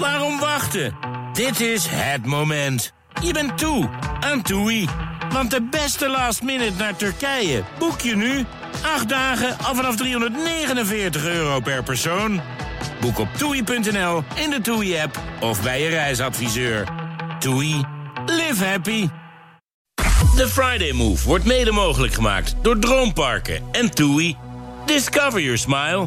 Waarom wachten? Dit is het moment. Je bent toe aan TUI. Want de beste last minute naar Turkije boek je nu. 8 dagen al vanaf 349 euro per persoon. Boek op toei.nl, in de TUI-app of bij je reisadviseur. TUI. Live happy. De Friday Move wordt mede mogelijk gemaakt door Droomparken en TUI. Discover your smile.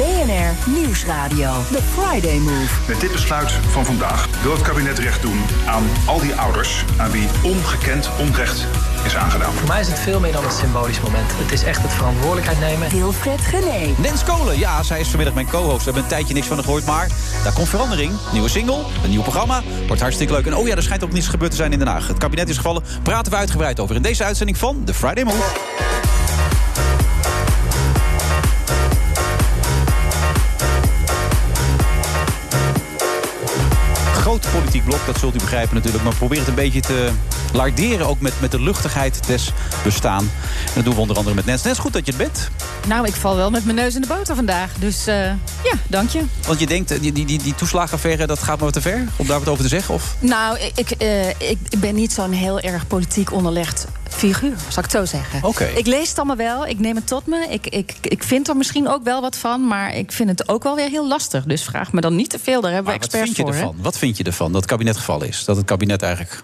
BNR Nieuwsradio. The Friday Move. Met dit besluit van vandaag wil het kabinet recht doen aan al die ouders aan wie ongekend onrecht is aangedaan. Voor mij is het veel meer dan een symbolisch moment. Het is echt het verantwoordelijkheid nemen. Wilfred Gené. Nens Kolen, ja, zij is vanmiddag mijn co-host. We hebben een tijdje niks van haar gehoord, maar daar komt verandering. Nieuwe single, een nieuw programma. Wordt hartstikke leuk. En oh ja, er schijnt ook niets gebeurd te zijn in Den Haag. Het kabinet is gevallen. Praten we uitgebreid over in deze uitzending van The Friday Move. Groot politiek blok, dat zult u begrijpen natuurlijk. Maar probeer het een beetje te larderen, ook met, met de luchtigheid des bestaan. En dat doen we onder andere met Nens. Nens, goed dat je het bent. Nou, ik val wel met mijn neus in de boter vandaag. Dus uh, ja, dank je. Want je denkt, die, die, die, die toeslagenaffaire, dat gaat maar wat te ver? Om daar wat over te zeggen? Of? Nou, ik, uh, ik ben niet zo'n heel erg politiek onderlegd figuur, zal ik het zo zeggen. Okay. Ik lees het allemaal wel, ik neem het tot me. Ik, ik, ik vind er misschien ook wel wat van, maar ik vind het ook wel weer heel lastig. Dus vraag me dan niet te veel, daar hebben maar we experts wat vind je voor. Ervan? Wat vind je ervan dat het kabinet gevallen is? Dat het kabinet eigenlijk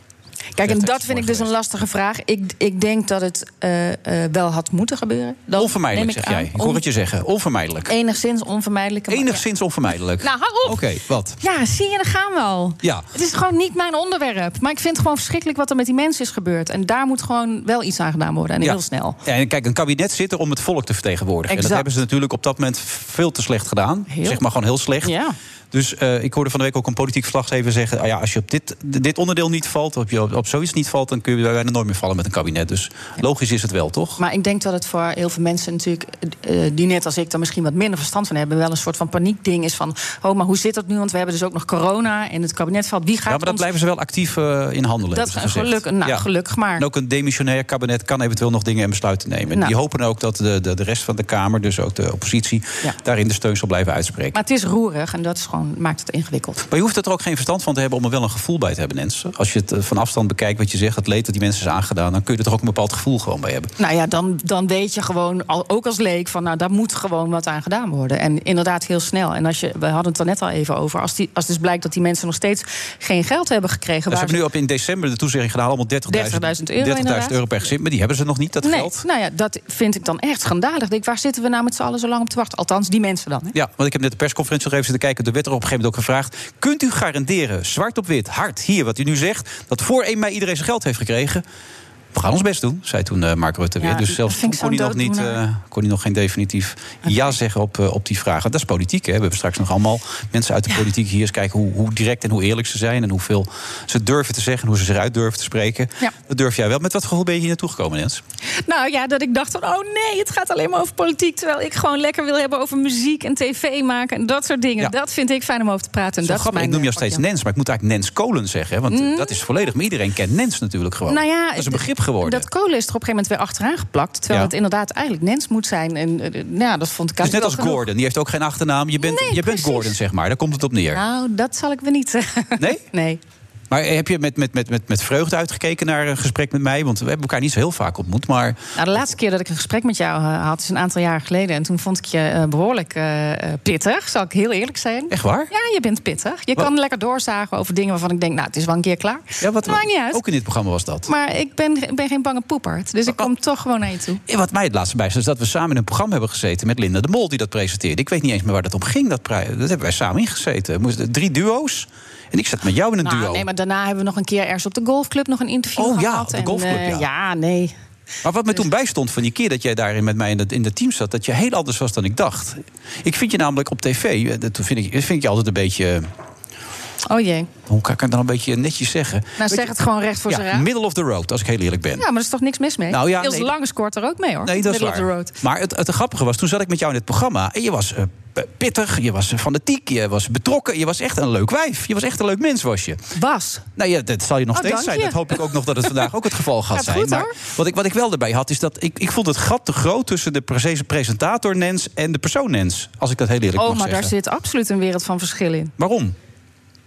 Kijk, en dat vind ik dus een lastige vraag. Ik, ik denk dat het uh, uh, wel had moeten gebeuren. Dat onvermijdelijk, zeg jij. Ik hoor het je zeggen. Onvermijdelijk. Enigszins onvermijdelijk. Enigszins onvermijdelijk. Nou, hou op. Oké, okay, wat? Ja, zie je, daar gaan we al. Ja. Het is gewoon niet mijn onderwerp. Maar ik vind het gewoon verschrikkelijk wat er met die mensen is gebeurd. En daar moet gewoon wel iets aan gedaan worden. En ja. heel snel. Ja, en kijk, een kabinet zit er om het volk te vertegenwoordigen. Exact. En dat hebben ze natuurlijk op dat moment veel te slecht gedaan. Heel. Zeg maar gewoon heel slecht. Ja. Dus uh, ik hoorde van de week ook een politiek verslaggever zeggen... Ah ja, als je op dit, dit onderdeel niet valt, of je op, op zoiets niet valt... dan kun je bijna nooit meer vallen met een kabinet. Dus logisch is het wel, toch? Maar ik denk dat het voor heel veel mensen natuurlijk... Uh, die net als ik er misschien wat minder verstand van hebben... wel een soort van paniekding is van... oh, maar hoe zit dat nu? Want we hebben dus ook nog corona en het kabinet valt. Wie gaat ja, maar dat ons... blijven ze wel actief uh, in handelen. Dat is gelukkig, nou, ja. gelukkig maar. En ook een demissionair kabinet kan eventueel nog dingen en besluiten nemen. En Nou. die hopen ook dat de, de, de rest van de Kamer, dus ook de oppositie... Ja. daarin de steun zal blijven uitspreken. Maar het is roerig en dat is gewoon, maakt het ingewikkeld. Maar je hoeft er ook geen verstand van te hebben om er wel een gevoel bij te hebben, Nens. Als je het eh, van afstand bekijkt, wat je zegt, het leed dat die mensen is aangedaan, dan kun je er toch ook een bepaald gevoel gewoon bij hebben. Nou ja, dan, dan weet je gewoon, al, ook als leek, van nou, daar moet gewoon wat aan gedaan worden. En inderdaad heel snel. En als je, we hadden het er net al even over, als, die, als dus blijkt dat die mensen nog steeds geen geld hebben gekregen. Ze hebben nu op in december de toezegging gedaan, allemaal 30.000 30.000 euro 30 inderdaad. euro per gezin, maar die hebben ze nog niet, dat nee, geld. nou ja, dat vind ik dan echt schandalig. Ik waar zitten we nou met z'n allen zo lang op te wachten? Althans, die mensen dan. Hè? Ja, want ik heb net de persconferentie nog even zitten kijken. Er er op een gegeven moment ook gevraagd... kunt u garanderen, zwart op wit, hard, hier, wat u nu zegt... dat voor 1 mei iedereen zijn geld heeft gekregen? We gaan ons best doen, zei toen uh, Mark Rutte weer. Ja, dus zelfs toen kon hij, nog niet, uh, kon hij nog geen definitief ja zeggen op, uh, op die vragen. Dat is politiek, hè. We hebben straks nog allemaal mensen uit de Ja. politiek hier... eens kijken hoe, hoe direct en hoe eerlijk ze zijn... en hoeveel ze durven te zeggen en hoe ze zich uit durven te spreken. Ja. Dat durf jij wel. Met wat gevoel ben je hier naartoe gekomen, Jens? Nou ja, dat ik dacht van, oh nee, het gaat alleen maar over politiek. Terwijl ik gewoon lekker wil hebben over muziek en tv maken en dat soort dingen. Dat vind ik fijn om over te praten. En dat grappig. Ik noem je eh, al steeds. Nens, maar ik moet eigenlijk Nens Kolen zeggen. hè, Want eh, dat is volledig. Maar iedereen kent Nens natuurlijk gewoon. Nou ja, dat is een begrip geworden. Dat kolen is er op een gegeven moment weer achteraan geplakt. Terwijl Ja. het inderdaad eigenlijk Nens moet zijn. En eh, nou ja, dat vond ik is net als genoeg. Gordon. Die heeft ook geen achternaam. Je bent, Nee, je bent. Gordon, zeg maar. Daar komt het op neer. Nou, dat zal ik weer niet zeggen. Nee? Nee. Maar heb je met, met, met, met, met vreugde uitgekeken naar een gesprek met mij? Want we hebben elkaar niet zo heel vaak ontmoet. Maar Nou, de laatste keer dat ik een gesprek met jou eh, had, is een aantal jaar geleden. En toen vond ik je eh, behoorlijk eh, pittig, zal ik heel eerlijk zijn. echt waar? Ja, je bent pittig. Je Wat? kan lekker doorzagen over dingen waarvan ik denk, nou, het is wel een keer klaar. Ja, wat, Maakt niet uit. Ook in dit programma was dat. Maar ik ben, ik ben geen bange poepert. Dus ik kom toch gewoon naar je toe. Ja, wat mij het laatste bij is, dat we samen in een programma hebben gezeten met Linda de Mol, die dat presenteerde. Ik weet niet eens meer waar dat om ging. Dat, dat hebben wij samen ingezeten. Drie duo's. En ik zat met jou in een Nou, duo. nee, maar daarna hebben we nog een keer ergens op de golfclub nog een interview Oh, ja, gehad. op de En, golfclub, eh, ja. ja, nee. Maar wat me toen bijstond van die keer dat jij daarin met mij in het, in het team zat, dat je heel anders was dan ik dacht. Ik vind je namelijk op tv, eh, dat vind ik, vind ik je altijd een beetje. Oh jee. Hoe kan ik het dan een beetje netjes zeggen? Nou, zeg het gewoon recht voor ja, zijn raad. middle of the road, als ik heel eerlijk ben. Ja, maar er is toch niks mis mee? Nou ja, Ilse nee, Lange scoort er ook mee, hoor. Nee, dat is Middle waar. of the road. Maar het, het grappige was, toen zat ik met jou in het programma... en je was eh, pittig, je was fanatiek, je was betrokken... je was echt een leuk wijf. Je was echt een leuk mens, was je. Was. Nou ja, dat zal je nog Oh, steeds zijn. je. Dat hoop ik ook nog dat het vandaag ook het geval gaat Gaat zijn. goed, maar hoor. wat ik, wat ik wel erbij had, is dat ik, ik vond het gat te groot... tussen de prese- presentator Nens en de persoon Nens. Als ik dat heel eerlijk Oh, mag maar zeggen. daar zit absoluut een wereld van verschil in. Waarom?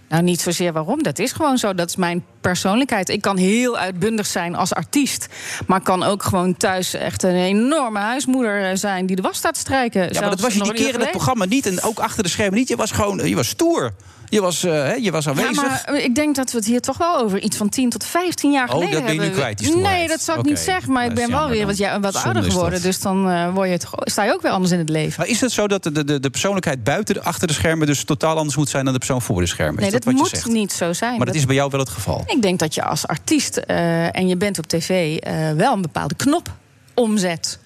Nou, niet zozeer waarom. Dat is gewoon zo. Dat is mijn persoonlijkheid. Ik kan heel uitbundig zijn als artiest. Maar kan ook gewoon thuis echt een enorme huismoeder eh, zijn die de was staat strijken. Ja, maar dat was je die keer in het programma niet. En ook achter de schermen niet. Je was gewoon, je was stoer. Je was, eh, hè, je was aanwezig. Ja, maar ik denk dat we het hier toch wel over iets van 10 tot 15 jaar Oh, geleden dat ben je nu hebben. kwijt. Nee, dat zou ik niet zeggen. Maar ik ben wel weer wat, ja, wat ouder geworden. Dus dan eh, word je toch, sta je ook weer anders in het leven. Maar is het zo dat de, de, de persoonlijkheid buiten de, achter de schermen... dus totaal anders moet zijn dan de persoon voor de schermen? Is Nee, dat dat wat je moet niet zo zijn. Maar dat is bij jou wel het geval. Ik denk dat je als artiest eh, en je bent op tv eh, wel een bepaalde knop omzet.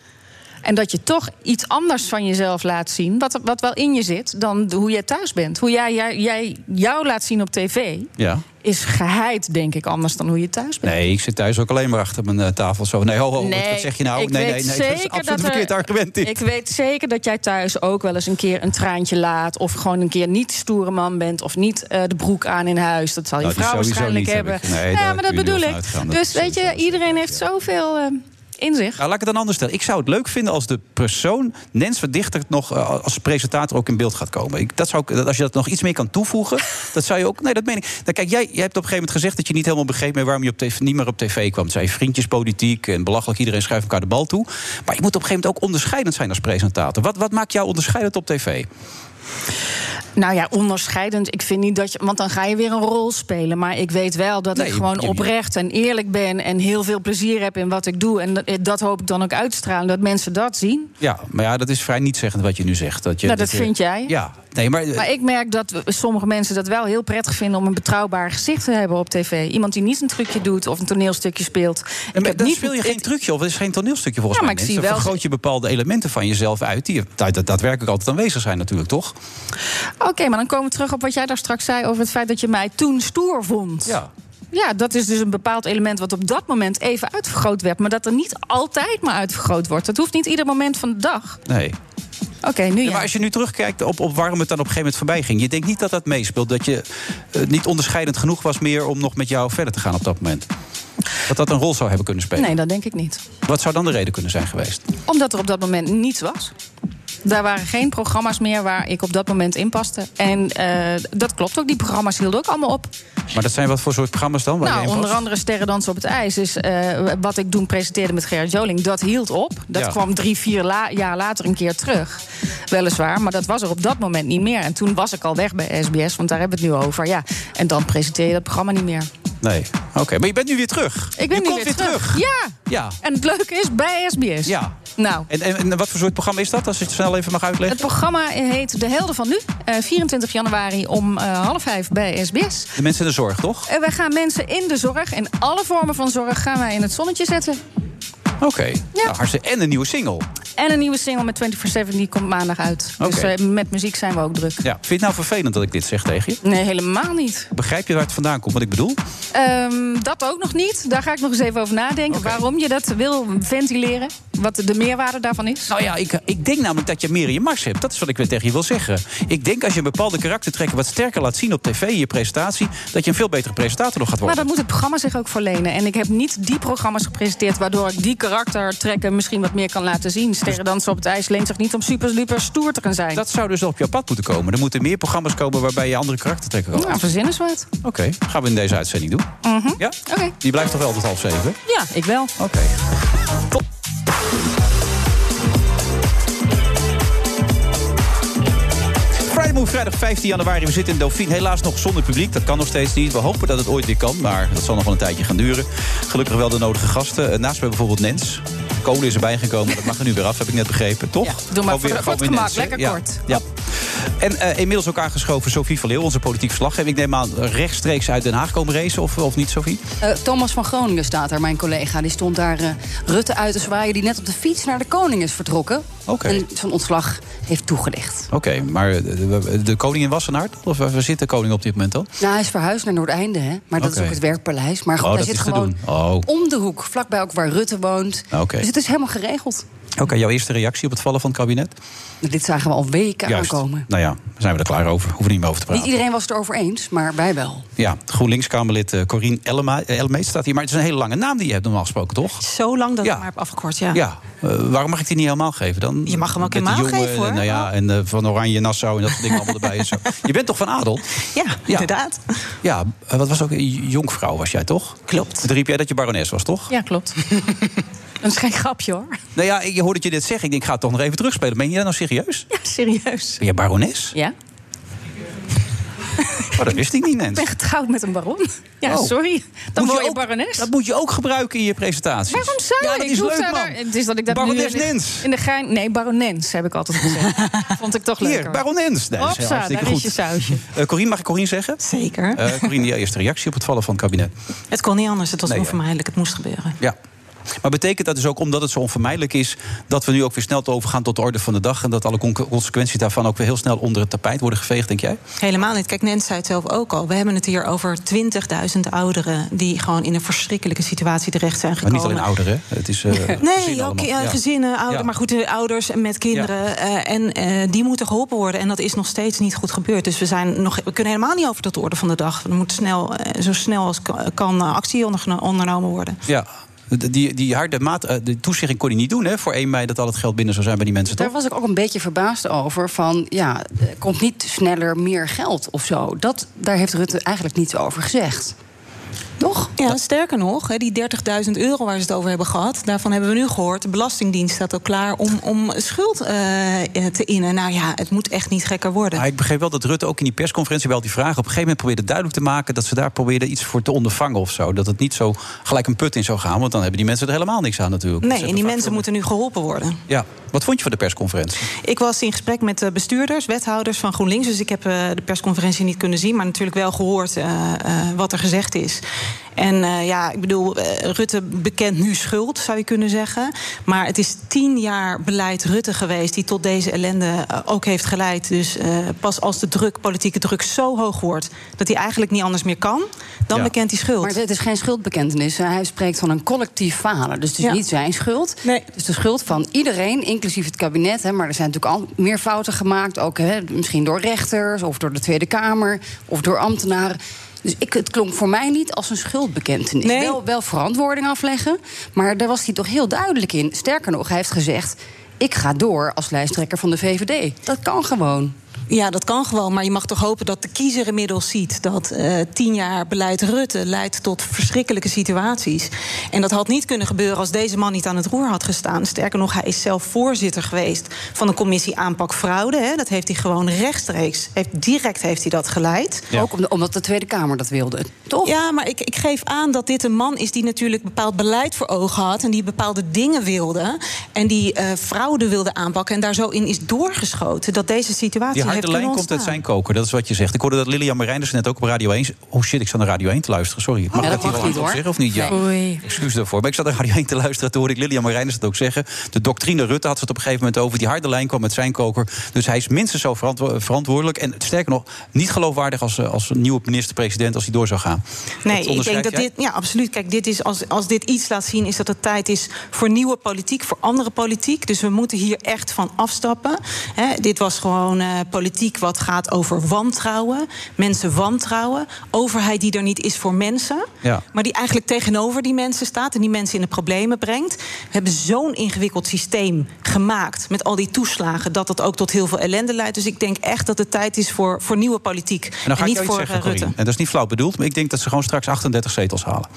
En dat je toch iets anders van jezelf laat zien, wat, wat wel in je zit, dan hoe jij thuis bent. Hoe jij, jij, jij jou laat zien op tv, Ja. is geheid, denk ik, anders dan hoe je thuis bent. Nee, ik zit thuis ook alleen maar achter mijn eh, tafel zo. Nee, ho, ho, wat- wat zeg je nou? nee, weet nee, nee, dat is zeker absoluut dat een er- verkeerd argument. dit. Ik weet zeker dat jij thuis ook wel eens een keer een traantje laat. Of gewoon een keer niet stoere man bent. Of niet eh, de broek aan in huis. Dat zal je Nou, vrouw waarschijnlijk heb hebben. Nee, ja, maar dat bedoel ik. Dus weet je, iedereen heeft zoveel eh, in zich. Nou, laat ik het dan anders stellen. Ik zou het leuk vinden als de persoon, Nens Verdichter, nog eh, als presentator ook in beeld gaat komen. Ik, dat zou ik, dat- als je dat nog iets meer kan toevoegen, dat zou je ook. Nee, dat meen ik. Nou, kijk, jij, jij hebt op een gegeven moment gezegd dat je niet helemaal begreep meer waarom je op tv, niet meer op tv kwam. Het zei vriendjespolitiek en belachelijk, iedereen schuift elkaar de bal toe. Maar je moet op een gegeven moment ook onderscheidend zijn als presentator. Wat, wat maakt jou onderscheidend op tv? Nou ja, onderscheidend. Ik vind niet dat je. Want dan ga je weer een rol spelen. Maar ik weet wel dat Nee, ik gewoon je- oprecht en eerlijk ben. En heel veel plezier heb in wat ik doe. En dat, dat hoop ik dan ook uitstralen. Dat mensen dat zien. Ja, maar ja, dat is vrij nietzeggend wat je nu zegt. Dat, je, Nou, dat je- vind jij. Ja, nee, maar. Maar ik merk dat sommige mensen dat wel heel prettig vinden om een betrouwbaar gezicht te hebben op tv. Iemand die niet een trucje doet of een toneelstukje speelt. En maar dan niet- speel je geen trucje of het is geen toneelstukje volgens Ja, mij. maar ik zie wel- vergroot je bepaalde elementen van jezelf uit die daadwerkelijk altijd aanwezig zijn natuurlijk, toch? Oké, maar dan komen we terug op wat jij daar straks zei over het feit dat je mij toen stoer vond. Ja. Ja, dat is dus een bepaald element wat op dat moment even uitvergroot werd. Maar dat er niet altijd maar uitvergroot wordt. Dat hoeft niet ieder moment van de dag. Nee. Oké, nu Ja, ja. maar als je nu terugkijkt op, op waarom het dan op een gegeven moment voorbij ging... je denkt niet dat dat meespeelt, dat je eh, niet onderscheidend genoeg was meer... om nog met jou verder te gaan op dat moment? Dat dat een rol zou hebben kunnen spelen? Nee, dat denk ik niet. Wat zou dan de reden kunnen zijn geweest? Omdat er op dat moment niets was. Daar waren geen programma's meer waar ik op dat moment in paste. En eh, dat klopt ook. Die programma's hielden ook allemaal op. Maar dat zijn wat voor soort programma's dan? Waar je Nou, onder past? andere Sterren Dansen op het IJs. is eh, wat ik toen presenteerde met Gerard Joling, dat hield op. Dat Ja. kwam drie, vier la- jaar later een keer terug. Weliswaar, maar dat was er op dat moment niet meer. En toen was ik al weg bij SBS, want daar hebben we het nu over. Ja, en dan presenteer je dat programma niet meer. Nee, oké. Maar je bent nu weer terug. Ik ben je nu komt weer terug. Ja, Ja. en het leuke is bij SBS. Ja. Nou, En, en, en wat voor soort programma is dat, als je het snel even mag uitleggen? het programma heet De Helden van Nu. eh, 24 januari om eh, half vijf bij SBS. De mensen in de zorg, toch? En wij gaan mensen in de zorg, in alle vormen van zorg, gaan wij in het zonnetje zetten. Oké. Nou, hartstikke- en een nieuwe single. En een nieuwe single met 24-7, die komt maandag uit. Dus eh, met muziek zijn we ook druk. Ja. Vind je het nou vervelend dat ik dit zeg tegen je? Nee, helemaal niet. Begrijp je waar het vandaan komt, wat ik bedoel? Ehm, dat ook nog niet. Daar ga ik nog eens even over nadenken. Waarom je dat wil ventileren. Wat de meerwaarde daarvan is. Nou ja, ik, ik denk namelijk dat je meer in je mars hebt. Dat is wat ik weer tegen je wil zeggen. Ik denk als je een bepaalde karaktertrekken wat sterker laat zien op tv in je presentatie... dat je een veel betere presentator nog gaat Maar worden. dan moet het programma zich ook voor lenen. En ik heb niet die programma's gepresenteerd... waardoor ik die karaktertrekken misschien wat meer kan laten zien. Sterren dansen op het ijs leent zich niet om super duper stoer te gaan zijn. Dat zou dus op jouw pad moeten komen. Er moeten meer programma's komen waarbij je andere karaktertrekken kan Nou, verzin eens wat. Oké, gaan we in deze uitzending doen. Ja? Oké. Die blijft toch wel tot half zeven? Ja, ik wel. Oké. Top. Move, vrijdag 15 januari. We zitten in Dauphine. Helaas nog zonder publiek. Dat kan nog steeds niet. We hopen dat het ooit weer kan. Maar dat zal nog wel een tijdje gaan duren. Gelukkig wel de nodige gasten. Eh, Naast me bijvoorbeeld Nens. Kolen is erbij gekomen. Dat mag er nu weer af, heb ik net begrepen. Toch? Ja, doe maar weer- voor het gemak. Lekker kort. Ja. En eh, inmiddels ook aangeschoven Sophie van Leeuw, onze politiek verslaggever. Ik neem aan rechtstreeks uit Den Haag komen racen, of, of niet, Sophie? Eh, Thomas van Groningen staat daar, mijn collega. Die stond daar Rutte uit te zwaaien... die net op de fiets naar de koning is vertrokken. En zijn ontslag heeft toegelicht. Oké, maar eh, de, de koning in Wassenaard? Of waar waar zit de koning op dit moment dan? Nou, hij is verhuisd naar Noordeinde, hè? maar dat is ook het werkpaleis. Maar goed, Oh, hij zit gewoon. Oh. om de hoek, vlakbij ook waar Rutte woont. Dus het is helemaal geregeld. Oké, jouw eerste reactie op het vallen van het kabinet? Dit zagen we al weken Juist. aankomen. Nou ja, zijn we er klaar over. Hoeven er niet meer over te Niet praten. iedereen was het erover eens, maar wij wel. Ja, GroenLinks-Kamerlid eh, Corine eh, Elmeet staat hier. Maar het is een hele lange naam die je hebt normaal gesproken, toch? Zo lang dat Ja. ik maar heb afgekort, ja. Ja, eh, waarom mag ik die niet helemaal geven dan? Je mag hem ook helemaal jongen, geven, hoor. Nou ja, en eh, van Oranje Nassau en dat soort dingen allemaal erbij. En zo. Je bent toch van adel? Ja, inderdaad. Ja, wat was ook een jonkvrouw was jij toch? Klopt. Toen riep jij dat je barones was, toch? Ja, klopt. Dat is geen grapje hoor. Nou ja, je hoorde je dit zeggen. Ik denk, ik ga het toch nog even terugspelen. Ben je dat nou serieus? Ja, serieus. Ben je barones? Ja? Oh, dat wist ik niet, Ik Nens. ben getrouwd met een baron. Ja, Oh. sorry. Dan Moet word je ook- barones. Dat moet je ook gebruiken in je presentaties. Waarom zou ja, ik? dat Ik is leuk, daar- man. Het is dat ik dat Barones nu in de- Nens. In de gein... Nee, baronens heb ik altijd gezegd. Vond ik toch leuker. Hier, baronens. Nee, dat is daar goed. is je sausje. Eh, Corine, mag ik Corine zeggen? Zeker. Eh Corine, jouw eerste reactie op het vallen van het kabinet. Het kon niet anders, het was Nee, ja. onvermijdelijk, het moest gebeuren. Ja. Maar betekent dat dus ook, omdat het zo onvermijdelijk is... dat we nu ook weer snel overgaan tot de orde van de dag... en dat alle con- consequenties daarvan ook weer heel snel onder het tapijt worden geveegd, denk jij? Helemaal niet. Kijk, Nens zei het zelf ook al. We hebben het hier over 20.000 ouderen... die gewoon in een verschrikkelijke situatie terecht zijn Maar gekomen. niet alleen ouderen, het is... eh, Nee, gezinnen ook ja, Ja. gezinnen, ouderen, Ja. maar goed, de ouders met kinderen. eh, en eh, die moeten geholpen worden. En dat is nog steeds niet goed gebeurd. Dus we, zijn nog, we kunnen helemaal niet over tot de orde van de dag. Er moet snel, eh, zo snel als ka- kan eh, actie ondernomen worden. Ja. Die, die harde maat, eh, de toezegging kon hij niet doen hè, voor 1 mei dat al het geld binnen zou zijn bij die mensen, Daar toch? was ik ook een beetje verbaasd over. Van ja, er komt niet sneller meer geld of zo. Dat, daar heeft Rutte eigenlijk niets over gezegd. Toch? Ja, sterker nog, hè, die 30.000 euro waar ze het over hebben gehad... daarvan hebben we nu gehoord, de Belastingdienst staat ook klaar... om, om schuld eh, te innen. Nou ja, het moet echt niet gekker worden. Maar ik begreep wel dat Rutte ook in die persconferentie al die vragen... op een gegeven moment probeerde duidelijk te maken... dat ze daar probeerden iets voor te ondervangen of zo. Dat het niet zo gelijk een put in zou gaan... want dan hebben die mensen er helemaal niks aan natuurlijk. Nee, en die mensen moeten nu geholpen worden. Ja, wat vond je van de persconferentie? Ik was in gesprek met de bestuurders, wethouders van GroenLinks. Dus ik heb eh, de persconferentie niet kunnen zien, maar natuurlijk wel gehoord eh, eh, wat er gezegd is. En eh, ja, ik bedoel, eh, Rutte bekent nu schuld, zou je kunnen zeggen. Maar het is tien jaar beleid Rutte geweest die tot deze ellende eh, ook heeft geleid. Dus pas als de druk, politieke druk zo hoog wordt dat hij eigenlijk niet anders meer kan, dan Ja. bekent hij schuld. Maar het is geen schuldbekentenis. Hij spreekt van een collectief falen. Dus het is Ja. niet zijn schuld. Het is de schuld van iedereen, inclusief het kabinet. Hè. Maar er zijn natuurlijk al meer fouten gemaakt. Ook hè, misschien door rechters, of door de Tweede Kamer, of door ambtenaren. Dus ik, het klonk voor mij niet als een schuldbekentenis. Wel, wel verantwoording afleggen, maar daar was hij toch heel duidelijk in. Sterker nog, hij heeft gezegd... ik ga door als lijsttrekker van de VVD. Dat kan gewoon. Ja, dat kan gewoon. Maar je mag toch hopen dat de kiezer inmiddels ziet dat eh, tien jaar beleid Rutte leidt tot verschrikkelijke situaties. En dat had niet kunnen gebeuren als deze man niet aan het roer had gestaan. Sterker nog, hij is zelf voorzitter geweest van de commissie aanpak fraude. Hè. Dat heeft hij gewoon rechtstreeks, heeft, direct heeft hij dat geleid. Ook om- omdat de Tweede Kamer dat wilde. Toch? Ja, maar ik, ik geef aan dat dit een man is die natuurlijk bepaald beleid voor ogen had. En die bepaalde dingen wilde. En die eh, fraude wilde aanpakken. En daar zo in is doorgeschoten dat deze situatie Die harde lijn komt uit zijn koker, dat is wat je zegt. Ik hoorde dat Lilian Marijnders net ook op Radio 1... Oh shit, ik sta naar Radio 1 te luisteren, sorry. Mag Ja, ik dat dat hier mag wel zeggen of niet? Ja. Oei. Excuus daarvoor. Maar ik zat naar Radio 1 te luisteren. Toen hoorde ik Lilian Marijnders het ook zeggen. De doctrine Rutte had het op een gegeven moment over. Die harde lijn kwam met zijn koker. Dus hij is minstens zo verantwo- verantwoordelijk. En sterker nog, niet geloofwaardig als, eh, als nieuwe minister-president... als hij door zou gaan. Nee, ik denk dat jij? dit. Ja, absoluut. Kijk, dit is, als, als dit iets laat zien, is dat het tijd is voor nieuwe politiek, voor andere politiek. Dus we moeten hier echt van afstappen. Dit was gewoon eh, politiek wat gaat over wantrouwen. Mensen wantrouwen. Overheid die er niet is voor mensen. Ja. Maar die eigenlijk tegenover die mensen staat en die mensen in de problemen brengt. We hebben zo'n ingewikkeld systeem gemaakt met al die toeslagen dat dat ook tot heel veel ellende leidt. Dus ik denk echt dat het tijd is voor, voor nieuwe politiek. En dan ga niet voor zeggen, eh, Rutte. Corine. En dat is niet flauw bedoeld, maar ik denk dat ze gewoon straks 38 zetels halen.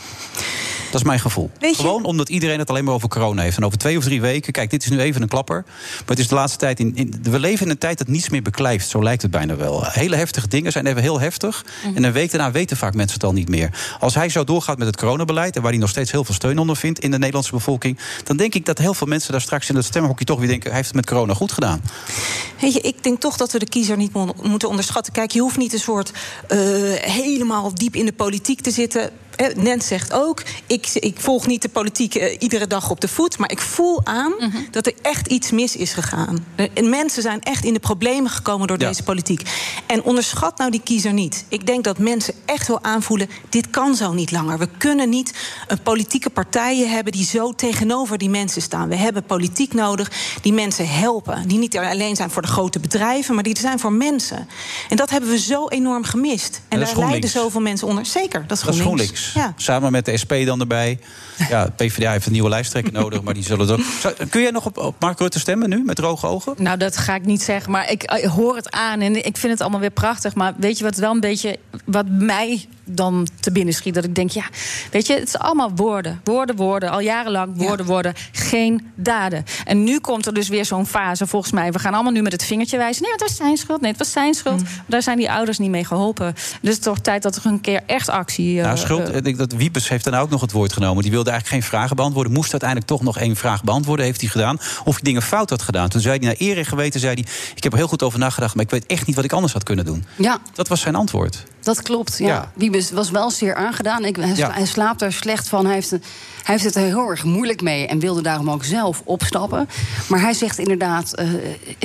Dat is mijn gevoel. Gewoon omdat iedereen het alleen maar over corona heeft. En over twee of drie weken, kijk, dit is nu even een klapper. Maar het is de laatste tijd. In, in- we leven in een tijd dat niets meer beklijft. Zo lijkt het bijna wel. Hele heftige dingen zijn even heel heftig. Mhm. En een week daarna weten vaak mensen het al niet meer. Als hij zo doorgaat met het coronabeleid. en waar hij nog steeds heel veel steun onder vindt in de Nederlandse bevolking. dan denk ik dat heel veel mensen daar straks in het stemhokje toch weer denken. hij heeft het met corona goed gedaan. Weet je, ik denk toch dat we de kiezer niet mo- moeten onderschatten. Kijk, je hoeft niet een soort eh, helemaal diep in de politiek te zitten. Eh, Nens zegt ook, ik, ik volg niet de politiek eh, iedere dag op de voet... maar ik voel aan Mhm. dat er echt iets mis is gegaan. Eh, En mensen zijn echt in de problemen gekomen door Ja. deze politiek. En onderschat nou die kiezer niet. Ik denk dat mensen echt wel aanvoelen... dit kan zo niet langer. We kunnen niet een politieke partijen hebben... die zo tegenover die mensen staan. We hebben politiek nodig die mensen helpen. Die niet alleen zijn voor de grote bedrijven... maar die er zijn voor mensen. En dat hebben we zo enorm gemist. En, daar lijden zoveel mensen onder. Zeker, dat is Dat is GroenLinks. Ja. Samen met de SP dan erbij. Ja, PvdA heeft een nieuwe lijsttrekker nodig, maar die zullen er ook... Zou- Kun jij nog op, op Mark Rutte stemmen nu, met droge ogen? Nou, dat ga ik niet zeggen, maar ik, ik hoor het aan en ik vind het allemaal weer prachtig. Maar weet je wat wel een beetje, wat mij dan te binnen schiet? Dat ik denk, ja, weet je, het is allemaal woorden. Woorden, woorden, al jarenlang woorden, woorden, geen daden. En nu komt er dus weer zo'n fase, volgens mij. We gaan allemaal nu met het vingertje wijzen. Nee, het was zijn schuld, nee, het was zijn schuld. Daar zijn die ouders niet mee geholpen. Dus het is toch tijd dat er een keer echt actie... eh, Nou, schuld, eh, ik denk dat Wiepes heeft dan ook nog het woord genomen. Die wilde eigenlijk geen vragen beantwoorden. Moest uiteindelijk toch nog één vraag beantwoorden. Heeft hij gedaan. Of hij dingen fout had gedaan. Toen zei hij naar eer en geweten, zei hij... ik heb er heel goed over nagedacht, maar ik weet echt niet wat ik anders had kunnen doen. Ja, Dat was zijn antwoord. Dat klopt. Ja. Ja. Wiebes was wel zeer aangedaan. Ik, hij, Ja. hij slaapt er slecht van. Hij heeft, een- hij heeft het er heel erg moeilijk mee en wilde daarom ook zelf opstappen. Maar hij zegt inderdaad: eh,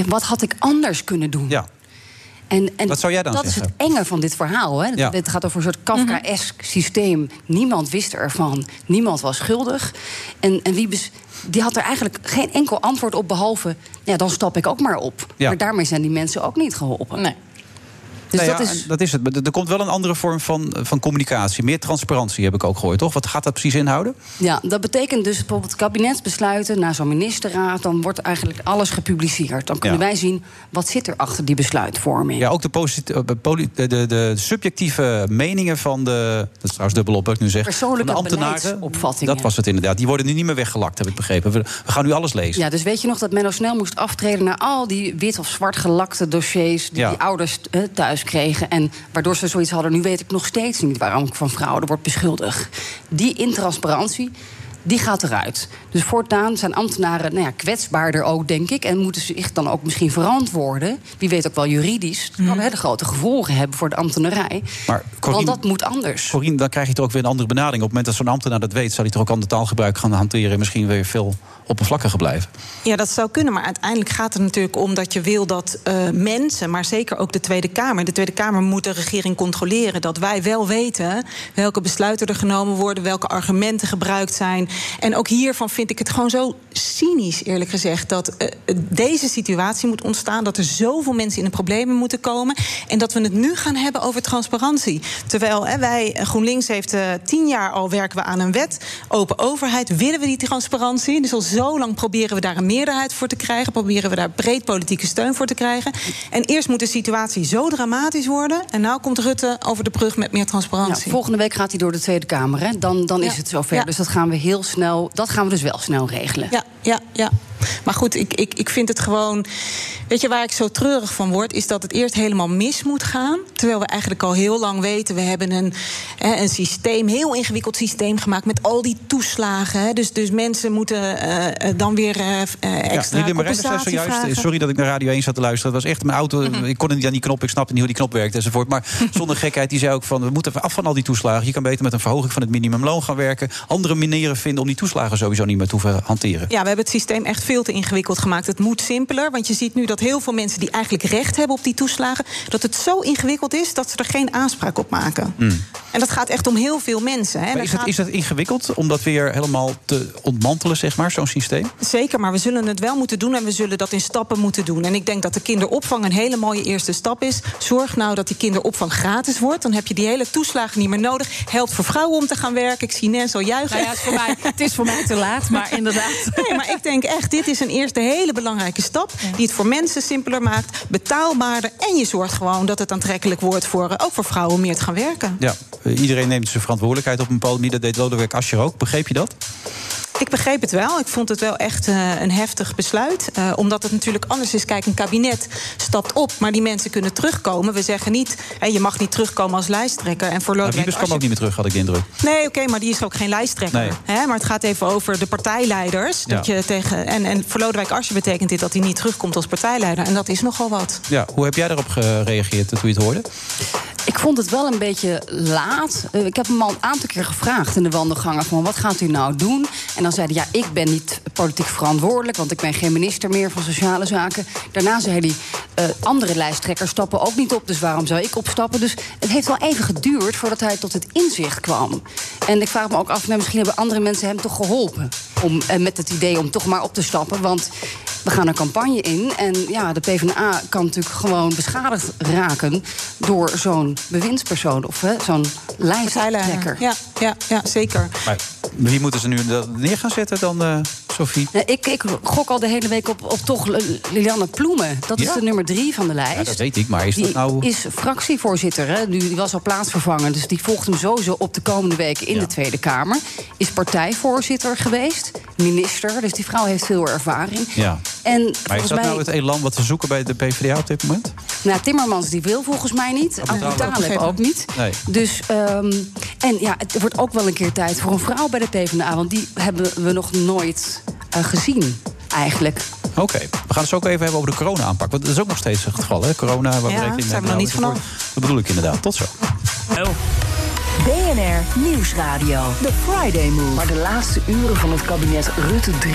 wat had ik anders kunnen doen? Ja. En, en Wat zou jij dan dat zeggen? is het enge van dit verhaal. Hè? Ja. Dit gaat over een soort Kafka-esk systeem. Niemand wist ervan. Niemand was schuldig. En, en Wiebes die had er eigenlijk geen enkel antwoord op... behalve, ja, dan stap ik ook maar op. Ja. Maar daarmee zijn die mensen ook niet geholpen. nee. Dus Nou dat is... dat is het. Maar Er komt wel een andere vorm van, van communicatie. Meer transparantie heb ik ook gehoord, toch? Wat gaat dat precies inhouden? Ja, dat betekent dus bijvoorbeeld kabinetsbesluiten... na zo'n ministerraad, dan wordt eigenlijk alles gepubliceerd. Dan kunnen Ja. wij zien, wat zit er achter die besluitvorming. Ja, ook de, eh, de, de, de subjectieve meningen van de... Dat is trouwens dubbelop, wat ik nu zeg. Persoonlijke van de ambtenaren. Dat was het inderdaad. Die worden nu niet meer weggelakt, heb ik begrepen. We, we gaan nu alles lezen. Ja, dus weet je nog dat Menno snel moest aftreden... naar al die wit of zwart gelakte dossiers... die Ja. die ouders eh, thuis kregen. En waardoor ze zoiets hadden... nu weet ik nog steeds niet waarom ik van fraude word beschuldigd. Die intransparantie, die gaat eruit. Dus voortaan zijn ambtenaren nou ja, kwetsbaarder ook, denk ik... en moeten zich dan ook misschien verantwoorden. Wie weet ook wel juridisch. Dat kan hele grote gevolgen hebben voor de ambtenarij. Maar Want dat moet anders. Corine, dan krijg je toch ook weer een andere benadering. Op het moment dat zo'n ambtenaar dat weet... zal hij toch ook ander taalgebruik gaan hanteren... en misschien weer veel oppervlakkiger blijven. Ja, dat zou kunnen. Maar uiteindelijk gaat het natuurlijk om dat je wil dat eh, mensen, maar zeker ook de Tweede Kamer. De Tweede Kamer moet de regering controleren. Dat wij wel weten welke besluiten er genomen worden, welke argumenten gebruikt zijn. En ook hiervan vind ik het gewoon zo cynisch, eerlijk gezegd, dat eh, deze situatie moet ontstaan. Dat er zoveel mensen in de problemen moeten komen. En dat we het nu gaan hebben over transparantie. Terwijl hè, wij, eh, GroenLinks heeft eh, tien jaar al werken we aan een wet. Open overheid, willen we die transparantie? Dus al zo lang proberen we daar een meerderheid voor te krijgen. Proberen we daar breed politieke steun voor te krijgen. En eerst moet de situatie zo dramatisch worden. En nou komt Rutte over de brug met meer Ja, transparantie. volgende week gaat hij door de Tweede Kamer. Hè? Dan, dan is Ja. het zover. Dus dat gaan we heel snel. Dat gaan we dus wel snel regelen. Ja, ja, ja. Maar goed, ik, ik, ik vind het gewoon. Weet je waar ik zo treurig van word? Is dat het eerst helemaal mis moet gaan. Terwijl we eigenlijk al heel lang weten. We hebben een, hè, een systeem, heel ingewikkeld systeem gemaakt. met al die toeslagen. Hè. Dus, dus mensen moeten eh, eh, dan weer eh, extra compensatie zojuist, sorry dat ik naar Radio 1 zat te luisteren. Het was echt mijn auto. Mhm. Ik kon niet aan die knop. Ik snapte niet hoe die knop werkte enzovoort. Maar zonder gekheid, die zei ook van... we moeten af van al die toeslagen. Je kan beter met een verhoging van het minimumloon gaan werken. Andere manieren vinden om die toeslagen sowieso niet meer te hoeven hanteren. Ja, we hebben het systeem echt veel te ingewikkeld gemaakt. Het moet simpeler, want je ziet nu dat heel veel mensen die eigenlijk recht hebben op die toeslagen, dat het zo ingewikkeld is dat ze er geen aanspraak op maken. En dat gaat echt om heel veel mensen. Hè. Is, dat, gaat- is dat ingewikkeld om dat weer helemaal te ontmantelen, zeg maar, zo'n systeem? Zeker, maar we zullen het wel moeten doen en we zullen dat in stappen moeten doen. En ik denk dat de kinderopvang een hele mooie eerste stap is. Zorg nou dat die kinderopvang gratis wordt. Dan heb je die hele toeslagen niet meer nodig. Helpt voor vrouwen om te gaan werken. Ik zie Nens al juichen. Nou ja, het is, voor mij, het is voor mij te laat, maar inderdaad. Nee, maar ik denk echt, dit is een eerste hele belangrijke stap... die het voor mensen simpeler maakt, betaalbaarder... en je zorgt gewoon dat het aantrekkelijk wordt voor, eh, ook voor vrouwen om meer te gaan werken. Ja, eh, iedereen neemt zijn verantwoordelijkheid op een bepaald manier. Dat deed Lodewijk Asscher ook. Begreep je dat? Ik begreep het wel. Ik vond het wel echt eh, een heftig besluit. Eh, omdat het natuurlijk anders is. Kijk, een kabinet stapt op, maar die mensen kunnen terugkomen. We zeggen niet, hè, je mag niet terugkomen als lijsttrekker. En voor Maar Lodewijk Wiebes kwam ook niet meer terug, had ik de indruk. Nee, oké, maar die is ook geen lijsttrekker. Nee. Hè, maar het gaat even over de partijleiders. Dat Ja. je tegen, en, en voor Lodewijk Asscher betekent dit dat hij niet terugkomt als partijleider. En dat is nogal wat. Ja, hoe heb jij daarop gereageerd toen je het hoorde? Ik vond het wel een beetje laat. Eh, ik heb hem al een aantal keer gevraagd in de wandelgangen... van wat gaat u nou doen? En dan zei hij, ja, ik ben niet politiek verantwoordelijk... want ik ben geen minister meer van Sociale Zaken. Daarna zei hij, eh, andere lijsttrekkers stappen ook niet op... dus waarom zou ik opstappen? Dus het heeft wel even geduurd voordat hij tot het inzicht kwam. En ik vraag me ook af, nou, misschien hebben andere mensen hem toch geholpen... Om, eh, met het idee om toch maar op te stappen, want we gaan een campagne in. En ja, de PvdA kan natuurlijk gewoon beschadigd raken door zo'n bewindspersoon of zo'n lijsttrekker. Ja, ja, ja, zeker. Maar wie moeten ze nu dat neer gaan zetten dan, eh Sophie? Nee, ik, ik gok al de hele week op, op toch Lilianne Ploemen. Dat is Ja? de nummer drie van de lijst. Ja, dat weet ik, maar is die dat nou... is fractievoorzitter. Hè? Nu, die was al plaatsvervanger. Dus die volgt hem sowieso op de komende weken in Ja. de Tweede Kamer. Is partijvoorzitter geweest. Minister. Dus die vrouw heeft veel ervaring. Ja. En Maar is dat mij. nou het elan wat ze zoeken bij de PvdA op dit moment? Nou, Timmermans die wil volgens mij niet. Abu ook niet. Nee. Dus, ehm, en ja, het wordt ook wel een keer tijd voor een vrouw bij de PvdA. Want die hebben we nog nooit eh, gezien, eigenlijk. Oké, we gaan het zo ook even hebben over de corona-aanpak. Want dat is ook nog steeds het geval, hè? Corona, waar Ja, we rekening zijn we mee nog niet. Dat bedoel ik inderdaad. Tot zo. BNR Nieuwsradio. The Friday Move. Maar de laatste uren van het kabinet Rutte 3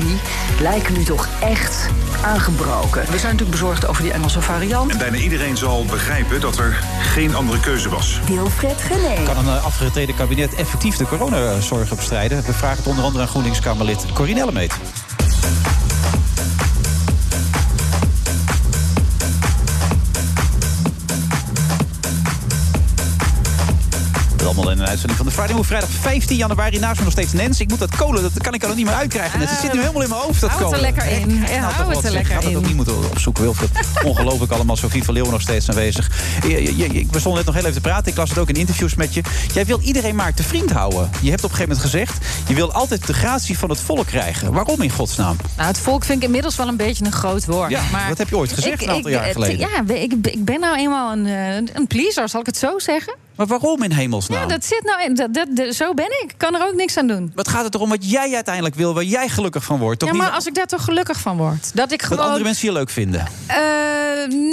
lijken nu toch echt aangebroken. We zijn natuurlijk bezorgd over die Engelse variant. En bijna iedereen zal begrijpen dat er geen andere keuze was. Wilfred Gené. Kan een eh, afgetreden kabinet effectief de coronazorgen bestrijden? We vragen het onder andere aan GroenLinks-Kamerlid Corine Ellemeet. Allemaal in een uitzending van de Friday Move. Vrijdag 15 januari. Naast me nog steeds Nens. Ik moet dat kolen, dat kan ik er nog niet meer uitkrijgen. Het zit nu helemaal in mijn hoofd, dat Hou het er kolen. lekker in. Ja, nou hou het wat, er lekker Had het in. ook niet moeten opzoeken, Wilfred. Ongelooflijk allemaal. Sophie van Leeuwen nog steeds aanwezig. We stonden net nog heel even te praten. Ik las het ook in interviews met je. Jij wil iedereen maar te vriend houden. Je hebt op een gegeven moment gezegd... je wil altijd de gratie van het volk krijgen. Waarom in godsnaam? Nou, het volk vind ik inmiddels wel een beetje een groot woord. Ja, maar dat heb je ooit gezegd een aantal jaar geleden. Ja, ik, ik ben nou eenmaal een, eh, een pleaser, zal ik het zo zeggen? Maar waarom in hemelsnaam? Ja, dat zit nou in. Dat, dat, dat- zo ben ik. Kan er ook niks aan doen. Wat gaat het erom wat jij uiteindelijk wil, waar jij gelukkig van wordt? Toch ja, niet maar als ik daar toch gelukkig van word. Dat ik dat gewoon. andere mensen je leuk vinden? Eh,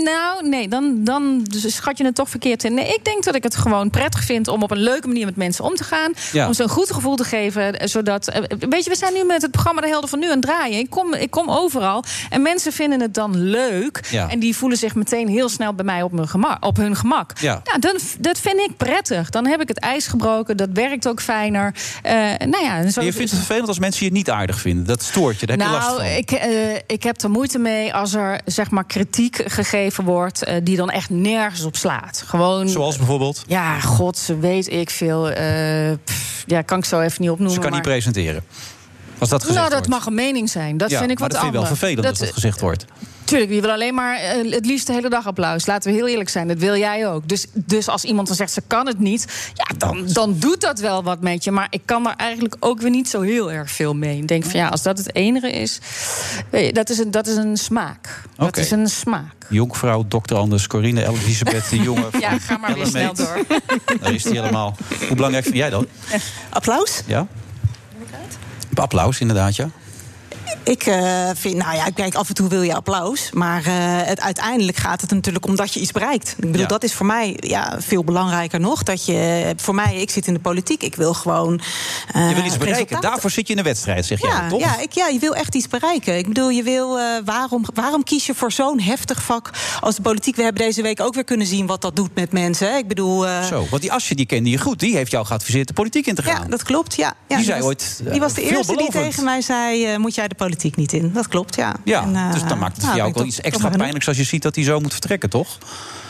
nou, nee, dan, dan schat je het toch verkeerd in. Nee, ik denk dat ik het gewoon prettig vind om op een leuke manier met mensen om te gaan. Ja. Om ze een goed gevoel te geven. eh, Zodat, eh, weet je, we zijn nu met het programma De Helden van Nu aan het draaien. Ik kom, ik kom overal. En mensen vinden het dan leuk. Ja. En die voelen zich meteen heel snel bij mij op, mijn gemak, op hun gemak. Ja. Nou, dan, dat vind ik prettig. Dan heb ik het ijs gebroken. Dat werkt ook fijner. Eh, nou ja, zo, je vindt het vervelend als mensen je niet aardig vinden. Dat stoort je, daar heb je last nou, van. ik, eh, ik heb er moeite mee als er zeg maar kritiek gegeven wordt eh, die dan echt nergens op slaat. Gewoon. Zoals bijvoorbeeld, Ja, god, weet ik veel. pff, ja, kan ik zo even niet opnoemen. ze kan niet presenteren. Als dat gezegd nou, dat wordt. mag een mening zijn. Dat ja, vind ik maar wat dat vind je wel anders. vervelend als dat gezegd wordt. Tuurlijk, die wil alleen maar eh, het liefst de hele dag applaus. Laten we heel eerlijk zijn, dat wil jij ook. Dus, dus als iemand dan zegt ze kan het niet, ja, dan, dan doet dat wel wat met je. Maar ik kan daar eigenlijk ook weer niet zo heel erg veel mee. Ik denk van ja, als dat het enige is, weet je, dat is een, dat is een smaak. Dat is een smaak. Jonkvrouw, dokter Anders, Corine, Elisabeth, de jongen. Ja, ga maar weer snel door. Daar is hij helemaal. Hoe belangrijk vind jij dat? Applaus? Ja? Applaus, inderdaad, ja. Ik eh, vind, nou ja, kijk, af en toe wil je applaus. Maar eh, het, uiteindelijk gaat het natuurlijk om dat je iets bereikt. Ik bedoel, Ja. dat is voor mij ja, veel belangrijker nog. Dat je, voor mij, ik zit in de politiek, ik wil gewoon. eh, Je wil iets bereiken. resultaten. Daarvoor zit je in de wedstrijd, zeg jij, Ja, toch? ja, ik, ja, je wil echt iets bereiken. Ik bedoel, je wil, waarom, waarom kies je voor zo'n heftig vak als de politiek? We hebben deze week ook weer kunnen zien wat dat doet met mensen. hè. Ik bedoel. Zo, want die Asje die kende je goed. Die heeft jou geadviseerd de politiek in te gaan. ja, dat klopt. Ja, ja, Die zei was, ooit, Die was de eerste die tegen mij zei: Moet jij de politiek niet in? Dat klopt, ja. Ja, En, eh, dus dan maakt het nou, jou ook wel iets extra pijnlijks als je ziet dat hij zo moet vertrekken, toch?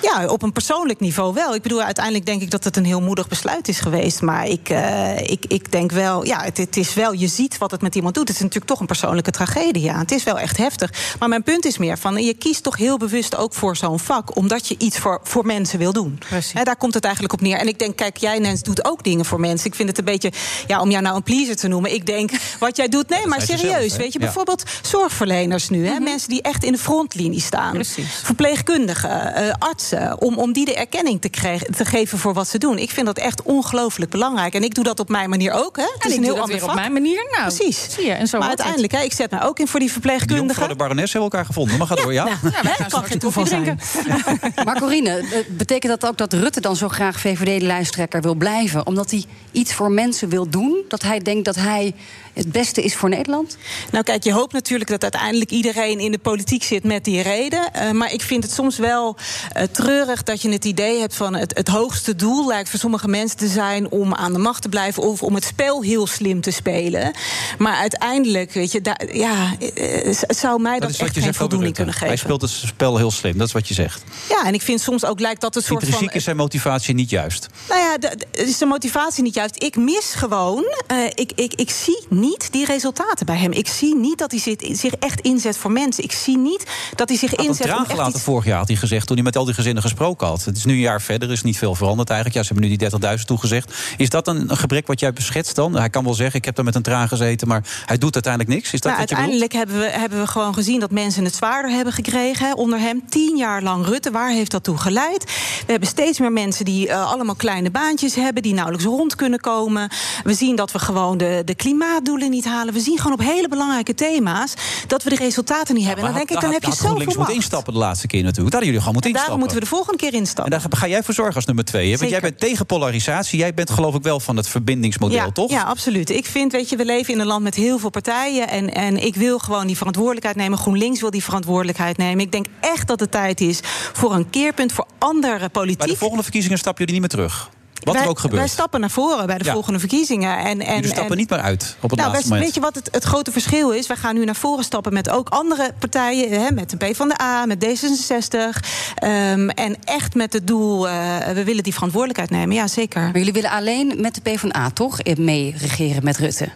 Ja, op een persoonlijk niveau wel. Ik bedoel, uiteindelijk denk ik dat het een heel moedig besluit is geweest. Maar ik, eh, ik, ik denk wel, ja, het, het is wel, je ziet wat het met iemand doet. Het is natuurlijk toch een persoonlijke tragedie. Ja. Het is wel echt heftig. Maar mijn punt is meer van, je kiest toch heel bewust ook voor zo'n vak, omdat je iets voor, voor mensen wil doen. Precies. Daar komt het eigenlijk op neer. En ik denk, kijk, jij Nens doet ook dingen voor mensen. Ik vind het een beetje, ja, om jou nou een pleaser te noemen. Ik denk, wat jij doet, nee, maar serieus. weet je, Ja. bijvoorbeeld zorgverleners nu, hè, mensen die echt in de frontlinie staan. Precies. Verpleegkundigen, eh, artsen. Mensen. Om, om die de erkenning te, krijgen, te geven voor wat ze doen. Ik vind dat echt ongelooflijk belangrijk. En ik doe dat op mijn manier ook. Hè. Het En is ik een doe heel dat ander op mijn manier. Nou, Precies. Zie je, en zo maar uiteindelijk, hè, ik zet me ook in voor die verpleegkundigen. jonkvrouw de barones hebben elkaar gevonden. Maar ga door, ja? Nou, Ja, kan geen een toeval zijn. Maar Corine, eh, betekent dat ook dat Rutte dan zo graag VVD-lijsttrekker wil blijven? Omdat hij iets voor mensen wil doen? Dat hij denkt dat hij het beste is voor Nederland? Nou, kijk, je hoopt natuurlijk dat uiteindelijk iedereen in de politiek zit met die reden. Eh, maar ik vind het soms wel eh, treurig dat je het idee hebt van het, het hoogste doel lijkt voor sommige mensen te zijn om aan de macht te blijven of om het spel heel slim te spelen. Maar uiteindelijk, weet je, daar, ja, eh, zou mij dat, Dat echt geen voldoening kunnen geven. Hij speelt het spel heel slim, dat is wat je zegt. Ja, en ik vind soms ook lijkt dat een soort van. Intrinsiek is zijn motivatie niet juist. Nou ja, de, de- is de motivatie niet juist. Ik mis gewoon. eh, ik, ik, ik zie niet die resultaten bij hem. Ik zie niet dat hij zich echt inzet voor mensen. Ik zie niet dat hij zich had inzet echt gelaten iets... vorig jaar, had hij gezegd, toen hij met al die gezinnen gesproken had. Het is nu een jaar verder, is niet veel veranderd eigenlijk. Ja, ze hebben nu die 30.000 toegezegd. Is dat een, een gebrek wat jij beschetst dan? Hij kan wel zeggen, ik heb daar met een traan gezeten, maar hij doet uiteindelijk niks. Is dat Nou, wat je bedoelt? uiteindelijk hebben we, hebben we gewoon gezien dat mensen het zwaarder hebben gekregen hè, onder hem. Tien jaar lang Rutte, waar heeft dat toe geleid? We hebben steeds meer mensen die eh, allemaal kleine baantjes hebben, die nauwelijks rond kunnen komen. We zien dat we gewoon de, de niet halen. We zien gewoon op hele belangrijke thema's dat we de resultaten niet hebben. En dan denk ik, dan heb je zoveel GroenLinks macht. instappen de laatste keer natuurlijk. Daar jullie gewoon moeten En instappen. moeten we de volgende keer instappen. En daar ga jij voor zorgen als nummer twee. Hè? Want jij bent tegen polarisatie. Jij bent geloof ik wel van het verbindingsmodel, ja, toch? Ja, absoluut. Ik vind, weet je, we leven in een land met heel veel partijen. En, en ik wil gewoon die verantwoordelijkheid nemen. GroenLinks wil die verantwoordelijkheid nemen. Ik denk echt dat het tijd is voor een keerpunt voor andere politiek. Bij de volgende verkiezingen stappen jullie niet meer terug. Wat wij, er ook gebeurt. Wij stappen naar voren bij de Ja. volgende verkiezingen. En, en, jullie stappen en- niet meer uit op het nou, laatste moment. weet je wat het, het grote verschil is? Wij gaan nu naar voren stappen met ook andere partijen. Hè, met de PvdA, met D66. ehm, en echt met het doel, eh, we willen die verantwoordelijkheid nemen. Ja, zeker. Maar jullie willen alleen met de PvdA toch eh, mee regeren met Rutte?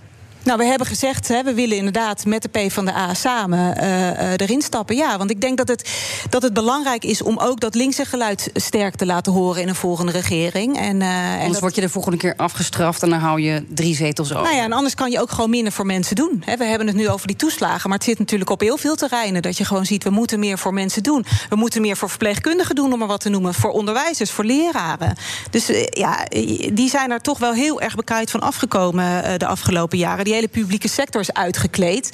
Nou, we hebben gezegd, hè, we willen inderdaad met de PvdA samen eh, eh, erin stappen. Ja, want ik denk dat het, dat het belangrijk is om ook dat linkse geluid sterk te laten horen in een volgende regering. En, eh, en Anders dat- word je de volgende keer afgestraft en dan hou je drie zetels over. nou ja, en anders kan je ook gewoon minder voor mensen doen. We hebben het nu over die toeslagen, maar het zit natuurlijk op heel veel terreinen. Dat je gewoon ziet, we moeten meer voor mensen doen. We moeten meer voor verpleegkundigen doen, om maar wat te noemen. Voor onderwijzers, voor leraren. Dus ja, die zijn er toch wel heel erg bekaaid van afgekomen de afgelopen jaren. Die hele publieke sector is uitgekleed.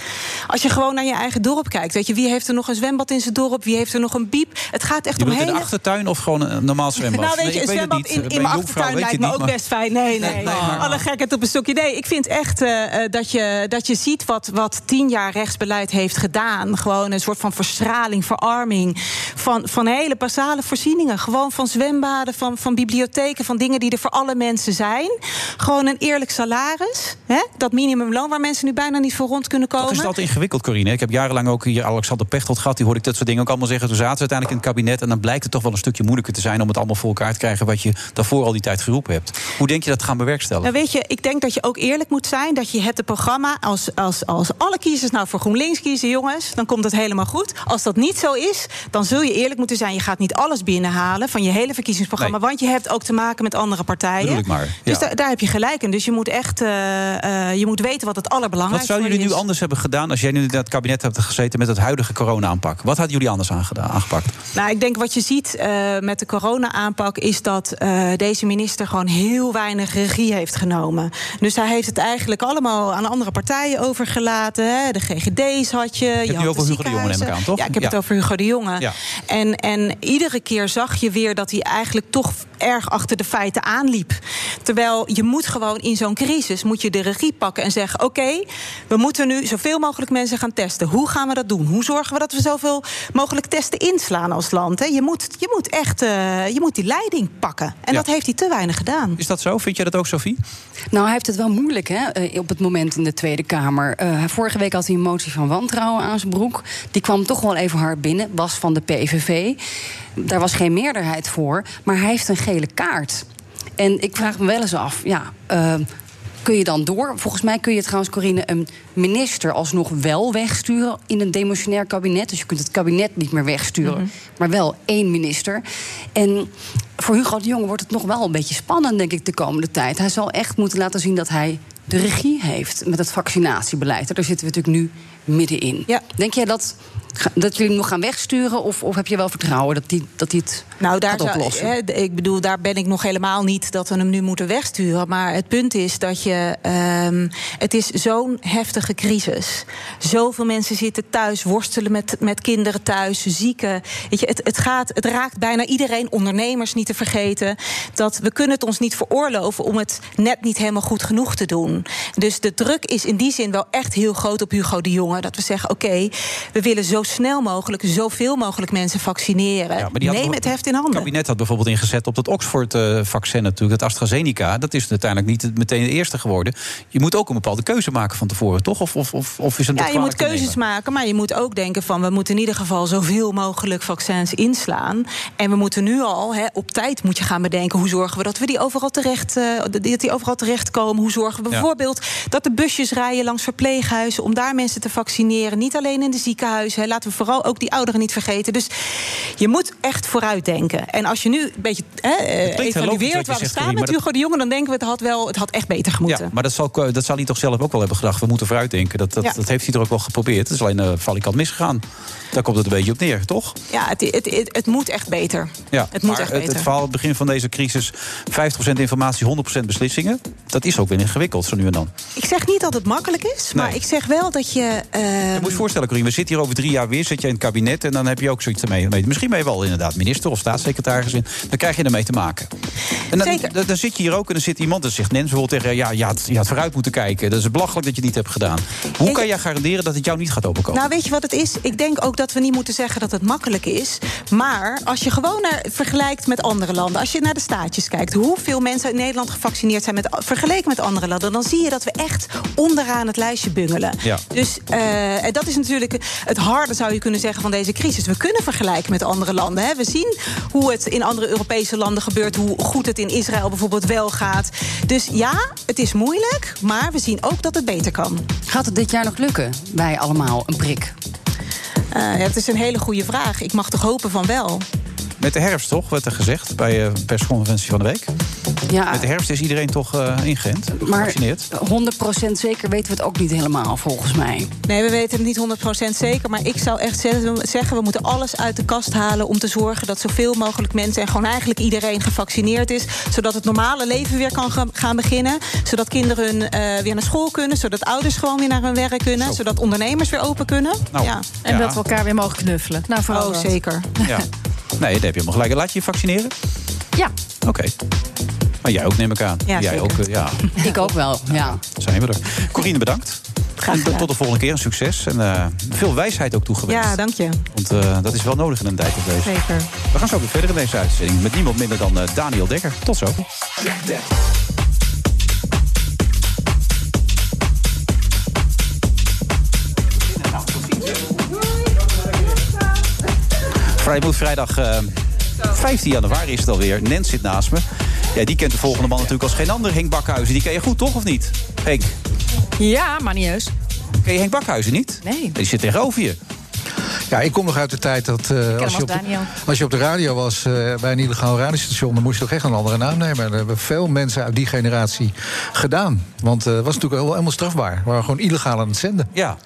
Als je gewoon naar je eigen dorp kijkt, weet je, wie heeft er nog een zwembad in zijn dorp? Wie heeft er nog een biep? Het gaat echt Je om hele de achtertuin of gewoon een normaal zwembad? nou, weet je, een zwembad in, een mijn achtertuin lijkt me ook maar- best fijn. Nee, nee. nee, maar- Alle gekheid op een stokje. Nee, ik vind echt eh, eh, dat, je, dat je ziet wat, wat tien jaar rechtsbeleid heeft gedaan. Gewoon een soort van verstraling, verarming van, van hele basale voorzieningen. Gewoon van zwembaden, van, van bibliotheken, van dingen die er voor alle mensen zijn. Gewoon een eerlijk salaris. Hè? Dat waar mensen nu bijna niet voor rond kunnen komen. Toch is dat ingewikkeld, Corine. Ik heb jarenlang ook hier Alexander Pechtold gehad. Die hoorde ik dat soort dingen ook allemaal zeggen. Toen zaten ze uiteindelijk in het kabinet. En dan blijkt het toch wel een stukje moeilijker te zijn... om het allemaal voor elkaar te krijgen... wat je daarvoor al die tijd geroepen hebt. Hoe denk je dat te gaan bewerkstelligen? Nou, weet je, ik denk dat je ook eerlijk moet zijn. Dat je hebt het programma. Als, als, als alle kiezers nou voor GroenLinks kiezen, jongens, dan komt het helemaal goed. Als dat niet zo is, dan zul je eerlijk moeten zijn. Je gaat niet alles binnenhalen van je hele verkiezingsprogramma. Nee. Want je hebt ook te maken met andere partijen. Bedoel ik maar, Dus daar heb je gelijk in. Dus je moet echt eh, eh, je moet weten wat het Wat allerbelangrijkste zouden jullie nu is. anders hebben gedaan... als jij nu in het kabinet hebt gezeten met het huidige corona-aanpak? Wat hadden jullie anders aangedaan, aangepakt? Nou, ik denk wat je ziet eh, met de corona-aanpak is dat eh, deze minister gewoon heel weinig regie heeft genomen. Dus hij heeft het eigenlijk allemaal aan andere partijen overgelaten. Hè. De GGD's had je. Je, nu over Hugo de Jonge, neem ik aan, toch? Ja, ik heb Ja. het over Hugo de Jonge. Ja. En, en iedere keer zag je weer dat hij eigenlijk toch erg achter de feiten aanliep. Terwijl je moet gewoon in zo'n crisis moet je de regie pakken en zeggen: oké, we moeten nu zoveel mogelijk mensen gaan testen. Hoe gaan we dat doen? Hoe zorgen we dat we zoveel mogelijk testen inslaan als land? Hè? Je, moet, je moet echt eh, je moet die leiding pakken. En Ja. dat heeft hij te weinig gedaan. Is dat zo? Vind jij dat ook, Sophie? Nou, hij heeft het wel moeilijk hè, eh, op het moment in de Tweede Kamer. Eh, vorige week had hij een motie van wantrouwen aan zijn broek. Die kwam toch wel even hard binnen, was van de PVV. Daar was geen meerderheid voor, maar hij heeft een gele kaart. En ik vraag me wel eens af, ja, kun je dan door? Volgens mij kun je trouwens, Corine, een minister alsnog wel wegsturen in een demissionair kabinet. Dus je kunt het kabinet niet meer wegsturen, maar wel één minister. En voor Hugo de Jonge wordt het nog wel een beetje spannend, denk ik, de komende tijd. Hij zal echt moeten laten zien dat hij de regie heeft met het vaccinatiebeleid. Daar zitten we natuurlijk nu middenin. Ja. Denk jij dat Dat jullie hem nog gaan wegsturen? Of, of heb je wel vertrouwen dat hij dat die het Nou, daar gaat zou- oplossen? hè, ik bedoel, daar ben ik nog helemaal niet dat we hem nu moeten wegsturen. Maar het punt is dat je. ehm, het is zo'n heftige crisis. Zoveel mensen zitten thuis, worstelen met, met kinderen thuis, zieken. Weet je, het, het, gaat, het raakt bijna iedereen, ondernemers niet te vergeten. Dat we kunnen het ons niet veroorloven om het net niet helemaal goed genoeg te doen. Dus de druk is in die zin wel echt heel groot op Hugo de Jonge. Dat we zeggen: oké, we willen zo snel mogelijk, zoveel mogelijk mensen vaccineren. Ja, die Neem het heft in Het handen. kabinet had bijvoorbeeld ingezet op dat Oxford-vaccin natuurlijk, het AstraZeneca. Dat is uiteindelijk niet meteen de eerste geworden. Je moet ook een bepaalde keuze maken van tevoren, toch? Of, of, of, of is het Ja, je moet keuzes maken, maar je moet ook denken van... we moeten in ieder geval zoveel mogelijk vaccins inslaan. En we moeten nu al, hè, op tijd moet je gaan bedenken... hoe zorgen we dat we die overal terecht, eh, dat die overal terechtkomen. Hoe zorgen we Ja. bijvoorbeeld dat de busjes rijden langs verpleeghuizen... om daar mensen te vaccineren, niet alleen in de ziekenhuizen. Laten we vooral ook die ouderen niet vergeten. Dus je moet echt vooruitdenken. En als je nu een beetje hè, eh, evalueert waar we staan met Hugo de Jonge... dan denken we het had, wel, het had echt beter gemoeten. Ja, maar dat zal, dat zal hij toch zelf ook wel hebben gedacht. We moeten vooruitdenken. Dat, dat, Ja. dat heeft hij er ook wel geprobeerd. Het is alleen uh, valikant misgegaan. Daar komt het een beetje op neer, toch? Ja, het, het, het, het moet echt beter. Ja, Het moet maar echt het, beter. het verhaal, het begin van deze crisis... 50% informatie, 100% beslissingen. Dat is ook weer ingewikkeld, zo nu en dan. Ik zeg niet dat het makkelijk is, maar Nee. ik zeg wel dat je. eh, Je moet je voorstellen, Corine, we zitten hier over drie jaar weer. Zit je in het kabinet en dan heb je ook zoiets ermee. mee. Misschien ben je wel inderdaad minister of staatssecretaris in. Dan krijg je ermee te maken. En dan, Zeker. dan, dan zit je hier ook en dan zit iemand en zegt Nens bijvoorbeeld tegen ja, je had, je had vooruit moeten kijken. Dat is belachelijk dat je het niet hebt gedaan. Hoe kan jij garanderen dat het jou niet gaat overkomen? Nou, weet je wat het is? Ik denk ook dat we niet moeten zeggen dat het makkelijk is. Maar als je gewoon naar, vergelijkt met andere landen, als je naar de staatjes kijkt, hoeveel mensen in Nederland gevaccineerd zijn met, vergeleken met andere landen, dan zie je dat we echt onderaan het lijstje bungelen. Ja. Dus eh, dat is natuurlijk het harde, zou je kunnen zeggen, van deze crisis. We kunnen vergelijken met andere landen. Hè. We zien hoe het in andere Europese landen gebeurt, hoe goed het in Israël bijvoorbeeld wel gaat. Dus ja, het is moeilijk, maar we zien ook dat het beter kan. Gaat het dit jaar nog lukken? Wij allemaal een prik. Eh, het is een hele goede vraag. Ik mag toch hopen van wel. Met de herfst toch, werd er gezegd bij de persconferentie van de week. Ja, Met de herfst is iedereen toch eh ingeënt, maar gevaccineerd. 100% zeker weten we het ook niet helemaal, volgens mij. Nee, we weten het niet 100% zeker. Maar ik zou echt zeggen, we moeten alles uit de kast halen... om te zorgen dat zoveel mogelijk mensen... en gewoon eigenlijk iedereen gevaccineerd is... zodat het normale leven weer kan ga- gaan beginnen. Zodat kinderen eh, weer naar school kunnen. Zodat ouders gewoon weer naar hun werk kunnen. Zodat ondernemers weer open kunnen. Nou, ja. En Ja. dat we elkaar weer mogen knuffelen. Nou, vooral Oh, zeker. Ja. Nee, dat heb je helemaal gelijk. Laat je je vaccineren? Ja. Oké. Maar jij ook, neem ik aan. Ja, jij zeker. ook, eh, ja. Ik ook wel, ja. Zijn we er. Corine, bedankt. Graag En tot de volgende keer. Een succes. En eh, veel wijsheid ook toegewenst. Ja, dank je. Want eh, dat is wel nodig in een tijd als deze. Zeker. We gaan zo weer verder in deze uitzending. Met niemand minder dan Daniel Dekker. Tot zo. Vrijmoed vrijdag eh, 15 januari is het alweer. Nens zit naast me. Ja, die kent de volgende man natuurlijk als geen ander. Henk Bakhuizen. Die ken je goed, toch? Of niet? Henk, Ja, maar niet heus. ken je Henk Bakhuizen niet? Nee. Die zit tegenover je. Ja, ik kom nog uit de tijd dat eh, hem als, je op de, Daniel. als je op de radio was eh, bij een illegaal radiostation, dan moest je toch echt een andere naam nemen. En dat hebben veel mensen uit die generatie gedaan. Want eh, het was natuurlijk wel helemaal strafbaar. We waren gewoon illegaal aan het zenden. Ja,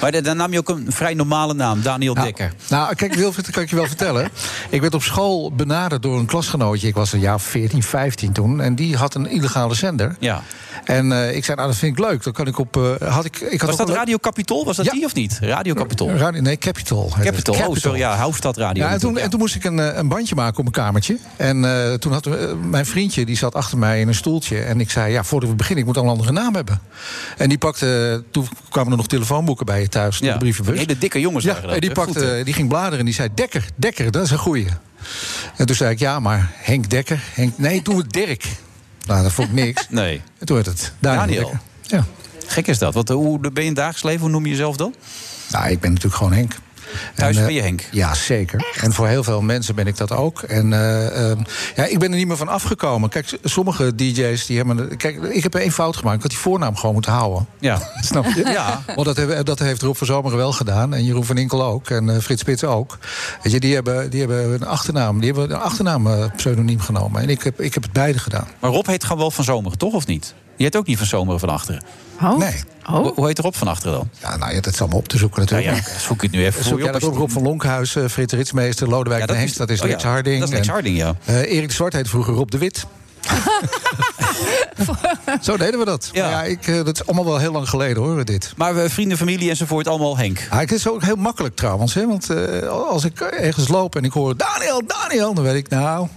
maar da- dan nam je ook een vrij normale naam, Daniel Nou, Dekker. Nou, kijk, Wilfried, dat kan ik je wel vertellen. Ik werd op school benaderd door een klasgenootje. Ik was een jaar 14, 15 toen. En die had een illegale zender. Ja. En eh, ik zei, nou, dat vind ik leuk. Dan kan ik op... eh, had ik, ik had Was dat Radio Capitol? Was dat Ja. die of niet? Radio Capitol. Radio, nee, het. Capital, oh sorry, ja, Hoofdstad Radio. Ja, en, toen, en toen moest ik een, eh, een bandje maken op mijn kamertje. En eh, toen had eh, mijn vriendje, die zat achter mij in een stoeltje. En ik zei, ja, voordat we beginnen, ik moet al een andere naam hebben. En die pakte, toen kwamen er nog telefoonboeken bij je thuis, Ja. de brievenbus. Hele dikke jongens Ja, en die, pakte, Goed, die ging bladeren en die zei, Dekker, Dekker, dat is een goeie. En toen zei ik, ja, maar Henk Dekker, Henk, nee, doe het Dirk. Nou, dat vond ik niks. Nee. Toen werd het Daniel. Ja. Gek is dat. Want, hoe ben je in het dagelijks leven? Hoe noem je jezelf dan? Nou, ik ben natuurlijk gewoon Henk. Thuis En, eh, ben je Henk. Ja, zeker. En voor heel veel mensen ben ik dat ook. En eh, ehm, ja, ik ben er niet meer van afgekomen. Kijk, sommige DJ's die hebben. Kijk, ik heb één fout gemaakt. Ik had die voornaam gewoon moeten houden. Ja. Snap je? Ja. Want dat, hebben, dat heeft Rob van Zomeren wel gedaan. En Jeroen van Inkel ook. En eh, Frits Spits ook. Weet je, die hebben, die hebben een achternaam. Die hebben een achternaam pseudoniem genomen. En ik heb, ik heb het beide gedaan. Maar Rob heet gewoon wel van zomer, toch of niet? Je heet ook niet van Zomeren van achteren. Oh. Nee. Hoe, hoe heet Rob van achteren dan? Ja, nou ja, dat is allemaal op te zoeken Nou natuurlijk. ja, zoek het nu even Zoek voor je op. op Rob van Lonkhuis, eh, Frits Ritsmeester, Lodewijk Ja, de dat Hengst, dat is oh ja, Lex Harding. dat is Lex En, Harding, ja. eh, Erik de Zwart heet vroeger Rob de Wit. Zo deden we dat. Ja. Maar ja, ik, eh, dat is allemaal wel heel lang geleden hoor, dit. Maar we vrienden, familie enzovoort, allemaal Henk. Ah, het is ook heel makkelijk trouwens. Hè? Want eh, als ik ergens loop en ik hoor Daniel, Daniel, dan weet ik nou...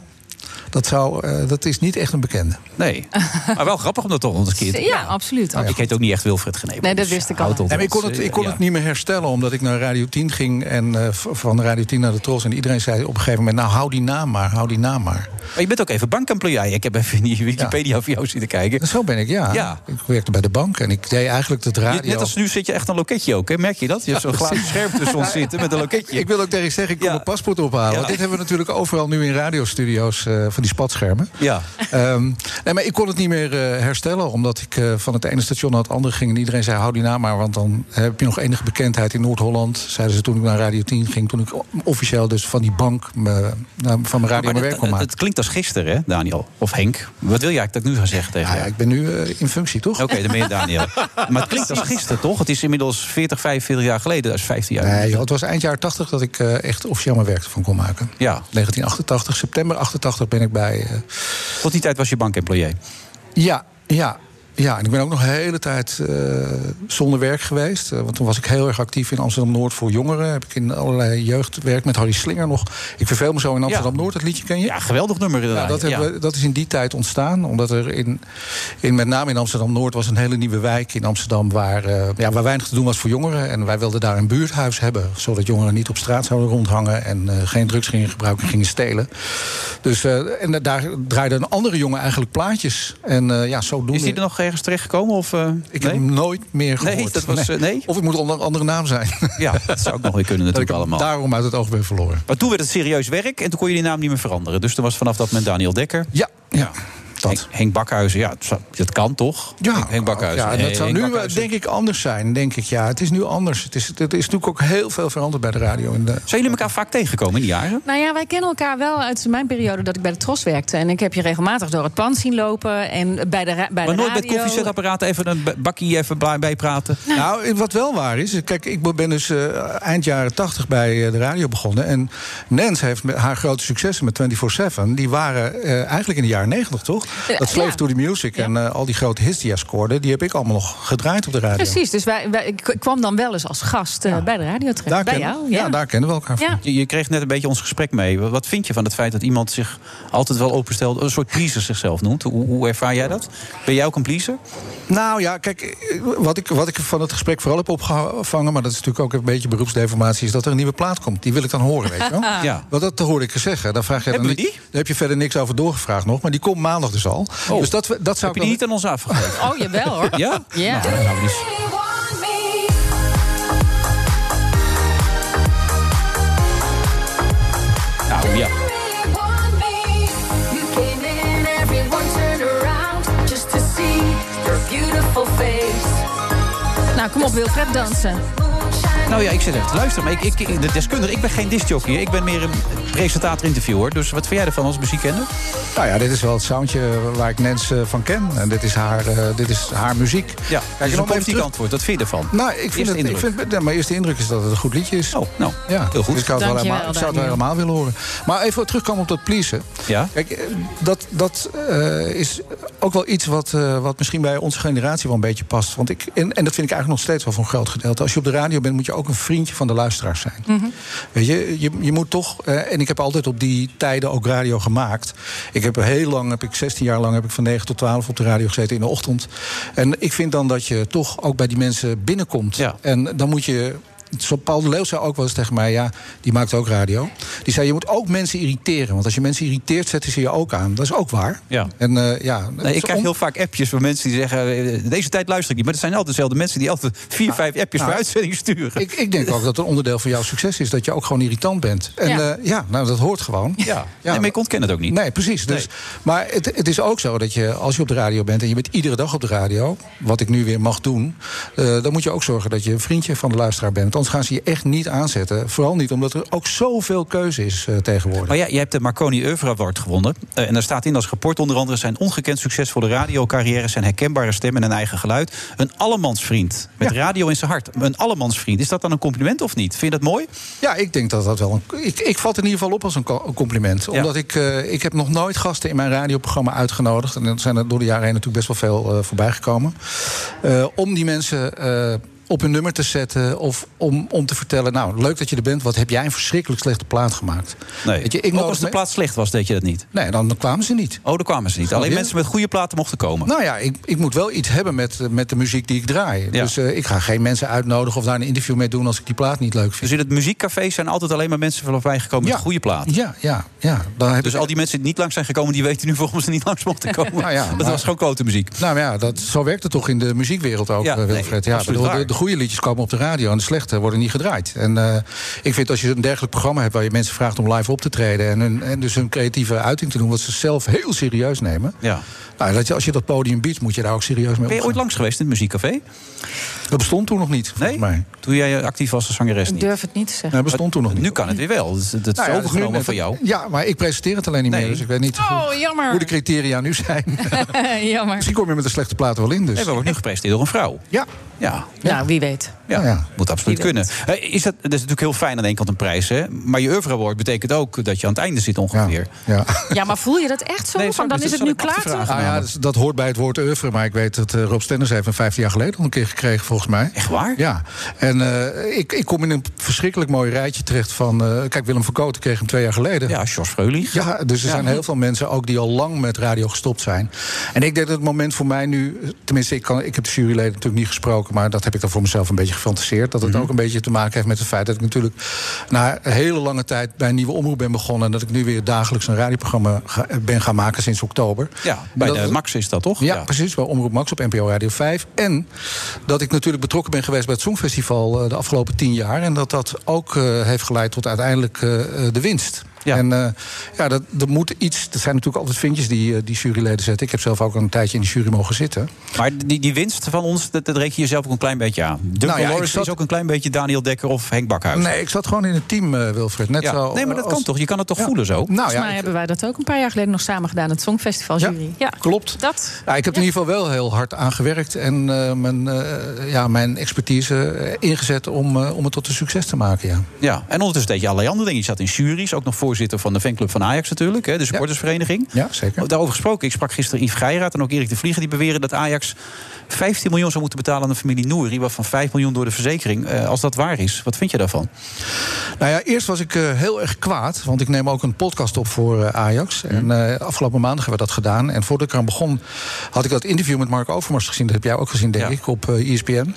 Dat, zou, eh, dat is niet echt een bekende. Nee. maar wel grappig om dat toch eens een keer te Ja, absoluut. Nou, ik heet ook niet echt Wilfred Genepen. Nee, dat dus wist ik al. maar ik kon het, ik kon ja. het niet meer herstellen, omdat ik naar Radio 10 ging. En eh, van Radio 10 naar de Tros. En iedereen zei op een gegeven moment, nou hou die naam maar, hou die naam maar. Maar je bent ook even bankemployé. Ik heb even in die Wikipedia voor jou zitten kijken. En zo ben ik, ja. Ja. Ik werkte bij de bank en ik deed eigenlijk het radio... net als nu zit je echt een loketje ook, hè? merk je dat? Je hebt zo'n glazen scherm tussen ons zitten met een loketje. Ik wil ook tegen je zeggen, ik kom Ja. mijn paspoort ophalen. Ja. Dit hebben we natuurlijk overal nu in radiostudio's eh, van die spatschermen. Ja. Ehm, nee, maar ik kon het niet meer eh, herstellen, omdat ik eh, van het ene station naar het andere ging. En iedereen zei, hou die naam maar, want dan heb je nog enige bekendheid in Noord-Holland. Zeiden ze toen ik naar Radio 10 ging, toen ik officieel dus van die bank me, nou, van mijn radio Maar mijn werk kon maken. het klinkt als gisteren, hè, Daniel? Of Henk? Wat wil jij dat ik nu ga zeggen tegen jou? ja, ik ben nu eh, in functie, toch? Oké, dan ben je Daniel. Maar het klinkt als gisteren, toch? Het is inmiddels 40, 45 jaar geleden. Dat is 15 jaar. Nee, joh, het was eind jaren 80 dat ik eh, echt officieel mijn werk ervan kon maken. Ja. 1988, september 88 ben ik bij... eh, Tot die tijd was je bankemployé. Ja, ja. Ja, en ik ben ook nog een hele tijd eh, zonder werk geweest. Eh, want toen was ik heel erg actief in Amsterdam-Noord voor jongeren. Heb ik in allerlei jeugdwerk met Harry Slinger nog. Ik verveel me zo in Amsterdam-Noord, dat liedje ken je? Ja, geweldig nummer Ja, inderdaad. dat, we- dat is in die tijd ontstaan. Omdat er in, in met name in Amsterdam-Noord was een hele nieuwe wijk in Amsterdam... Waar, eh, ja, waar weinig te doen was voor jongeren. En wij wilden daar een buurthuis hebben. Zodat jongeren niet op straat zouden rondhangen... en geen drugs gingen gebruiken, gingen stelen. Dus, en daar draaide een andere jongen eigenlijk plaatjes. En ja, zodoende... Is die er nog ergens terechtgekomen? Of, eh, Ik nee? heb hem nooit meer Nee, gehoord. dat was, eh, nee? Of ik moet onder een andere naam zijn. Ja, dat zou ook nog weer kunnen natuurlijk allemaal. daarom uit het oog ben verloren. Maar toen werd het serieus werk en toen kon je die naam niet meer veranderen. Dus toen was vanaf dat moment Daniel Dekker. Ja, ja. Henk, Henk Bakhuizen, ja, dat kan toch? Ja, Henk, Bakhuizen. Ja, en dat zou Henk nu eh, Bakhuizen. denk ik anders zijn. Denk ik, ja, het is nu anders. Het is, het is natuurlijk ook heel veel veranderd bij de radio. In de... Zijn jullie elkaar vaak tegengekomen in die jaren? Nou ja, wij kennen elkaar wel uit mijn periode dat ik bij de Tros werkte. En ik heb je regelmatig door het pand zien lopen. En bij de, bij maar de nooit met radio. koffiezetapparaat even een bakkie even bij- bijpraten? Nou, wat wel waar is, kijk, ik ben dus eh, eind jaren 80 bij eh, de radio begonnen. En Nens heeft met haar grote successen met 24-7, die waren eh, eigenlijk in de jaren 90, toch? Eh, Dat Slave ja. to the Music en eh, al die grote hits die hij scoorde, die heb ik allemaal nog gedraaid op de radio. Precies, dus wij, wij- ik kwam dan wel eens als gast eh, bij de radio terecht. Daar bij kennen- jou, ja. ja. daar kennen we elkaar van. Ja. Je, je kreeg net een beetje ons gesprek mee. Wat vind je van het feit dat iemand zich altijd wel openstelt... een soort pleaser zichzelf noemt? Hoe, hoe ervaar jij dat? Ben jij ook een pleaser? Nou ja, kijk, eh, wat ik, wat ik van het gesprek vooral heb opgevangen... maar dat is natuurlijk ook een beetje beroepsdeformatie... is dat er een nieuwe plaat komt. Die wil ik dan horen, weet je wel? Ja. Want dat hoorde ik je zeggen. Daar, vraag je dan niet-? Daar heb je verder niks over doorgevraagd nog. Maar die komt maandag dus al. Oh. Dus dat, dat zou Heb je niet aan ons afgegeven? Oh, jawel hoor. Ja? Ja. Nou, we dus- Nou ja. Nou, kom op, Wilfred, dansen. Nou ja, ik zit even te luisteren. Maar ik, ik, de deskundige, ik ben geen discjockey. Ik ben meer een presentator-interviewer. Dus wat vind jij ervan als muziekkenner? Nou ja, dit is wel het soundje waar ik Nens eh, van ken. En dit is haar, eh, dit is haar muziek. Ja, Kijk, dus en een terug- antwoord. Wat vind je ervan? Nou, ik vind Eerste het, ik vind, ja, mijn eerste indruk is dat het een goed liedje is. Oh, nou, Ja, heel goed. Dus ik zou het wel Dankjewel, helemaal, ik zou het wel helemaal willen horen. Maar even terugkomen op dat pleasen. Ja? Kijk, eh, dat, dat eh, is ook wel iets wat, eh, wat misschien bij onze generatie wel een beetje past. Want ik, en, en dat vind ik eigenlijk nog steeds wel voor een groot gedeelte. Als je op de radio bent, moet je ook een vriendje van de luisteraars zijn. Weet je, je, je moet toch. eh, en ik heb altijd op die tijden ook radio gemaakt. Ik heb heel lang, heb ik 16 jaar lang, heb ik van 9 tot 12 op de radio gezeten in de ochtend. En ik vind dan dat je toch ook bij die mensen binnenkomt. Ja. En dan moet je. Zo Paul de Leeuw zei ook wel eens tegen mij, ja, die maakt ook radio. Die zei, je moet ook mensen irriteren. Want als je mensen irriteert, zetten ze je ook aan. Dat is ook waar. Ja. En eh, ja, Nee, ik krijg heel vaak appjes van mensen die zeggen... eh, deze tijd luister ik niet. Maar het zijn altijd dezelfde mensen die altijd vier, vijf appjes nou, per uitzending sturen. Ik, ik denk ook dat een onderdeel van jouw succes is dat je ook gewoon irritant bent. En Ja. ja, ja nou, dat hoort gewoon. ja. Nee, maar ik ontken het ook niet. Nee, precies. Dus, Maar het, het is ook zo dat je, als je op de radio bent en je bent iedere dag op de radio, wat ik nu weer mag doen, eh, dan moet je ook zorgen dat je een vriendje van de luisteraar bent. Anders gaan ze je echt niet aanzetten. Vooral niet omdat er ook zoveel keuze is eh, tegenwoordig. Maar ja, je hebt de Marconi Oeuvre Award gewonnen. Eh, en daar staat in als rapport onder andere... zijn ongekend succesvolle radiocarrière... zijn herkenbare stem en een eigen geluid. Een allemansvriend. Met radio in zijn hart. Een allemansvriend. Is dat dan een compliment of niet? Vind je dat mooi? Ja, ik denk dat dat wel een. Ik, ik vat het in ieder geval op als een co- een compliment. Omdat ik. eh, ik heb nog nooit gasten in mijn radioprogramma uitgenodigd. En er zijn er door de jaren heen natuurlijk best wel veel voorbij gekomen. Om die mensen. Op hun nummer te zetten of om, om te vertellen... nou, leuk dat je er bent, wat heb jij een verschrikkelijk slechte plaat gemaakt. Nee. Weet je, ik Ook als de plaat slecht was, deed je dat niet? Nee, dan kwamen ze niet. Oh, daar kwamen ze niet. Alleen mensen met goede platen mochten komen. Nou ja, ik, ik moet wel iets hebben met, met de muziek die ik draai. Dus eh, ik ga geen mensen uitnodigen of daar een interview mee doen... als ik die plaat niet leuk vind. Dus in het muziekcafé zijn altijd alleen maar mensen voorbij gekomen met goede platen. Ja, ja, ja. Dan heb Dus al die mensen die niet langs zijn gekomen, die weten nu waarom ze niet langs mochten komen. Nou ja, dat maar- was gewoon klote muziek. Nou ja, dat, zo werkt het toch in de muziekwereld ook, Ja, eh, nee, Wilfred. ja, bedoel, de, de goede liedjes komen op de radio en de slechte worden niet gedraaid. En eh, ik vind als je een dergelijk programma hebt... waar je mensen vraagt om live op te treden... en, hun, en dus hun creatieve uiting te doen... wat ze zelf heel serieus nemen... Ja. Nou, dat je, als je dat podium biedt, moet je daar ook serieus mee Ben je ooit langs geweest in het muziekcafé? Dat bestond toen nog niet, volgens mij. Toen jij actief was als zangeres Ik niet? durf het niet te zeggen. Nee, bestond toen nog niet. Nu kan het weer wel. Dat is, dat Nou dat overgenomen net- van jou. Ja, maar ik presenteer het alleen niet Nee. meer. Dus ik weet niet Oh, hoe, jammer. hoe de criteria nu zijn. Jammer. Misschien kom je met een slechte plaat wel in. Dus. Nee, we worden nu gepresenteerd door een vrouw. Ja. Ja, Nou, wie weet. ja. ja. moet absoluut kunnen. Eh, Is dat, dat is natuurlijk heel fijn aan de ene kant een prijs, hè? Maar je oeuvre award betekent ook dat je aan het einde zit ongeveer. Ja. Ja, maar voel je dat echt zo? Nee, Van, dan is het nu klaar, toch? Nou ja, dus dat hoort bij het woord oeuvre. Maar ik weet dat eh, Rob Stenders heeft een 15 jaar geleden al een keer gekregen, volgens mij. Echt waar? Ja. En eh, ik, ik kom in een verschrikkelijk mooi rijtje terecht van... eh, kijk, Willem van Kooten kreeg hem twee jaar geleden. Ja, George Freulich. Ja, dus er Ja. zijn heel veel mensen ook die al lang met radio gestopt zijn. En ik denk dat het moment voor mij nu... Tenminste, ik, kan, ik heb de juryleden natuurlijk niet gesproken... maar dat heb ik dan voor mezelf een beetje gefantaseerd. Dat het Mhm. ook een beetje te maken heeft met het feit dat ik natuurlijk... na een hele lange tijd bij een nieuwe omroep ben begonnen... en dat ik nu weer dagelijks een radioprogramma ga- ben gaan maken sinds oktober. Ja, bij En de dat- Max is dat toch? Ja, precies, bij Omroep Max op NPO Radio 5. En dat ik natuurlijk betrokken ben geweest bij het Songfestival eh, de afgelopen tien jaar. En dat dat ook eh, heeft geleid tot uiteindelijk eh, de winst. Ja. En eh, ja, dat, er moet iets. Er zijn natuurlijk altijd vinkjes die, eh, die juryleden zetten. Ik heb zelf ook een tijdje in de jury mogen zitten. Maar die, die winst van ons, dat, dat reken je jezelf ook een klein beetje aan. Duncan Nou ja, zat- is ook een klein beetje Daniel Dekker of Henk Bakhuis. Nee, ik zat gewoon in het team, eh, Wilfred. Net Ja. zo, Nee, maar dat als- kan toch? Je kan het toch Ja. voelen zo? Nou Volgens ja, mij ik- hebben wij dat ook een paar jaar geleden nog samen gedaan. Het Songfestival jury. Ja, klopt. Dat. Ja, ik heb er in ieder geval wel heel hard aan gewerkt en eh, mijn, eh, ja, mijn expertise ingezet om, om het tot een succes te maken. Ja. Ja, en ondertussen deed je allerlei andere dingen. Je zat in juries, ook nog voorzitter van de fanclub van Ajax natuurlijk, hè, de supportersvereniging. Ja, zeker. Daarover gesproken, ik sprak gisteren Yves Geiraat en ook Erik de Vlieger... die beweren dat Ajax 15 miljoen zou moeten betalen aan de familie Nouri... waarvan 5 miljoen door de verzekering. Eh, als dat waar is, wat vind je daarvan? Nou ja, eerst was ik eh, heel erg kwaad. Want ik neem ook een podcast op voor eh, Ajax. En eh, afgelopen maandag hebben we dat gedaan. En voordat ik eraan begon, had ik dat interview met Mark Overmars gezien. Dat heb jij ook gezien, denk Ja. ik, op eh, ESPN.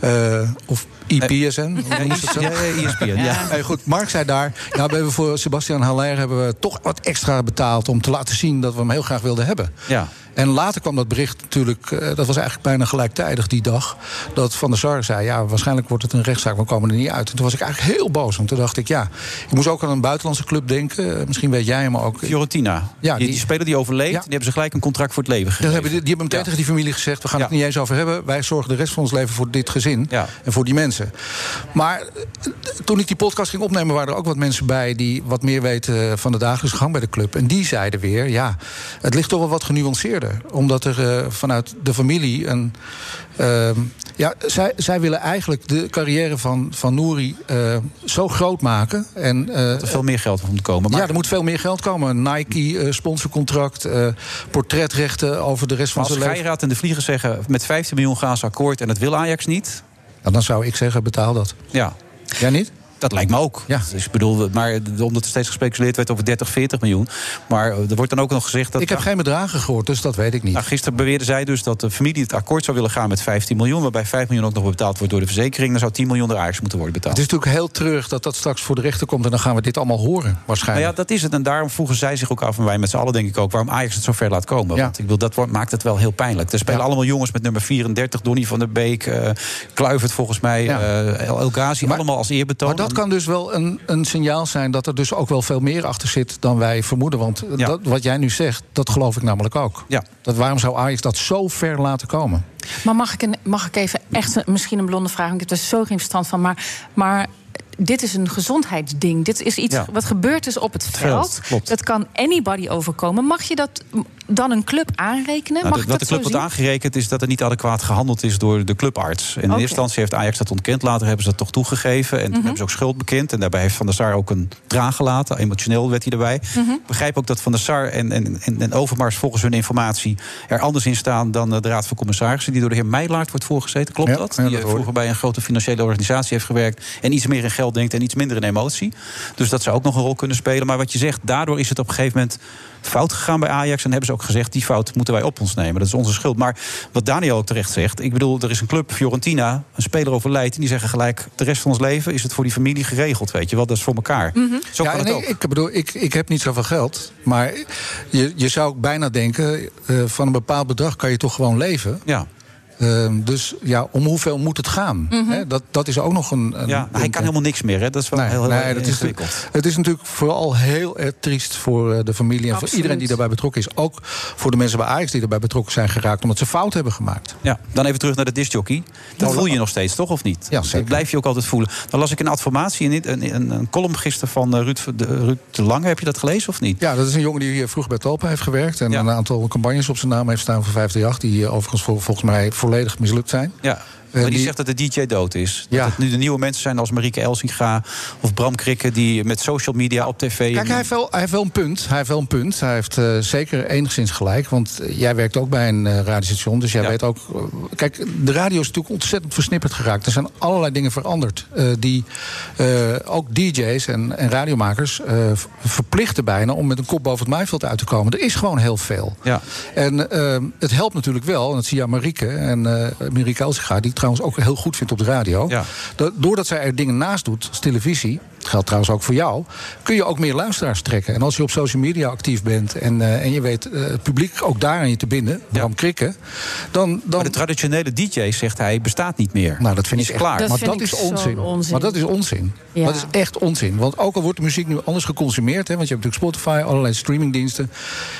Eh, of IPSN. hoe zo? Ja, ja, ESPN, ja. Nee, goed, Mark zei daar. Nou, we hebben voor Sebastian Haller hebben we toch wat extra betaald om te laten zien dat we hem heel graag wilden hebben. Ja. En later kwam dat bericht natuurlijk, eh, dat was eigenlijk bijna gelijktijdig die dag, dat Van der Sar zei: Ja, waarschijnlijk wordt het een rechtszaak, we komen er niet uit. En toen was ik eigenlijk heel boos, want toen dacht ik: Ja, ik moest ook aan een buitenlandse club denken. Eh, Misschien weet jij hem ook. Fiorentina. Ja, die, speler die overleeft, Ja. die hebben ze gelijk een contract voor het leven gegeven. hebben, die die hebben meteen tegen die familie gezegd: we gaan het niet eens over hebben. Wij zorgen de rest van ons leven voor dit gezin en voor die mensen. Maar eh, toen ik die podcast ging opnemen, waren er ook wat mensen bij die wat meer weten van de dagelijkse gang bij de club. En die zeiden weer: ja, het ligt toch wel wat genuanceerder. Omdat er eh, vanuit de familie een. ehm, ja, zij, zij willen eigenlijk de carrière van, van Nouri eh, zo groot maken. En, Dat er veel meer geld moet komen. Maar ja, er moet veel meer geld komen. Nike sponsorcontract, portretrechten over de rest van als zijn leven. Geiraat en de Vlieger zeggen... met 15 miljoen gaan ze akkoord en dat wil Ajax niet... Dan zou ik zeggen, betaal dat. Ja, Jij niet? Dat lijkt me ook. Ja. Dus ik bedoel, maar omdat er steeds gespeculeerd werd over 30, 40 miljoen. Maar er wordt dan ook nog gezegd dat. ik heb geen bedragen gehoord, dus dat weet ik niet. Nou, gisteren beweerde zij dus dat de familie het akkoord zou willen gaan met 15 miljoen. Waarbij 5 miljoen ook nog betaald wordt door de verzekering. Dan zou 10 miljoen door Ajax moeten worden betaald. Het is natuurlijk heel terug dat dat straks voor de rechter komt... en dan gaan we dit allemaal horen, Nou waarschijnlijk. ja, dat is het. En daarom vroegen zij zich ook af, en wij met z'n allen denk ik ook... waarom Ajax het zo ver laat komen. Ja. Want ik wil, dat maakt het wel heel pijnlijk. Er spelen Ja. allemaal jongens met nummer 34. Donny van der Beek, eh Kluivert volgens mij, Ja. eh, El Ghazi. Allemaal als eerbetoon. Maar dat kan dus wel een, een signaal zijn dat er dus ook wel veel meer achter zit dan wij vermoeden. Want Ja. dat, wat jij nu zegt, dat geloof ik namelijk ook. Ja. Dat waarom zou Ajax dat zo ver laten komen? Maar mag ik, een, mag ik even echt een- misschien een blonde vraag? want Ik heb er zo geen verstand van. Maar, maar dit is een gezondheidsding. Dit is iets Ja. wat gebeurd is op het veld. Dat kan anybody overkomen. Mag je dat dan een club aanrekenen? Nou, mag dat de club wordt aangerekend is dat er niet adequaat gehandeld is door de clubarts. En in eerste instantie heeft Ajax dat ontkend, later hebben ze dat toch toegegeven. En toen Mhm. hebben ze ook schuld bekend. En daarbij heeft Van der Sar ook een traan gelaten. Emotioneel werd hij erbij. Mhm. Ik begrijp ook dat Van der Sar en, en, en, Overmars volgens hun informatie er anders in staan dan eh, de Raad van Commissarissen, die door de heer Meijlaert wordt voorgezeten. Klopt Ja, dat? ja, Die dat vroeger bij een grote financiële organisatie heeft gewerkt. En iets meer in geld denkt en iets minder in emotie. Dus dat zou ook nog een rol kunnen spelen. Maar wat je zegt, daardoor is het op een gegeven moment fout gegaan bij Ajax. En hebben ze ook gezegd, die fout moeten wij op ons nemen. Dat is onze schuld. Maar wat Daniel ook terecht zegt. Ik bedoel, er is een club, Fiorentina, een speler overlijdt. En die zeggen gelijk, de rest van ons leven is het voor die familie geregeld. Weet je wel, dat is voor elkaar. Mhm. Zo ja, kan het ook. ik, ik bedoel, ik, ik heb niet zoveel geld. Maar je, je zou ook bijna denken... eh, van een bepaald bedrag kan je toch gewoon leven. Ja. Ehm, dus ja, om hoeveel moet het gaan? Mhm. Hè, dat, dat is ook nog een. een Ja, hij kan helemaal niks meer. Hè? Dat is wel Nee, heel, heel nee, dat is, ingewikkeld. het is natuurlijk vooral heel erg triest voor eh, de familie en voor iedereen die daarbij betrokken is. Ook voor de mensen bij Ajax die daarbij betrokken zijn geraakt, omdat ze fout hebben gemaakt. Ja, dan even terug naar de discjockey. Dat Oh, voel je nog steeds, toch? Of niet? Ja, zeker. Dat blijf je ook altijd voelen. Dan las ik een adformatie, een, een, een, een column gisteren van eh, Ruud, de, Ruud de Lange. Heb je dat gelezen of niet? Ja, dat is een jongen die hier vroeg bij Talpa heeft gewerkt. En Ja. een aantal campagnes op zijn naam heeft staan voor 538. Die eh, overigens vol- volgens mij volledig mislukt zijn. Ja. Eh, Maar die, die- zegt dat de DJ dood is. Ja. Dat het nu de nieuwe mensen zijn als Marieke Elsinga of Bram Krikke... die met social media op tv... Kijk, hij heeft, wel, hij heeft wel een punt. Hij heeft wel een punt. Hij heeft eh, zeker enigszins gelijk. Want eh, jij werkt ook bij een eh, radiostation. Dus jij Ja. weet ook. kijk, de radio is natuurlijk ontzettend versnipperd geraakt. Er zijn allerlei dingen veranderd. die ook DJ's en, en radiomakers verplichten bijna om met een kop boven het maaiveld uit te komen. Er is gewoon heel veel. Ja. En eh, het helpt natuurlijk wel, en dat zie je aan Marieke en Marieke Elsinga, die trouwens ook heel goed vindt op de radio. Ja. Dat, doordat zij er dingen naast doet, als televisie, geldt trouwens ook voor jou, kun je ook meer luisteraars trekken. En als je op social media actief bent en, eh, en je weet eh, het publiek ook daar aan je te binden, Bram Krikken, dan. dan Maar de traditionele DJ, zegt hij, bestaat niet meer. nou, dat vind ik echt klaar. Dat maar vind dat ik is onzin. onzin. Maar dat is onzin. Ja. Dat is echt onzin. Want ook al wordt de muziek nu anders geconsumeerd, hè, want je hebt natuurlijk Spotify, allerlei streamingdiensten.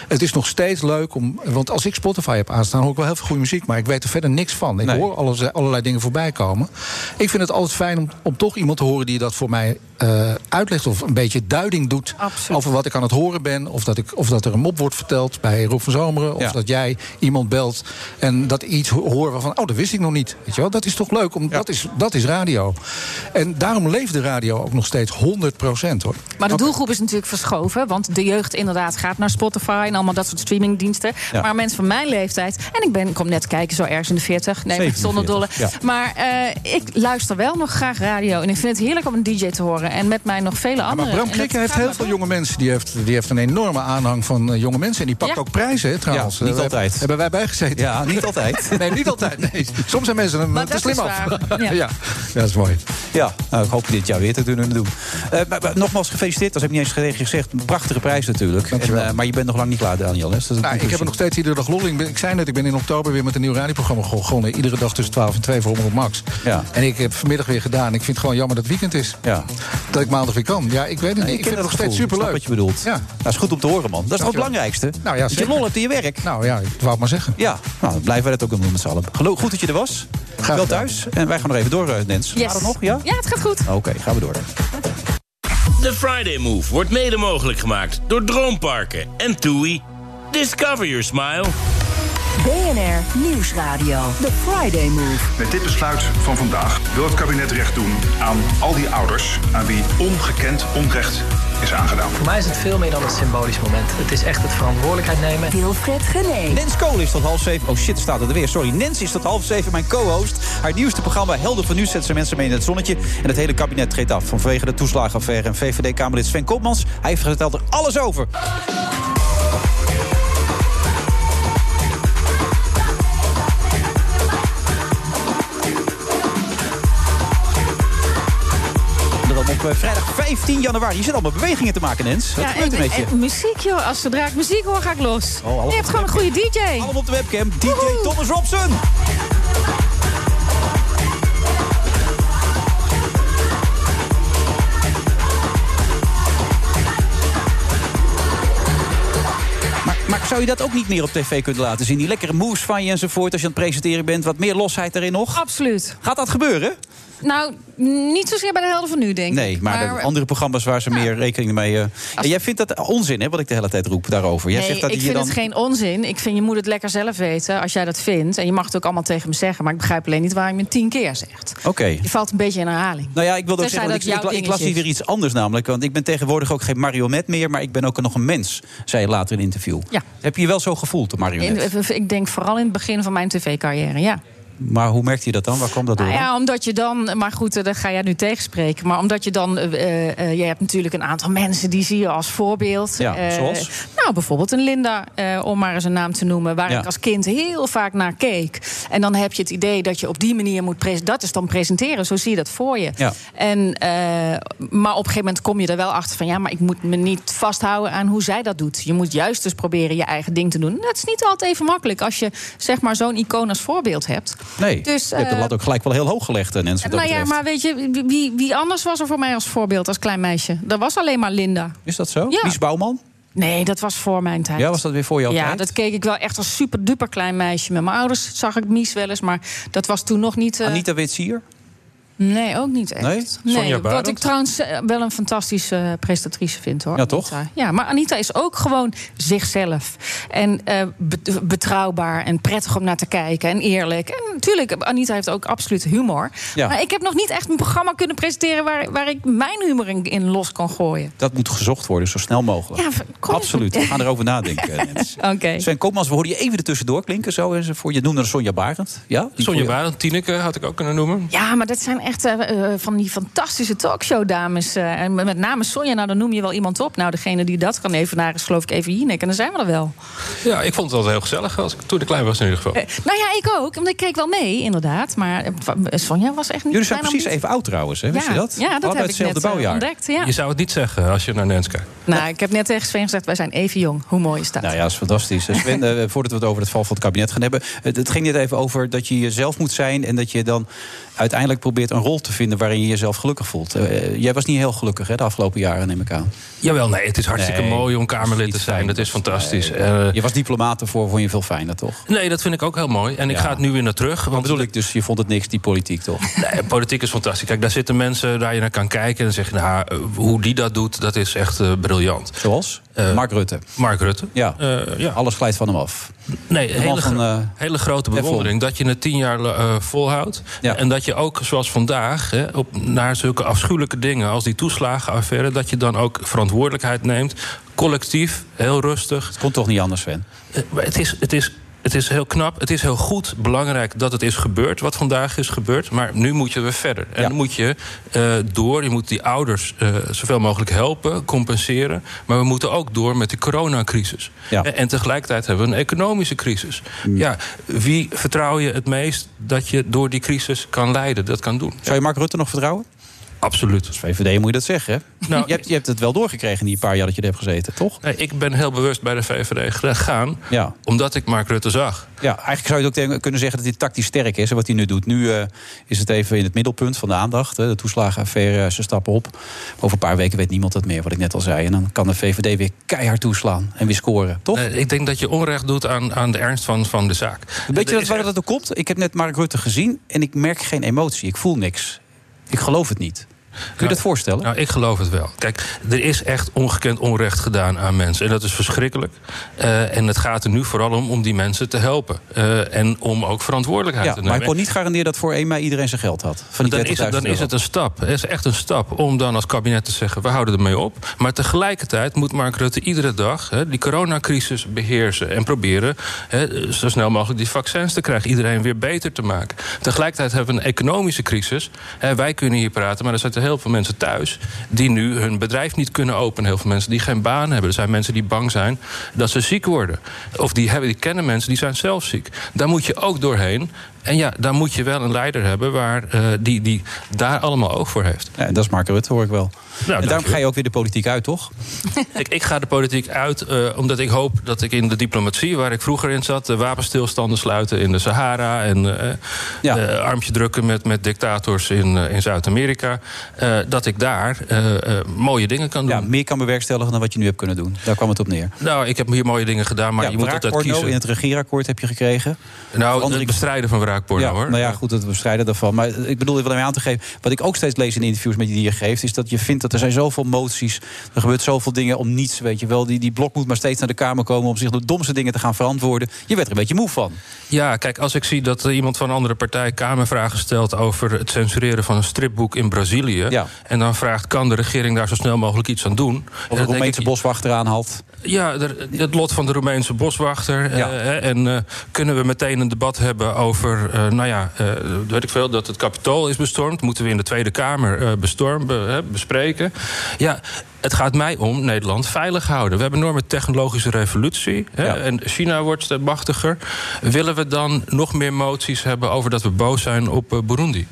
Het is nog steeds leuk om. Want als ik Spotify heb aanstaan, hoor ik wel heel veel goede muziek, maar ik weet er verder niks van. Ik Nee. hoor alles, allerlei dingen voorbij komen. Ik vind het altijd fijn om, om toch iemand te horen die dat voor mij eh, uitlegt of een beetje duiding doet Absoluut. over wat ik aan het horen ben. Of dat, ik, of dat er een mop wordt verteld bij Rob van Zomeren. Of Ja. dat jij iemand belt en dat iets ho- hoor waarvan, oh, dat wist ik nog niet. Weet je wel? Dat is toch leuk, om, dat, is, dat is radio. En daarom leeft de radio ook nog steeds 100% hoor. Maar de doelgroep is natuurlijk verschoven. Want de jeugd inderdaad gaat naar Spotify en allemaal dat soort streamingdiensten. Ja. Maar mensen van mijn leeftijd. En ik ben, ik kom net kijken, zo ergens in de 40. Nee, zonder dolle. 47, ja. Maar eh, ik luister wel nog graag radio. En ik vind het heerlijk om een DJ te horen. En met mij nog vele Ja, anderen. maar Bram En dat Krikke heeft heel veel jonge mensen. Die heeft, die heeft een enorme aanhang van eh, jonge mensen. En die pakt Ja. ook prijzen, hè, trouwens. Ja, niet Eh, altijd. Hebben wij bijgezeten. Ja, niet altijd. Nee, niet altijd. Nee. Soms zijn mensen er Maar te dat slim is af. waar. Ja. Ja. Ja. dat is mooi. Ja, nou, ik hoop dit jaar weer te kunnen doen. Eh, maar, maar nogmaals gefeliciteerd, dat heb ik niet eens gezegd. Een prachtige prijs natuurlijk. En, eh, maar je bent nog lang niet klaar, Daniel. Hè? Dus dat is Nou, ik heb er nog steeds iedere dag lol in. Ik ben- Ik zei net, ik ben in oktober weer met een nieuw radioprogramma begonnen. Iedere dag tussen 12 en 2 voor Max. Ja. En ik heb vanmiddag weer gedaan. Ik vind het gewoon jammer dat het weekend is. Ja. Dat ik maandag weer kan. Ja, ik weet het niet. Ik, vind het nog steeds superleuk. wat je bedoelt. Ja. Dat is goed om te horen, man. Dat is toch het belangrijkste? Nou ja, dat je lol hebt in je werk. Nou ja, ik wou het maar zeggen. Ja, nou, dan blijven wij dat ook doen met z'n allen. Geloof, goed dat je er was. Graag Wel thuis. En wij gaan nog even door, eh, Nens. Yes. Gaat het nog? Ja? Ja, het gaat goed. Oké, gaan we door. De Friday Move wordt mede mogelijk gemaakt door Droomparken en TUI. Discover your smile. BNR Nieuwsradio. The Friday Move. Met dit besluit van vandaag wil het kabinet recht doen aan al die ouders aan wie ongekend onrecht is aangedaan. Voor mij is het veel meer dan een symbolisch moment. Het is echt het verantwoordelijkheid nemen. Wilfred Genee. Nens Kool is tot half zeven. Oh shit, staat er weer. Sorry. Nens is tot half zeven mijn co-host. Haar nieuwste programma Helder van Nu zet ze mensen mee in het zonnetje. En het hele kabinet treedt af vanwege de toeslagenaffaire. En VVD-Kamerlid Sven Koopmans, hij vertelt er alles over. Op eh, vrijdag 15 januari. Je zit allemaal bewegingen te maken, Nens. Wat Ja, gebeurt er met je? en muziek, joh. Als zodra ik muziek hoor, ga ik los. Oh, je hebt gewoon een goede DJ. Allemaal op de webcam. DJ Woehoe. Thomas Robson. Maar, maar Zou je dat ook niet meer op tv kunnen laten zien? Die lekkere moves van je enzovoort als je aan het presenteren bent. Wat meer losheid erin nog? Absoluut. Gaat dat gebeuren? Nou, niet zozeer bij de helden van nu, denk ik. Nee, maar, de andere programma's waar ze meer rekening mee... En jij vindt dat onzin, hè, wat ik de hele tijd roep daarover. Jij nee, zegt dat ik vind dan... het geen onzin. Ik vind je moet het lekker zelf weten als jij dat vindt. En je mag het ook allemaal tegen me zeggen. Maar ik begrijp alleen niet waarom je het tien keer zegt. Oké. Je valt een beetje in herhaling. Nou ja, ik wilde ook Tenzij zeggen, ik, dat ik, ik las hier weer iets anders namelijk. Want ik ben tegenwoordig ook geen marionet meer, maar ik ben ook nog een mens, zei je later in een interview. Ja. Heb je je wel zo gevoeld, de marionet? In- ik denk vooral in het begin van mijn tv-carrière, ja. Maar hoe merkte je dat dan? Waar kwam dat door? Nou dan? ja, omdat je dan, maar goed, eh, daar ga jij nu tegenspreken. Maar omdat je dan, eh, je hebt natuurlijk een aantal mensen die zie je als voorbeeld. Ja, zoals? Nou, bijvoorbeeld een Linda, om maar eens een naam te noemen, waar Ja. ik als kind heel vaak naar keek. En dan heb je het idee dat je op die manier moet presenteren. Dat is dan presenteren, zo zie je dat voor je. Ja. En, maar op een gegeven moment kom je er wel achter van ja, maar ik moet me niet vasthouden aan hoe zij dat doet. Je moet juist dus proberen je eigen ding te doen. Dat is niet altijd even makkelijk als je zeg maar zo'n icoon als voorbeeld hebt. Nee, Dus, je hebt de eh, lat ook gelijk wel heel hoog gelegd, eh, wat dat nou ja, maar weet je, wie, wie anders was er voor mij als voorbeeld als klein meisje? Dat was alleen maar Linda. Is dat zo? Ja. Lies Bouwman? Nee, dat was voor mijn tijd. Ja, was dat weer voor jouw Ja, tijd? dat keek ik wel echt als super duper klein meisje. Met mijn ouders zag ik Mies wel eens, maar dat was toen nog niet. eh, Anita Witsier? Nee, ook niet echt. Nee? Sonja wat ik trouwens eh, wel een fantastische eh, presentatrice vind hoor. Ja, toch? Anita. Ja, maar Anita is ook gewoon zichzelf. En eh, be- betrouwbaar en prettig om naar te kijken en eerlijk. En natuurlijk, Anita heeft ook absoluut humor. Ja. Maar ik heb nog niet echt een programma kunnen presenteren waar, waar ik mijn humor in, in los kan gooien. Dat moet gezocht worden, zo snel mogelijk. Ja. Absoluut, we gaan erover nadenken. Oké. Sven Koopmans, we hoorden je even ertussendoor klinken. Zo, enzovoort. Je noemde Sonja Barend. Ja? Sonja voor Barend, Tineke had ik ook kunnen noemen. Ja, maar dat zijn echt eh, eh, van die fantastische talkshow-dames. eh, en met name Sonja, nou dan noem je wel iemand op. Nou, degene die dat kan evenaren is geloof ik even Jinek. En dan zijn we er wel. Ja, ik vond het altijd heel gezellig als ik, toen ik klein was in ieder geval. Nou ja, ik ook. Want ik keek wel mee, inderdaad. Maar Sonja was echt niet Jullie zijn precies niet- even oud trouwens, hè? Wist Ja, je dat? ja, dat heb ik hetzelfde net, bouwjaar. ontdekt, ja. Je zou het niet zeggen als je naar Nens kijkt. Nou, ik heb net tegen Sven gezegd, wij zijn even jong. Hoe mooi is dat? Nou ja, dat is fantastisch. Sven, voordat we het over het val van het kabinet gaan hebben... Het, het ging net even over dat je jezelf moet zijn... en dat je dan uiteindelijk probeert een rol te vinden... waarin je jezelf gelukkig voelt. Eh, jij was niet heel gelukkig hè, de afgelopen jaren, neem ik aan. Jawel, nee, het is hartstikke Nee, mooi om Kamerlid te zijn. Dat is fantastisch. Eh, Je was diplomaat ervoor, vond je veel fijner, toch? nee, dat vind ik ook heel mooi. En ik ga het nu weer naar terug. Wat Want bedoel ik dus, je vond het niks, die politiek, toch? Nee, politiek is fantastisch. Kijk, daar zitten mensen waar je naar kan kijken... en dan zeg je, nou, eh, hoe die dat doet, dat is echt briljant. Zoals? Eh, Mark Rutte. Mark Rutte. Ja. Eh, ja. Alles glijdt van hem af. Nee, hele, van, eh, hele grote bewondering. Dat je het tien jaar volhoudt. Ja. En dat je ook, zoals vandaag, hè, op, naar zulke afschuwelijke dingen... als die toeslagenaffaire, dat je dan ook verantwoordelijkheid neemt. Collectief, heel rustig. Het kon toch niet anders, Sven? Het is, het is, het is heel knap, het is heel goed, belangrijk dat het is gebeurd... wat vandaag is gebeurd, maar nu moet je weer verder. En Ja. dan moet je eh, door, je moet die ouders eh, zoveel mogelijk helpen, compenseren... maar we moeten ook door met de coronacrisis. Ja. En, en tegelijkertijd hebben we een economische crisis. Mm. Ja, wie vertrouw je het meest dat je door die crisis kan leiden, dat kan doen? Zou je Mark Rutte nog vertrouwen? Absoluut. Als VVD moet je dat zeggen, hè? Nou, je, hebt, je hebt het wel doorgekregen in die paar jaar dat je er hebt gezeten, toch? Nee, ik ben heel bewust bij de VVD gegaan, Ja. omdat ik Mark Rutte zag. Ja, eigenlijk zou je ook tegen- kunnen zeggen dat hij tactisch sterk is. En wat hij nu doet. Nu eh, is het even in het middelpunt van de aandacht. Hè. De toeslagenaffaire, ze stappen op. Over een paar weken weet niemand dat meer, wat ik net al zei. En dan kan de VVD weer keihard toeslaan en weer scoren, toch? Nee, ik denk dat je onrecht doet aan, aan de ernst van, van de zaak. Weet je dat, waar echt- dat ook komt? Ik heb net Mark Rutte gezien en ik merk geen emotie. Ik voel niks. Ik geloof het niet. Kun je dat voorstellen? Nou, ik geloof het wel. Kijk, er is echt ongekend onrecht gedaan aan mensen. En dat is verschrikkelijk. Eh, en het gaat er nu vooral om om die mensen te helpen. Eh, en om ook verantwoordelijkheid ja, te maar nemen. ik kon niet garanderen dat voor 1 mei iedereen zijn geld had. Van die dan is, het, 30.000 dan is het een stap. Het is echt een stap om dan als kabinet te zeggen... we houden ermee op. Maar tegelijkertijd moet Mark Rutte iedere dag... Die coronacrisis beheersen en proberen... Zo snel mogelijk die vaccins te krijgen. Iedereen weer beter te maken. Tegelijkertijd hebben we een economische crisis. Wij kunnen hier praten, maar er zitten heel veel mensen thuis... die nu hun bedrijf niet kunnen openen. Heel veel mensen die geen baan hebben. Er zijn mensen die bang zijn dat ze ziek worden. Of die, hebben, die kennen mensen die zijn zelf ziek. Daar moet je ook doorheen. En ja, daar moet je wel een leider hebben waar, eh, die, die daar allemaal oog voor heeft. Ja, dat is Mark Rutte, hoor ik wel. en daarom ga je ook weer de politiek uit, toch? Ik, ik ga de politiek uit eh, omdat ik hoop dat ik in de diplomatie, waar ik vroeger in zat, de wapenstilstanden sluiten in de Sahara en eh eh, armpje drukken met, met dictators in, in Zuid-Amerika, dat ik daar mooie dingen kan doen. Ja, meer kan bewerkstelligen dan wat je nu hebt kunnen doen. Daar kwam het op neer. Nou, ik heb hier mooie dingen gedaan, maar ja, je moet altijd kiezen. in het regeerakkoord heb je gekregen. Nou, het bestrijden van ja, hoor. Nou ja, goed, het bestrijden daarvan. Maar ik bedoel, ik wil hem aan te geven. Wat ik ook steeds lees in interviews met je die je geeft, is dat je vindt dat er zijn zoveel moties. Er gebeurt zoveel dingen om niets, weet je wel. Die, die blok moet maar steeds naar de Kamer komen om zich de domste dingen te gaan verantwoorden. Je werd er een beetje moe van. Ja, kijk, als ik zie dat er iemand van een andere partij Kamervragen stelt over het censureren van een stripboek in Brazilië. En dan vraagt: kan de regering daar zo snel mogelijk iets aan doen? Of een ik, boswachter aanhaalt. Ja, het lot van de Roemeense boswachter. eh, en eh, kunnen we meteen een debat hebben over, eh, nou ja, weet ik veel, dat het kapitool is bestormd. Moeten we in de Tweede Kamer bestormen, bespreken. Ja. Het gaat mij om Nederland veilig houden. We hebben een enorme technologische revolutie. Hè, En China wordt machtiger. Willen we dan nog meer moties hebben over dat we boos zijn op Burundi?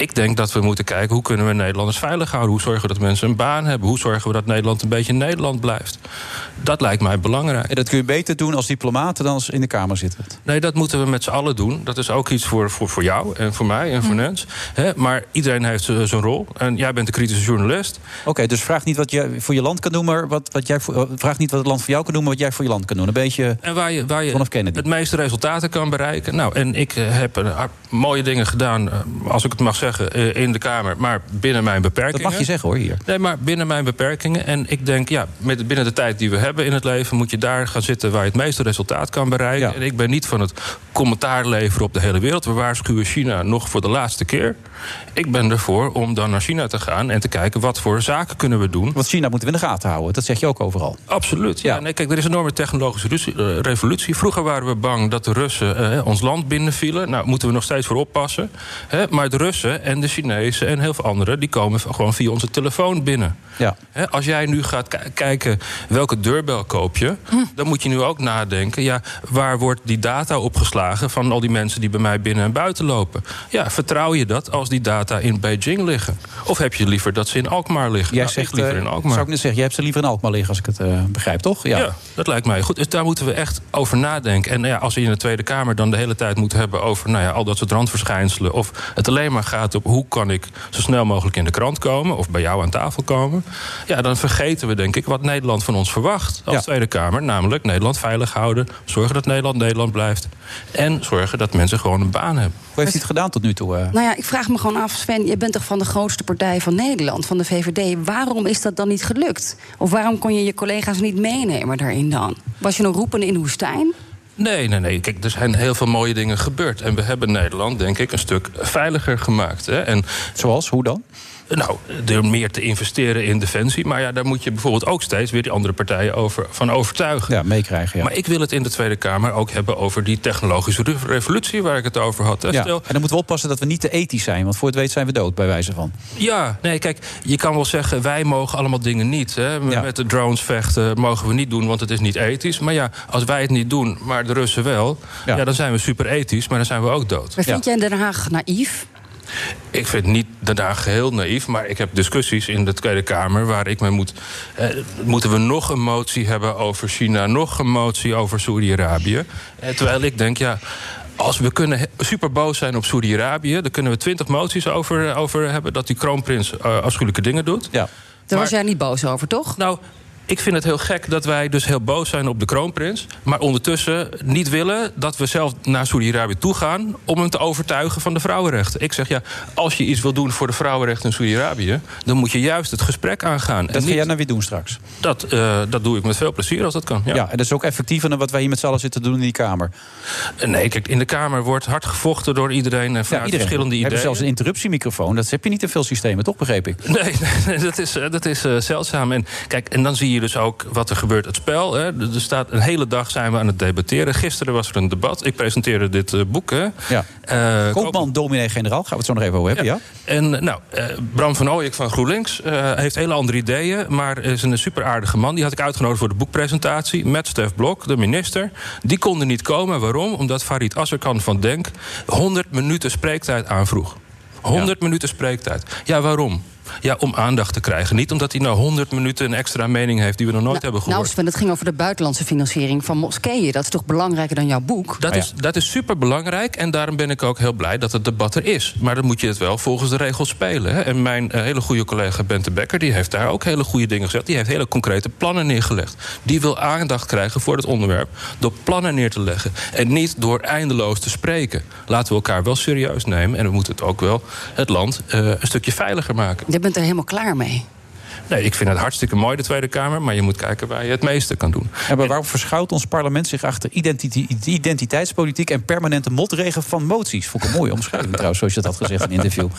Ik denk dat we moeten kijken hoe kunnen we Nederlanders veilig houden. Hoe zorgen we dat mensen een baan hebben? Hoe zorgen we dat Nederland een beetje Nederland blijft? Dat lijkt mij belangrijk. En dat kun je beter doen als diplomaten dan als in de Kamer zitten. Nee, dat moeten we met z'n allen doen. Dat is ook iets voor, voor, voor jou en voor mij en voor Nens. Hè, maar iedereen heeft z- zijn rol. En jij bent een kritische journalist. Oké, dus vraag niet wat jij voor je land kan doen, maar wat, wat jij voor, eh, vraag niet wat het land voor jou kan doen, maar wat jij voor je land kan doen. Een beetje. En waar je, waar je Vanaf Kennedy. het meeste resultaten kan bereiken. Nou, en ik eh, heb een mooie dingen gedaan, eh, als ik het mag zeggen, eh, in de Kamer. Maar binnen mijn beperkingen. Dat mag je zeggen hoor hier. Nee, maar binnen mijn beperkingen. En ik denk, ja, met, binnen de tijd die we hebben in het leven... moet je daar gaan zitten waar je het meeste resultaat kan bereiken. En ik ben niet van het commentaar leveren op de hele wereld. We waarschuwen China nog voor de laatste keer. Ik ben ervoor om dan naar China te gaan... en te kijken wat voor zaken kunnen we doen. Want China moeten we in de gaten houden. Dat zeg je ook overal. Absoluut. Ja. Nee, kijk, er is een enorme technologische eh, revolutie. Vroeger waren we bang dat de Russen eh, ons land binnenvielen. Nou, moeten we nog steeds voor oppassen. Hè? Maar de Russen en de Chinezen en heel veel anderen... die komen gewoon via onze telefoon binnen. Ja. Hè, als jij nu gaat ki- kijken welke deurbel koop je... dan moet je nu ook nadenken... Ja, waar wordt die data opgeslagen van al die mensen... die bij mij binnen en buiten lopen? Ja, vertrouw je dat als die data in Beijing liggen? Of heb je liever dat ze in Alkmaar liggen? Jij Nou, zegt, liever eh, in Alkmaar. zou ik net zeggen, jij hebt ze liever in Alkmaar liggen als ik het eh, begrijp, toch? Ja. dat lijkt mij goed. Dus daar moeten we echt over nadenken. En ja, als we in de Tweede Kamer dan de hele tijd moeten hebben over nou ja, al dat soort randverschijnselen. Of het alleen maar gaat op hoe kan ik zo snel mogelijk in de krant komen. Of bij jou aan tafel komen. Ja, dan vergeten we denk ik wat Nederland van ons verwacht als Ja. Tweede Kamer. Namelijk Nederland veilig houden. Zorgen dat Nederland Nederland blijft. En zorgen dat mensen gewoon een baan hebben. Hoe heeft hij het gedaan tot nu toe? eh? Nou ja, ik vraag me gewoon af, Sven, je bent toch van de grootste partij van Nederland, van de VVD. Waarom is dat dan niet gelukt? Of waarom kon je je collega's niet meenemen daarin dan? Was je een roepende in de woestijn? Nee, nee, nee. Kijk, er zijn heel veel mooie dingen gebeurd. En we hebben Nederland, denk ik, een stuk veiliger gemaakt. Hè? En, Zoals, hoe dan? Nou, door meer te investeren in defensie. Maar ja, daar moet je bijvoorbeeld ook steeds weer die andere partijen over, van overtuigen. Ja, meekrijgen. Ja. Maar ik wil het in de Tweede Kamer ook hebben over die technologische re- revolutie waar ik het over had. Ja, Stel, En dan moeten we oppassen dat we niet te ethisch zijn, want voor het weet zijn we dood, bij wijze van. Ja, nee, kijk, je kan wel zeggen, wij mogen allemaal dingen niet. Hè. Met met de drones vechten mogen we niet doen, want het is niet ethisch. Maar ja, als wij het niet doen, maar de Russen wel... Ja. dan zijn we super ethisch, maar dan zijn we ook dood. Maar vind jij in Den Haag naïef? Ik vind niet daarna geheel naïef, maar ik heb discussies in de Tweede Kamer waar ik mee moet. Eh, moeten we nog een motie hebben over China, nog een motie over Saudi-Arabië? Eh, terwijl ik denk, ja. Als we kunnen super boos zijn op Saudi-Arabië, dan kunnen we twintig moties over, over hebben dat die kroonprins eh, afschuwelijke dingen doet. Ja. Daar was jij niet boos over, toch? Nou, ik vind het heel gek dat wij dus heel boos zijn op de kroonprins. Maar ondertussen niet willen dat we zelf naar Saudi-Arabië toe gaan. om hem te overtuigen van de vrouwenrechten. Ik zeg ja, als je iets wil doen voor de vrouwenrechten in Saudi-Arabië. dan moet je juist het gesprek aangaan. Dat ga jij nou weer doen straks. Dat, eh, dat doe ik met veel plezier als dat kan. Ja. Ja. en dat is ook effectiever dan wat wij hier met z'n allen zitten te doen in die Kamer. Nee, kijk, in de Kamer wordt hard gevochten door iedereen. En vanuit verschillende We hebben ideeën. zelfs een interruptiemicrofoon. Dat heb je niet in veel systemen, toch, begreep ik? Nee, dat is, eh, dat is eh, zeldzaam. En, kijk, en dan zie je dus ook wat er gebeurt, het spel. Hè. Er staat een hele dag zijn we aan het debatteren. Gisteren was er een debat. Ik presenteerde dit eh, boek. Hè. Ja. Eh, Koopman, dominee, generaal. Gaan we het zo nog even over hebben, ja? En eh, nou, Bram van Ooyek van GroenLinks heeft hele andere ideeën... maar is een super aardige man. Die had ik uitgenodigd voor de boekpresentatie... met Stef Blok, de minister. Die konden niet komen. Waarom? Omdat Farid Azarkan van Denk... 100 minuten spreektijd aanvroeg. 100 minuten spreektijd. Ja, waarom? Ja, om aandacht te krijgen. Niet omdat hij nou 100 minuten een extra mening heeft die we nog nooit hebben gehoord. Nou, Sven, het ging over de buitenlandse financiering van moskeeën. Dat is toch belangrijker dan jouw boek? Dat, is, dat is super belangrijk en daarom ben ik ook heel blij dat het debat er is. Maar dan moet je het wel volgens de regels spelen. Hè. En mijn eh, hele goede collega Bente Becker die heeft daar ook hele goede dingen gezegd. Die heeft hele concrete plannen neergelegd. Die wil aandacht krijgen voor het onderwerp door plannen neer te leggen. En niet door eindeloos te spreken. Laten we elkaar wel serieus nemen en we moeten het ook wel het land eh, een stukje veiliger maken. Je bent er helemaal klaar mee. Nee, ik vind het hartstikke mooi, de Tweede Kamer. Maar je moet kijken waar je het meeste kan doen. Ja, maar waarom verschuilt ons parlement zich achter identiteitspolitiek en permanente motregen van moties? Vond ik een mooie omschrijving trouwens, zoals je dat had gezegd in een interview.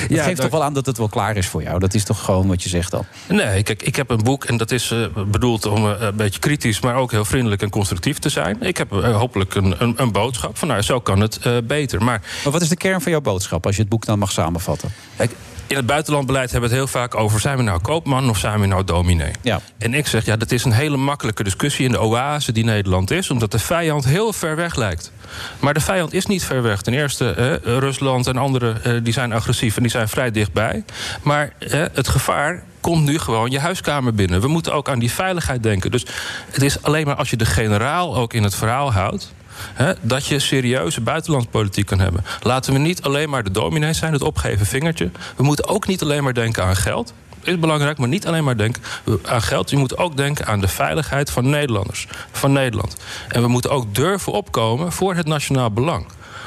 Dat Ja, geeft dat- toch wel aan dat het wel klaar is voor jou. Dat is toch gewoon wat je zegt dan. Nee, kijk, ik heb een boek en dat is eh, bedoeld om eh, een beetje kritisch, maar ook heel vriendelijk en constructief te zijn. Ik heb eh, hopelijk een, een, een boodschap van, nou, zo kan het eh, beter. Maar, Maar wat is de kern van jouw boodschap als je het boek dan mag samenvatten? Kijk, in het buitenlandbeleid hebben we het heel vaak over: zijn we nou koopman of zijn we nou dominee? Ja. En ik zeg, ja, dat is een hele makkelijke discussie in de oase die Nederland is, omdat de vijand heel ver weg lijkt. Maar de vijand is niet ver weg. Ten eerste, eh, Rusland en anderen eh, die zijn agressief en die zijn vrij dichtbij. Maar eh, het gevaar komt nu gewoon je huiskamer binnen. We moeten ook aan die veiligheid denken. Dus het is alleen maar als je de generaal ook in het verhaal houdt. Hè, dat je serieuze buitenlandpolitiek kan hebben. Laten we niet alleen maar de dominees zijn, het opgeven vingertje. We moeten ook niet alleen maar denken aan geld. Is belangrijk, maar niet alleen maar denken aan geld. Je moet ook denken aan de veiligheid van Nederlanders, van Nederland. En we moeten ook durven opkomen voor het nationaal belang.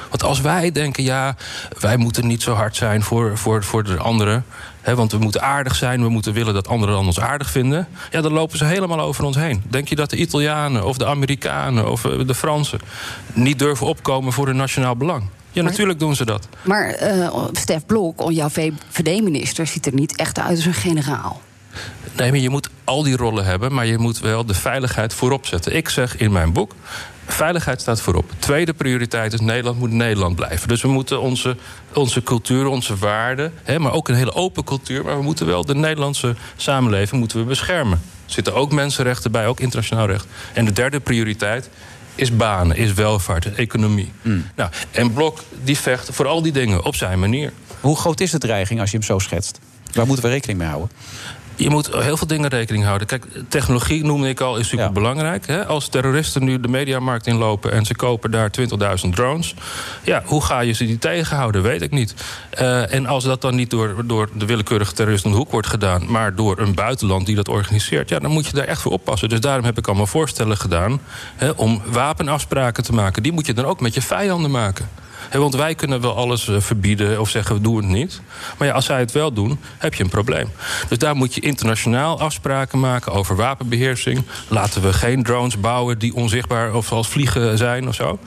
Want als wij denken, ja, wij moeten niet zo hard zijn voor, voor, voor de anderen. Hè, want we moeten aardig zijn, we moeten willen dat anderen dan ons aardig vinden. Ja, dan lopen ze helemaal over ons heen. Denk je dat de Italianen of de Amerikanen of eh, de Fransen niet durven opkomen voor hun nationaal belang? Ja, natuurlijk doen ze dat. Maar eh Stef Blok, jouw VVD-minister, ziet er niet echt uit als een generaal. Nee, maar je moet al die rollen hebben, maar je moet wel de veiligheid voorop zetten. Ik zeg in mijn boek. Veiligheid staat voorop. Tweede prioriteit is Nederland moet Nederland blijven. Dus we moeten onze, onze cultuur, onze waarden, hè, maar ook een hele open cultuur. Maar we moeten wel de Nederlandse samenleving moeten we beschermen. Er zitten ook mensenrechten bij, ook internationaal recht. En de derde prioriteit is banen, is welvaart, economie. Nou, en Blok die vecht voor al die dingen op zijn manier. Hoe groot is de dreiging als je hem zo schetst? Waar moeten we rekening mee houden? Je moet heel veel dingen rekening houden. Kijk, technologie noemde ik al, is super belangrijk. Hè? Als terroristen nu de mediamarkt inlopen en ze kopen daar 20.000 drones. Ja, hoe ga je ze die tegenhouden? Weet ik niet. Eh, en als dat dan niet door, door de willekeurige terrorist om de hoek wordt gedaan, maar door een buitenland die dat organiseert, ja, dan moet je daar echt voor oppassen. Dus daarom heb ik allemaal voorstellen gedaan hè, om wapenafspraken te maken. Die moet je dan ook met je vijanden maken. Want wij kunnen wel alles eh, verbieden of zeggen we doen het niet. Maar ja, als zij het wel doen, heb je een probleem. Dus daar moet je internationaal afspraken maken over wapenbeheersing. Laten we geen drones bouwen die onzichtbaar of als vliegen zijn of zo.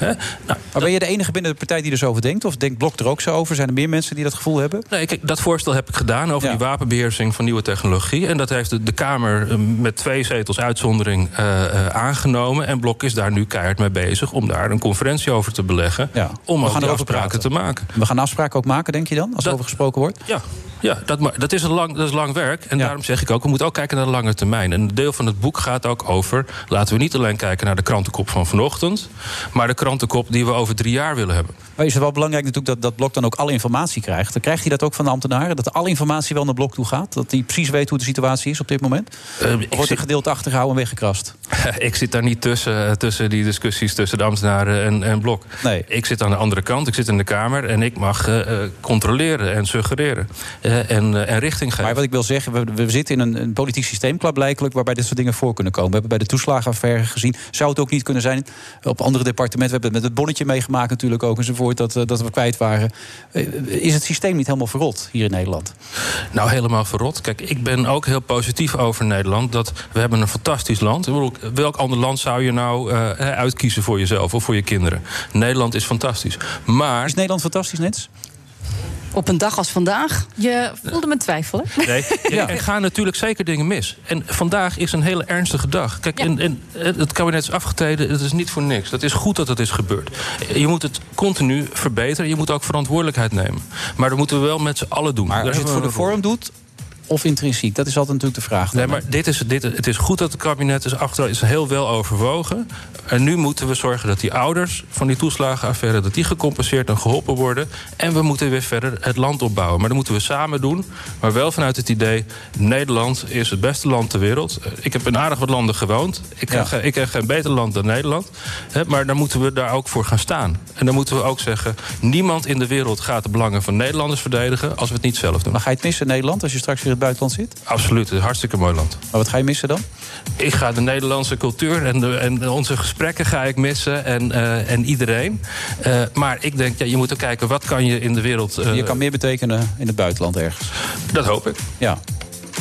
Hè? Nou, Maar ben je de enige binnen de partij die er zo over denkt? Of denkt Blok er ook zo over? Zijn er meer mensen die dat gevoel hebben? Nee, kijk, dat voorstel heb ik gedaan over die wapenbeheersing van nieuwe technologie. En dat heeft de, de Kamer eh, met twee zetels uitzondering eh, eh, aangenomen. En Blok is daar nu keihard mee bezig om daar een conferentie over te beleggen. Om ook afspraken praten. te maken. We gaan afspraken ook maken, denk je dan? Als er over gesproken wordt? Ja, ja dat, dat, is een lang, dat is lang werk. En daarom zeg ik ook, we moeten ook kijken naar de lange termijn. En een deel van het boek gaat ook over... laten we niet alleen kijken naar de krantenkop van vanochtend... maar de krantenkop die we over drie jaar willen hebben. Maar is het wel belangrijk natuurlijk dat, dat Blok dan ook alle informatie krijgt? Dan krijgt hij dat ook van de ambtenaren? Dat alle informatie wel naar Blok toe gaat? Dat hij precies weet hoe de situatie is op dit moment? Eh, Of wordt er gedeeld achtergehouden en weggekrast? Ik zit daar niet tussen, eh, tussen die discussies tussen de ambtenaren en, en Blok. Nee. Ik zit aan de andere kant, ik zit in de Kamer... en ik mag eh, eh, controleren en suggereren en, en richting geven. Maar wat ik wil zeggen, we, we zitten in een, een politiek systeem klaarblijkelijk... waarbij dit soort dingen voor kunnen komen. We hebben bij de toeslagenaffaire gezien. Zou het ook niet kunnen zijn op andere departementen... hebben met het bonnetje meegemaakt natuurlijk ook enzovoort... dat, eh, dat we kwijt waren. Eh, Is het systeem niet helemaal verrot hier in Nederland? Nou, helemaal verrot. Kijk, ik ben ook heel positief over Nederland. Dat we hebben een fantastisch land. Welk ander land zou je nou eh, uitkiezen voor jezelf of voor je kinderen? Nederland is fantastisch. Maar... Is Nederland fantastisch, net? Op een dag als vandaag? Je voelde me twijfelen. Nee, er gaan natuurlijk zeker dingen mis. En vandaag is een hele ernstige dag. Kijk, en, en het kabinet is afgetreden, het is niet voor niks. Dat is goed dat dat is gebeurd. Je moet het continu verbeteren. Je moet ook verantwoordelijkheid nemen. Maar dat moeten we wel met z'n allen doen. Maar Daar als je het voor de vorm doet... of intrinsiek? Dat is altijd natuurlijk de vraag. Nee, maar dit is, dit, het is goed dat het kabinet is achter is heel wel overwogen. En nu moeten we zorgen dat die ouders van die toeslagenaffaire... dat die gecompenseerd en geholpen worden. En we moeten weer verder het land opbouwen. Maar dat moeten we samen doen. Maar wel vanuit het idee... Nederland is het beste land ter wereld. Eh, Ik heb in aardig wat landen gewoond. Ik, heb geen beter land dan Nederland. Maar dan moeten we daar ook voor gaan staan. En dan moeten we ook zeggen... niemand in de wereld gaat de belangen van Nederlanders verdedigen... als we het niet zelf doen. Maar ga je het missen Nederland als je straks weer buitenland zit? Absoluut, het is een hartstikke mooi land. Maar wat ga je missen dan? Ik ga de Nederlandse cultuur en, de, en onze gesprekken ga ik missen. En, eh, en iedereen. Eh, maar ik denk, ja, je moet ook kijken, wat kan je in de wereld... eh, Je kan meer betekenen in het buitenland ergens. Dat hoop ik. Ja.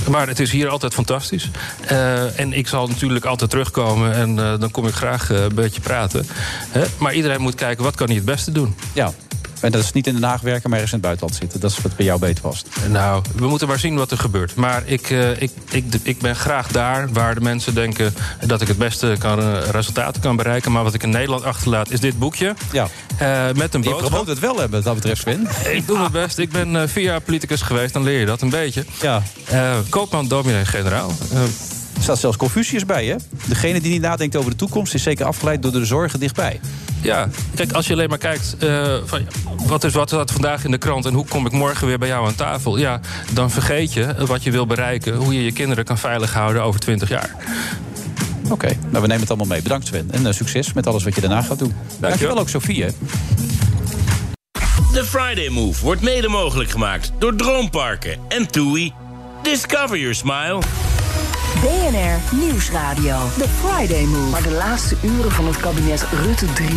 Maar het is hier altijd fantastisch. En ik zal natuurlijk altijd terugkomen en dan kom ik graag een beetje praten. Hè? Maar iedereen moet kijken, wat kan hij het beste doen? Ja. En dat is niet in Den Haag werken, maar ergens in het buitenland zitten. Dat is wat bij jou beter past. Nou, we moeten maar zien wat er gebeurt. Maar ik, eh, ik, ik, ik ben graag daar waar de mensen denken dat ik het beste kan, eh, resultaten kan bereiken. Maar wat ik in Nederland achterlaat is dit boekje. Ja. Eh, met een Je boodschap. promoot het wel hebben, wat dat betreft, Sven. Ik doe mijn best. Ik ben vier jaar politicus geweest, dan leer je dat een beetje. Ja. Koopman, dominee, generaal. Eh, Er staat zelfs Confucius bij, hè? Degene die niet nadenkt over de toekomst... is zeker afgeleid door de zorgen dichtbij. Ja, kijk, als je alleen maar kijkt... eh, van, wat is wat staat vandaag in de krant... en hoe kom ik morgen weer bij jou aan tafel... ja, dan vergeet je wat je wil bereiken... hoe je je kinderen kan veilig houden over 20 jaar. Oké, nou, we nemen het allemaal mee. Bedankt, Sven. En eh, succes met alles wat je daarna gaat doen. Dankjewel ook, Sofie, hè? De Friday Move wordt mede mogelijk gemaakt door Droomparken en TUI. Discover your smile. BNR Nieuwsradio. The Friday Move. Maar de laatste uren van het kabinet Rutte 3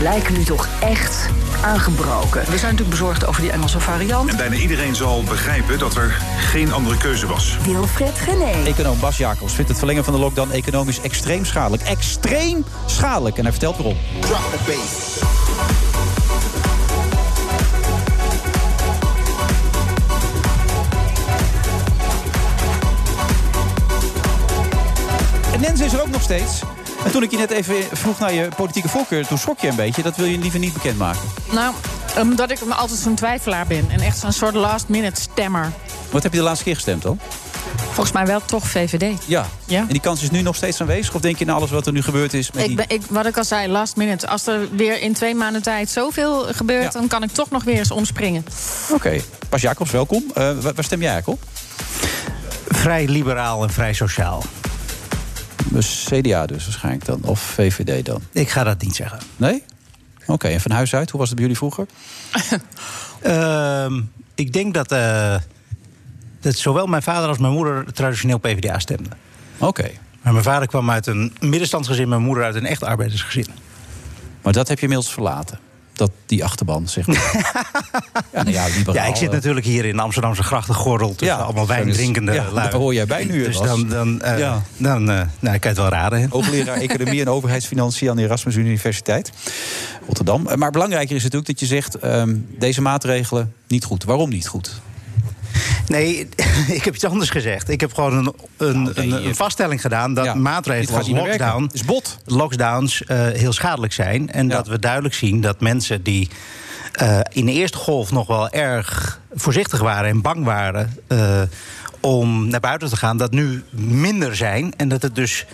lijken nu toch echt aangebroken. We zijn natuurlijk bezorgd over die Engelse variant. En bijna iedereen zal begrijpen dat er geen andere keuze was. Wilfred Gené. Econoom Bas Jacobs vindt het verlengen van de lockdown economisch extreem schadelijk. Extreem schadelijk. En hij vertelt waarom. En Nens is er ook nog steeds. En toen ik je net even vroeg naar je politieke voorkeur... toen schrok je een beetje. Dat wil je liever niet bekendmaken. Nou, omdat ik me altijd zo'n twijfelaar ben. En echt zo'n soort last-minute stemmer. Wat heb je de laatste keer gestemd dan? Volgens mij wel toch VVD. Ja. Ja. En die kans is nu nog steeds aanwezig? Of denk je na alles wat er nu gebeurd is... Met Ik ben, ik, wat ik al zei, last minute. Als er weer in twee maanden tijd zoveel gebeurt... Ja. dan kan ik toch nog weer eens omspringen. Oké. Bas Jacobs, welkom. Eh, waar, waar stem jij eigenlijk op? Vrij liberaal en vrij sociaal. Dus CDA dus waarschijnlijk dan. Of VVD dan. Ik ga dat niet zeggen. Nee? Oké, en van huis uit, hoe was het bij jullie vroeger? Ehm, ik denk dat, eh, dat zowel mijn vader als mijn moeder traditioneel PvdA stemden. Oké. Maar mijn vader kwam uit een middenstandsgezin, mijn moeder uit een echt arbeidersgezin. Maar dat heb je inmiddels verlaten. Dat, die achterban, zeg maar. ja, nou ja, liberaal, Ja, ik zit natuurlijk hier in de Amsterdamse grachtengordel... tussen Ja, allemaal wijndrinkende ja, daar hoor jij bij nu, Dus dan, dan, eh, Ja. dan eh, nou, ik kan het wel raden. hè. Hoogleraar Economie en Overheidsfinanciën aan de Erasmus Universiteit Rotterdam. Eh, Maar belangrijker is natuurlijk dat je zegt... ehm, deze maatregelen niet goed. Waarom niet goed? Nee, ik heb iets anders gezegd. Ik heb gewoon een, een, een, een vaststelling gedaan dat Ja, maatregelen als lockdown, is bot. lockdowns eh, heel schadelijk zijn. En dat we duidelijk zien dat mensen die eh, in de eerste golf nog wel erg voorzichtig waren en bang waren eh, om naar buiten te gaan, dat nu minder zijn. En dat het dus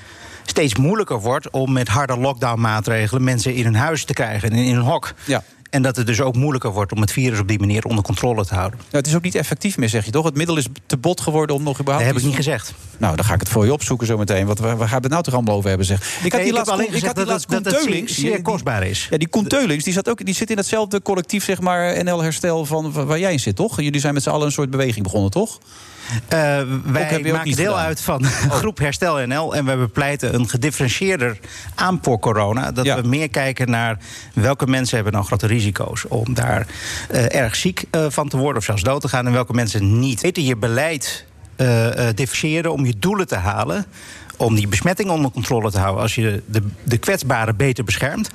steeds moeilijker wordt om met harde lockdown-maatregelen mensen in hun huis te krijgen en in hun hok. Ja. En dat het dus ook moeilijker wordt om het virus op die manier onder controle te houden. Nou, het is ook niet effectief meer, zeg je toch? Het middel is te bot geworden om nog überhaupt... Dat heb ik niet gezegd. Nou, dan ga ik het voor je opzoeken zometeen. Want waar gaan we het nou toch allemaal over hebben, zeg? Ik had die ik heb laatst alleen ik gezegd had die dat dat Teulings, zeer- kostbaar is. Ja, die Koen Teulings, die, zat ook, die zit in hetzelfde collectief, zeg maar, NL Herstel van waar jij in zit, toch? Jullie zijn met z'n allen een soort beweging begonnen, toch? Eh, wij maken deel uit van groep Herstel NL. En we bepleiten een gedifferentieerder aan voor corona. Dat we meer kijken naar welke mensen hebben nou grote risico's om daar eh, erg ziek eh, van te worden of zelfs dood te gaan. En welke mensen niet. Beter je beleid differentiëren om je doelen te halen. Om die besmetting onder controle te houden. Als je de, de kwetsbaren beter beschermt.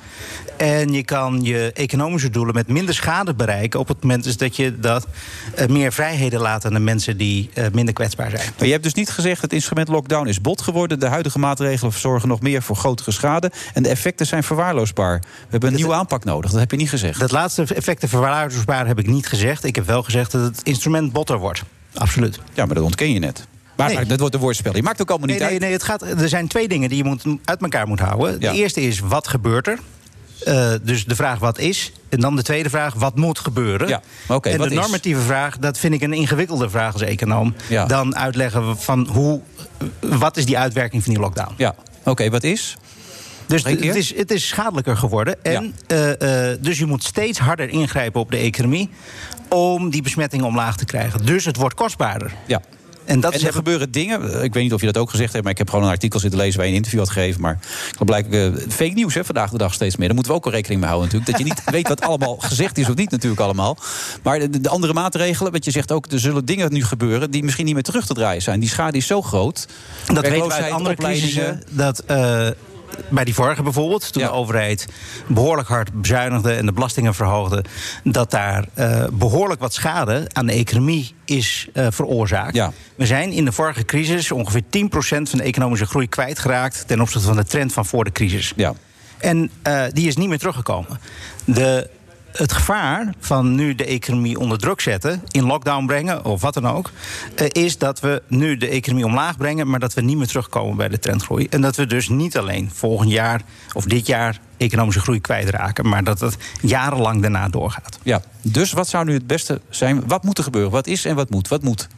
En je kan je economische doelen met minder schade bereiken. op het moment dat je dat, eh, meer vrijheden laat aan de mensen die eh, minder kwetsbaar zijn. Maar je hebt dus niet gezegd het instrument lockdown is bot geworden. De huidige maatregelen zorgen nog meer voor grotere schade. En de effecten zijn verwaarloosbaar. We hebben een nieuwe aanpak nodig. Dat heb je niet gezegd. Dat laatste effecten verwaarloosbaar heb ik niet gezegd. Ik heb wel gezegd dat het instrument botter wordt. absoluut. Ja, maar dat ontken je net. Maar Nee. maar dat wordt een woordspel. Je maakt ook allemaal niet nee, nee, uit. nee, het gaat, er zijn twee dingen die je moet, uit elkaar moet houden. Ja. De eerste is, wat gebeurt er? Eh, dus de vraag wat is. En dan de tweede vraag, wat moet gebeuren? Ja, oké, en de is? normatieve vraag, dat vind ik een ingewikkelder vraag als econoom. Ja. Dan uitleggen van hoe, wat is die uitwerking van die lockdown? Ja, oké, wat is? Dus het is, het is schadelijker geworden. En, eh, eh, dus je moet steeds harder ingrijpen op de economie... om die besmettingen omlaag te krijgen. Dus het wordt kostbaarder. Ja. En dat en er gebeuren dingen. Ik weet niet of je dat ook gezegd hebt, maar ik heb gewoon een artikel zitten lezen waar je een interview had gegeven. Maar dat blijkt eh, fake nieuws hè, vandaag de dag steeds meer. Daar moeten we ook wel rekening mee houden natuurlijk. Dat je niet weet wat allemaal gezegd is of niet natuurlijk allemaal. Maar de, de andere maatregelen, wat je zegt ook, er zullen dingen nu gebeuren die misschien niet meer terug te draaien zijn. Die schade is zo groot. Dat weten we uit andere crisissen. Dat eh, bij die vorige bijvoorbeeld, toen de overheid behoorlijk hard bezuinigde en de belastingen verhoogde, dat daar eh, behoorlijk wat schade aan de economie is eh, veroorzaakt. We zijn in de vorige crisis ongeveer 10% van de economische groei kwijtgeraakt ten opzichte van de trend van voor de crisis. Ja. En eh, die is niet meer teruggekomen. De, het gevaar van nu de economie onder druk zetten, in lockdown brengen of wat dan ook, eh, is dat we nu de economie omlaag brengen, maar dat we niet meer terugkomen bij de trendgroei. En dat we dus niet alleen volgend jaar of dit jaar economische groei kwijtraken, maar dat het jarenlang daarna doorgaat. Ja, dus wat zou nu het beste zijn? Wat moet er gebeuren? Wat is en wat moet? Wat moet?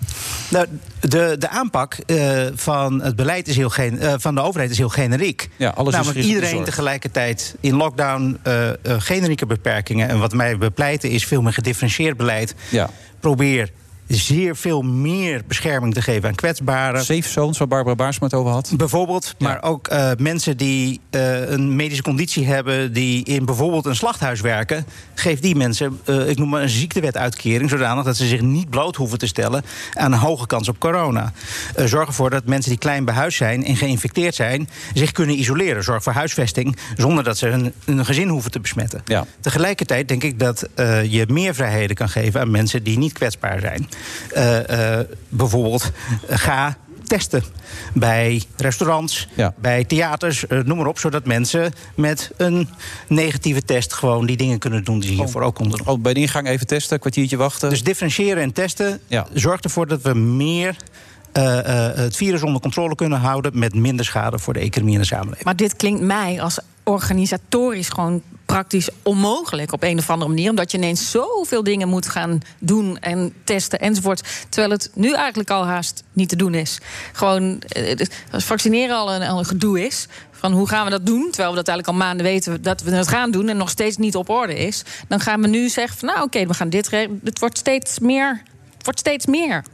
Nou, de, de aanpak eh, van het beleid is heel eh, van de overheid is heel generiek. Ja, alles is Namelijk de iedereen tegelijkertijd in lockdown, eh, generieke beperkingen. En wat mij bepleiten is veel meer gedifferentieerd beleid. Ja. Probeer zeer veel meer bescherming te geven aan kwetsbaren. Safe zones, waar Barbara Baarsma het over had. Bijvoorbeeld, maar ook eh, mensen die eh, een medische conditie hebben... die in bijvoorbeeld een slachthuis werken... geef die mensen, eh, ik noem maar een ziektewetuitkering... zodanig dat ze zich niet bloot hoeven te stellen... aan een hoge kans op corona. Zorg ervoor dat mensen die klein behuisd zijn en geïnfecteerd zijn... zich kunnen isoleren. Zorg voor huisvesting, zonder dat ze hun, hun gezin hoeven te besmetten. Ja. Tegelijkertijd denk ik dat je meer vrijheden kan geven... aan mensen die niet kwetsbaar zijn. Eh, eh, bijvoorbeeld, ga testen bij restaurants, bij theaters, eh, noem maar op... zodat mensen met een negatieve test gewoon die dingen kunnen doen... die ze hiervoor ook konden doen. Oh, bij de ingang even testen, een kwartiertje wachten. Dus differentiëren en testen zorgt ervoor dat we meer... eh, eh, het virus onder controle kunnen houden... met minder schade voor de economie en de samenleving. Maar dit klinkt mij als organisatorisch gewoon praktisch onmogelijk op een of andere manier. Omdat je ineens zoveel dingen moet gaan doen en testen enzovoort. Terwijl het nu eigenlijk al haast niet te doen is. Gewoon, eh, als vaccineren al een, een gedoe is. Van hoe gaan we dat doen? Terwijl we dat eigenlijk al maanden weten dat we het gaan doen en nog steeds niet op orde is. Dan gaan we nu zeggen van nou oké, we gaan dit. Het wordt steeds meer. Het wordt steeds meer.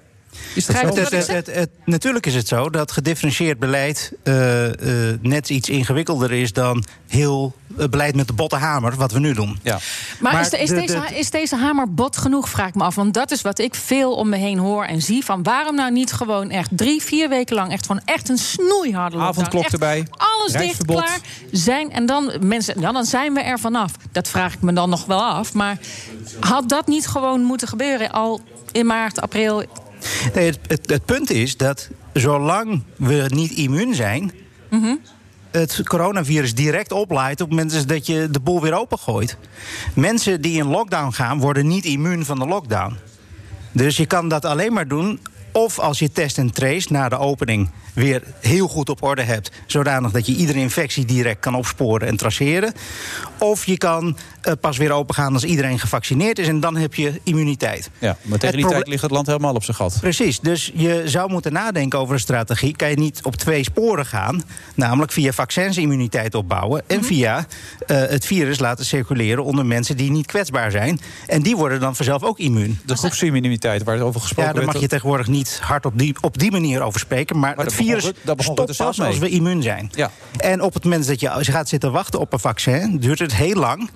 Is Het, het, het, het- het- natuurlijk is het zo dat gedifferentieerd beleid eh, eh, net iets ingewikkelder is dan heel eh, beleid met de botte hamer, wat we nu doen. Ja. Maar, is, de- is, de- deze, de- is deze hamer bot genoeg, vraag ik me af. Want dat is wat ik veel om me heen hoor en zie. Van waarom nou niet gewoon echt drie, vier weken lang... echt gewoon echt een snoeiharde lockdown. Avondklok Echt erbij, Alles dicht, klaar. Zijn, en dan, mensen, ja, dan zijn we er vanaf. Dat vraag ik me dan nog wel af. Maar had dat niet gewoon moeten gebeuren al in maart, april... Nee, het, het, het punt is dat zolang we niet immuun zijn. Mhm. Het coronavirus direct oplaait op het moment dat je de boel weer opengooit. Mensen die in lockdown gaan, worden niet immuun van de lockdown. Dus je kan dat alleen maar doen. Of als je test en trace na de opening weer heel goed op orde hebt. Zodanig dat je iedere infectie direct kan opsporen en traceren. Of je kan eh, pas weer opengaan als iedereen gevaccineerd is. En dan heb je immuniteit. Ja, maar tegen Het die tijd ligt het land helemaal op zijn gat. Precies, dus je zou moeten nadenken over een strategie. Kan je niet op twee sporen gaan? Namelijk via vaccins immuniteit opbouwen... en via eh, het virus laten circuleren onder mensen die niet kwetsbaar zijn. En die worden dan vanzelf ook immuun. De groepsimmuniteit waar het over gesproken Ja, daar mag je tegenwoordig niet hard op die, op die manier over spreken. Maar, Maar het begon virus stopt pas als we immuun zijn. Ja. En op het moment dat je, als je gaat zitten wachten op een vaccin... duurt het heel lang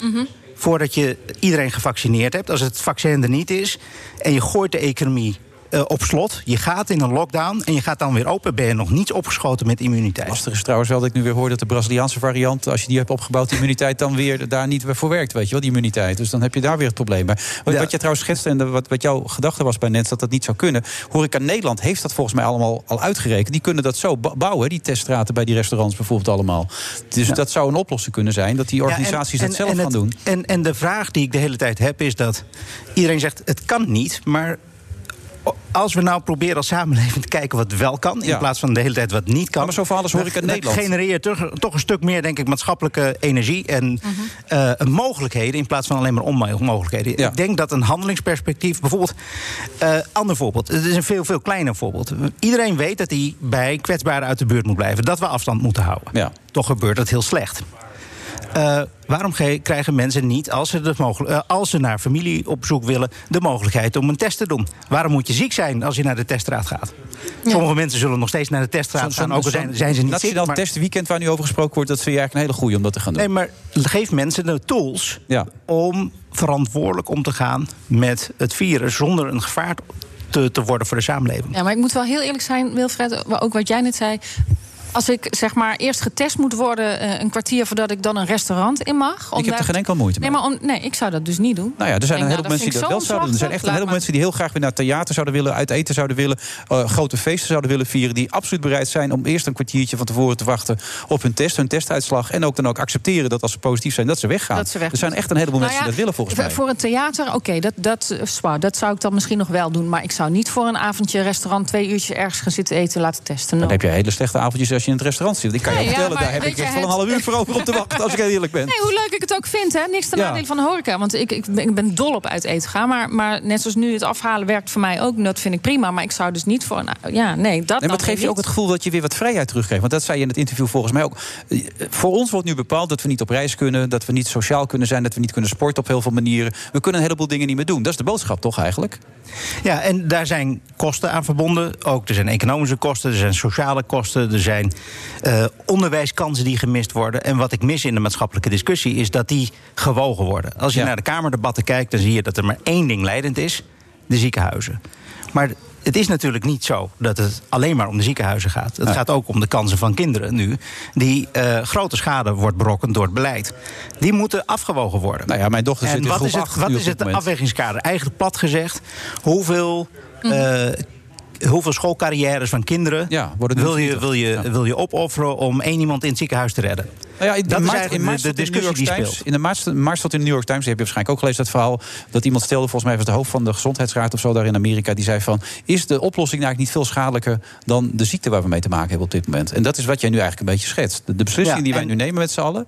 voordat je iedereen gevaccineerd hebt. Als het vaccin er niet is en je gooit de economie eh, op slot... je gaat in een lockdown en je gaat dan weer open... ben je nog niet opgeschoten met immuniteit. Lastig is trouwens wel dat ik nu weer hoor dat de Braziliaanse variant... als je die hebt opgebouwd, die immuniteit dan weer daar niet weer voor werkt. Weet je wel, die immuniteit. Dus dan heb je daar weer het probleem bij. Wat, Ja. wat jij trouwens schetste en wat, wat jouw gedachte was bij net... dat dat niet zou kunnen. Horeca Nederland heeft dat volgens mij allemaal al uitgerekend. Die kunnen dat zo bouwen, die teststraten bij die restaurants bijvoorbeeld allemaal. Dus dat zou een oplossing kunnen zijn... dat die Ja, en- organisaties en- dat zelf en gaan het- doen. En, en de vraag die ik de hele tijd heb is dat iedereen zegt het kan niet, maar als we nou proberen als samenleving te kijken wat wel kan... in Ja. plaats van de hele tijd wat niet kan... maar zo verhalen hoor ik dan Nederland. genereer je toch, toch een stuk meer, denk ik, maatschappelijke energie... en Mhm. eh, mogelijkheden in plaats van alleen maar onmogelijkheden. Ik denk dat een handelingsperspectief... bijvoorbeeld, eh ander voorbeeld, het is een veel, veel kleiner voorbeeld. Iedereen weet dat hij bij kwetsbaren uit de buurt moet blijven. Dat we afstand moeten houden. Ja. Toch gebeurt dat heel slecht. Eh, waarom ge- krijgen mensen niet, als ze, dat mogel- eh, als ze naar familie op bezoek willen, de mogelijkheid om een test te doen? Waarom moet je ziek zijn als je naar de teststraat gaat? Sommige mensen zullen nog steeds naar de teststraat gaan, ook al zijn, zijn ze niet ziek. Nationaal maar- testweekend waar nu over gesproken wordt... dat vind je eigenlijk een hele goeie om dat te gaan doen. Nee, maar geef mensen de tools Ja. om verantwoordelijk om te gaan met het virus zonder een gevaar te, te worden voor de samenleving. Ja, maar ik moet wel heel eerlijk zijn, Wilfred, ook wat jij net zei. Als ik zeg maar eerst getest moet worden eh, een kwartier voordat ik dan een restaurant in mag. Ik heb er geen enkel moeite mee. Nee, maar om, nee, ik zou dat dus niet doen. Nou ja, er zijn een heleboel nou, mensen die dat wel zouden doen. Er zijn echt een heleboel mensen die heel graag weer naar het theater zouden willen, uit eten zouden willen, eh, grote feesten zouden willen vieren, die absoluut bereid zijn om eerst een kwartiertje van tevoren te wachten op hun test, hun testuitslag, en ook dan ook accepteren dat als ze positief zijn, dat ze weggaan. Dat ze weg er zijn echt een heleboel Nou mensen ja, die dat willen volgens mij. Voor een theater, oké, dat, dat, is zwaar. dat zou ik dan misschien nog wel doen. Maar ik zou niet voor een avondje restaurant twee uurtjes ergens gaan zitten eten laten testen. Dan No. heb je hele slechte avondjes als je in het restaurant zit. Ik kan je Nee, ja, vertellen, maar daar heb ik je, echt wel een half uur voor over om te wachten, als ik eerlijk ben. Nee, hoe leuk ik het ook vind, hè? Niks ten Ja. nadele van de horeca. Want ik, ik, ben, ik ben dol op uit eten gaan. Maar, maar net zoals nu, het afhalen werkt voor mij ook. Dat vind ik prima. Maar ik zou dus niet voor een... Ja, nee, dat Nee, maar het geeft je ook het gevoel dat je weer wat vrijheid terugkrijgt. Want dat zei je in het interview volgens mij ook. Eh, Voor ons wordt nu bepaald dat we niet op reis kunnen, dat we niet sociaal kunnen zijn, dat we niet kunnen sporten op heel veel manieren. We kunnen een heleboel dingen niet meer doen. Dat is de boodschap toch eigenlijk? Ja, en daar zijn kosten aan verbonden. Ook er zijn economische kosten, er zijn sociale kosten, er zijn eh, onderwijskansen die gemist worden. En wat ik mis in de maatschappelijke discussie is dat die gewogen worden. Als je Ja. naar de Kamerdebatten kijkt, dan zie je dat er maar één ding leidend is: de ziekenhuizen. Maar het is natuurlijk niet zo dat het alleen maar om de ziekenhuizen gaat. Het gaat ook om de kansen van kinderen nu, die eh, grote schade wordt berokkend door het beleid. Die moeten afgewogen worden. Nou ja, mijn dochter zit en in wat groep is het, 8 wat is het afwegingskader? Eigenlijk plat gezegd, hoeveel. Eh, Hoeveel schoolcarrières van kinderen Ja, worden wil, je, wil, je, Ja. wil je opofferen om één iemand in het ziekenhuis te redden? Nou ja, in dat is maart, eigenlijk maart de, de in de New discussie York die Times. speelt. In de maart, maart stond in de New York Times, die heb je waarschijnlijk ook gelezen dat verhaal. Dat iemand stelde, volgens mij was de hoofd van de gezondheidsraad of zo daar in Amerika. Die zei van: Is de oplossing nou eigenlijk niet veel schadelijker dan de ziekte waar we mee te maken hebben op dit moment? En dat is wat jij nu eigenlijk een beetje schetst. De, beslissing die wij nu nemen met z'n allen.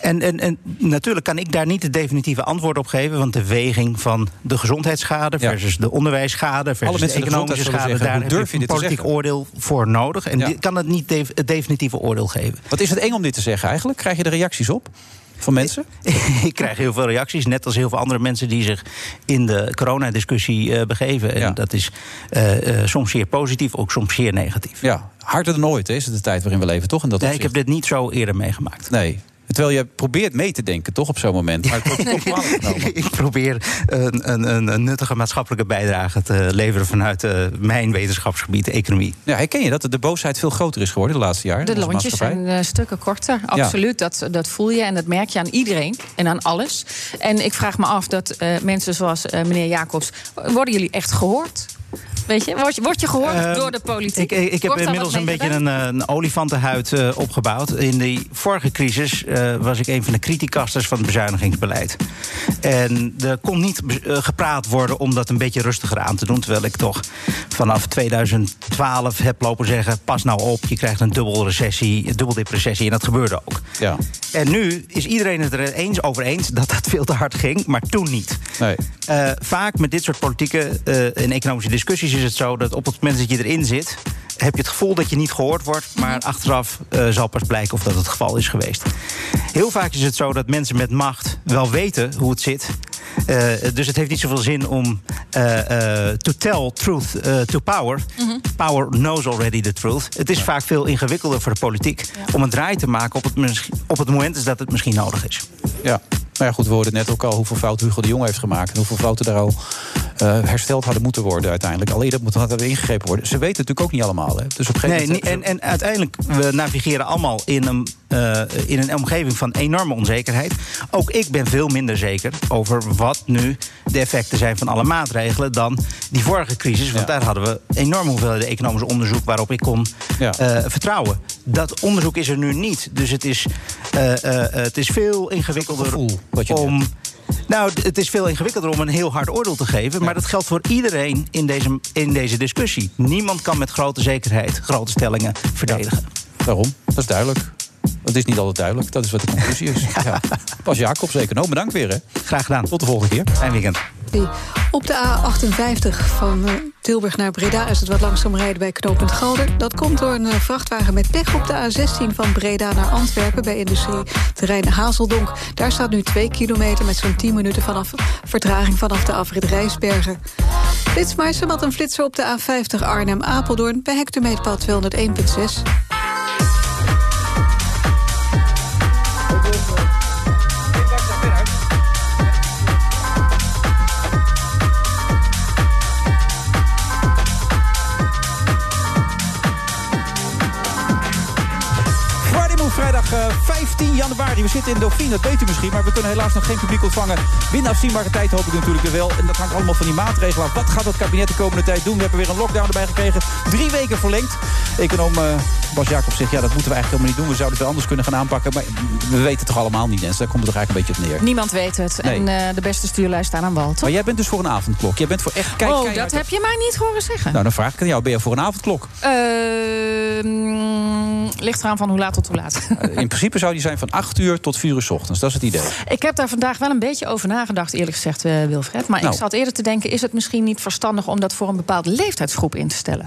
En, en, en natuurlijk kan ik daar niet het definitieve antwoord op geven. Want de weging van de gezondheidsschade Ja. versus de onderwijsschade versus mensen de de economische gezondheid schade. daar heb je een politiek oordeel voor nodig. En Ja. dit kan het niet het definitieve oordeel geven. Wat is het eng om dit te zeggen eigenlijk? Krijg je er reacties op van mensen? ik krijg heel veel reacties, net als heel veel andere mensen die zich in de coronadiscussie eh begeven. En Ja. dat is eh, eh, soms zeer positief, ook soms zeer negatief. Ja, harder dan ooit hè, is het de tijd waarin we leven, toch? In dat Nee, ik opzicht? heb dit niet zo eerder meegemaakt. Nee. Terwijl je probeert mee te denken, toch, op zo'n moment. Maar het wordt toch genomen. ik probeer een, een, een, nuttige maatschappelijke bijdrage te leveren vanuit eh, mijn wetenschapsgebied, de economie. Ja, herken je dat de boosheid veel groter is geworden de laatste jaren? De lontjes zijn eh, stukken korter, absoluut. Dat, dat voel je en dat merk je aan iedereen en aan alles. En ik vraag me af dat eh, mensen zoals meneer Jacobs... worden jullie echt gehoord? Weet je, word je, word je gehoord Ehm, door de politiek? Ik, ik, ik heb inmiddels een beetje een, een olifantenhuid eh, opgebouwd. In die vorige crisis eh, was ik een van de criticasters van het bezuinigingsbeleid. En er kon niet eh, gepraat worden om dat een beetje rustiger aan te doen. Terwijl ik toch vanaf 2012 heb lopen zeggen: pas nou op, je krijgt een dubbel recessie, een dubbeldepressie. En dat gebeurde ook. Ja. En nu is iedereen het er eens over eens dat dat veel te hard ging, maar toen niet. Nee. Eh, vaak met dit soort politieke eh, en economische discussies is het zo dat op het moment dat je erin zit, heb je het gevoel dat je niet gehoord wordt, maar achteraf eh, zal pas blijken of dat het geval is geweest. Heel vaak is het zo dat mensen met macht wel weten hoe het zit. Eh, dus het heeft niet zoveel zin om eh, eh, to tell truth to power. Power knows already the truth. Het is vaak veel ingewikkelder voor de politiek om een draai te maken op het, op het moment dat het misschien nodig is. Ja. Maar ja, goed, we hoorden net ook al hoeveel fouten Hugo de Jong heeft gemaakt. En hoeveel fouten daar al eh, hersteld hadden moeten worden uiteindelijk. Al eerder moet had er ingegrepen worden. Ze weten het natuurlijk ook niet allemaal. Hè? Dus op een gegeven Nee, moment... en, en uiteindelijk, we navigeren allemaal in een, eh, in een omgeving van enorme onzekerheid. Ook ik ben veel minder zeker over wat nu de effecten zijn van alle maatregelen dan die vorige crisis. Want Ja. daar hadden we enorm hoeveelheden economisch onderzoek waarop ik kon Ja. eh, vertrouwen. Dat onderzoek is er nu niet. Dus het is, eh, eh, het is veel ingewikkelder gevoel om Nou, het is veel ingewikkelder om een heel hard oordeel te geven. Maar dat geldt voor iedereen in deze, in deze discussie. Niemand kan met grote zekerheid grote stellingen verdedigen. Daarom, dat is duidelijk. Het is niet altijd duidelijk, dat is wat de conclusie is. Ja. Pas Jacobs, econoom, bedankt weer. Hè. Graag gedaan. Tot de volgende keer. Fijn weekend. Op de A58 van eh, Tilburg naar Breda is het wat langzaam rijden bij knooppunt Galder. Dat komt door een eh, vrachtwagen met pech op de A16 van Breda naar Antwerpen... bij industrieterrein Hazeldonk. Daar staat nu 2 kilometer met zo'n 10 minuten vanaf vertraging vanaf de afrit Rijsbergen. Flitsmeister wat een flitser op de A50 Arnhem-Apeldoorn... bij hectometerpaal 201.6. Move, vrijdag eh, 15 januari. We zitten in Dauphine, dat weet u misschien. Maar we kunnen helaas nog geen publiek ontvangen. Binnen afzienbare tijd hoop ik natuurlijk weer wel. En dat hangt allemaal van die maatregelen af. Wat gaat het kabinet de komende tijd doen? We hebben weer een lockdown erbij gekregen. Drie weken verlengd. Econoom eh, Bas Jacob zegt, ja, dat moeten we eigenlijk helemaal niet doen. We zouden het wel anders kunnen gaan aanpakken. Maar we weten het toch allemaal niet, Nens? Daar komt het toch eigenlijk een beetje op neer. Niemand weet het. Nee. En eh, de beste stuurlui staan aan wal, toch? Maar jij bent dus voor een avondklok. Jij bent voor echt kijk, oh, dat heb je mij niet horen zeggen. Nou, dan vraag ik aan jou. Ben je voor een avondklok? Eh, mm, ligt eraan van hoe laat tot hoe laat. In principe zou die zijn van 8 uur tot 4 uur 's ochtends. Dat is het idee. Ik heb daar vandaag wel een beetje over nagedacht, eerlijk gezegd, eh, Wilfred. Maar Nou. ik zat eerder te denken: is het misschien niet verstandig om dat voor een bepaalde leeftijdsgroep in te stellen?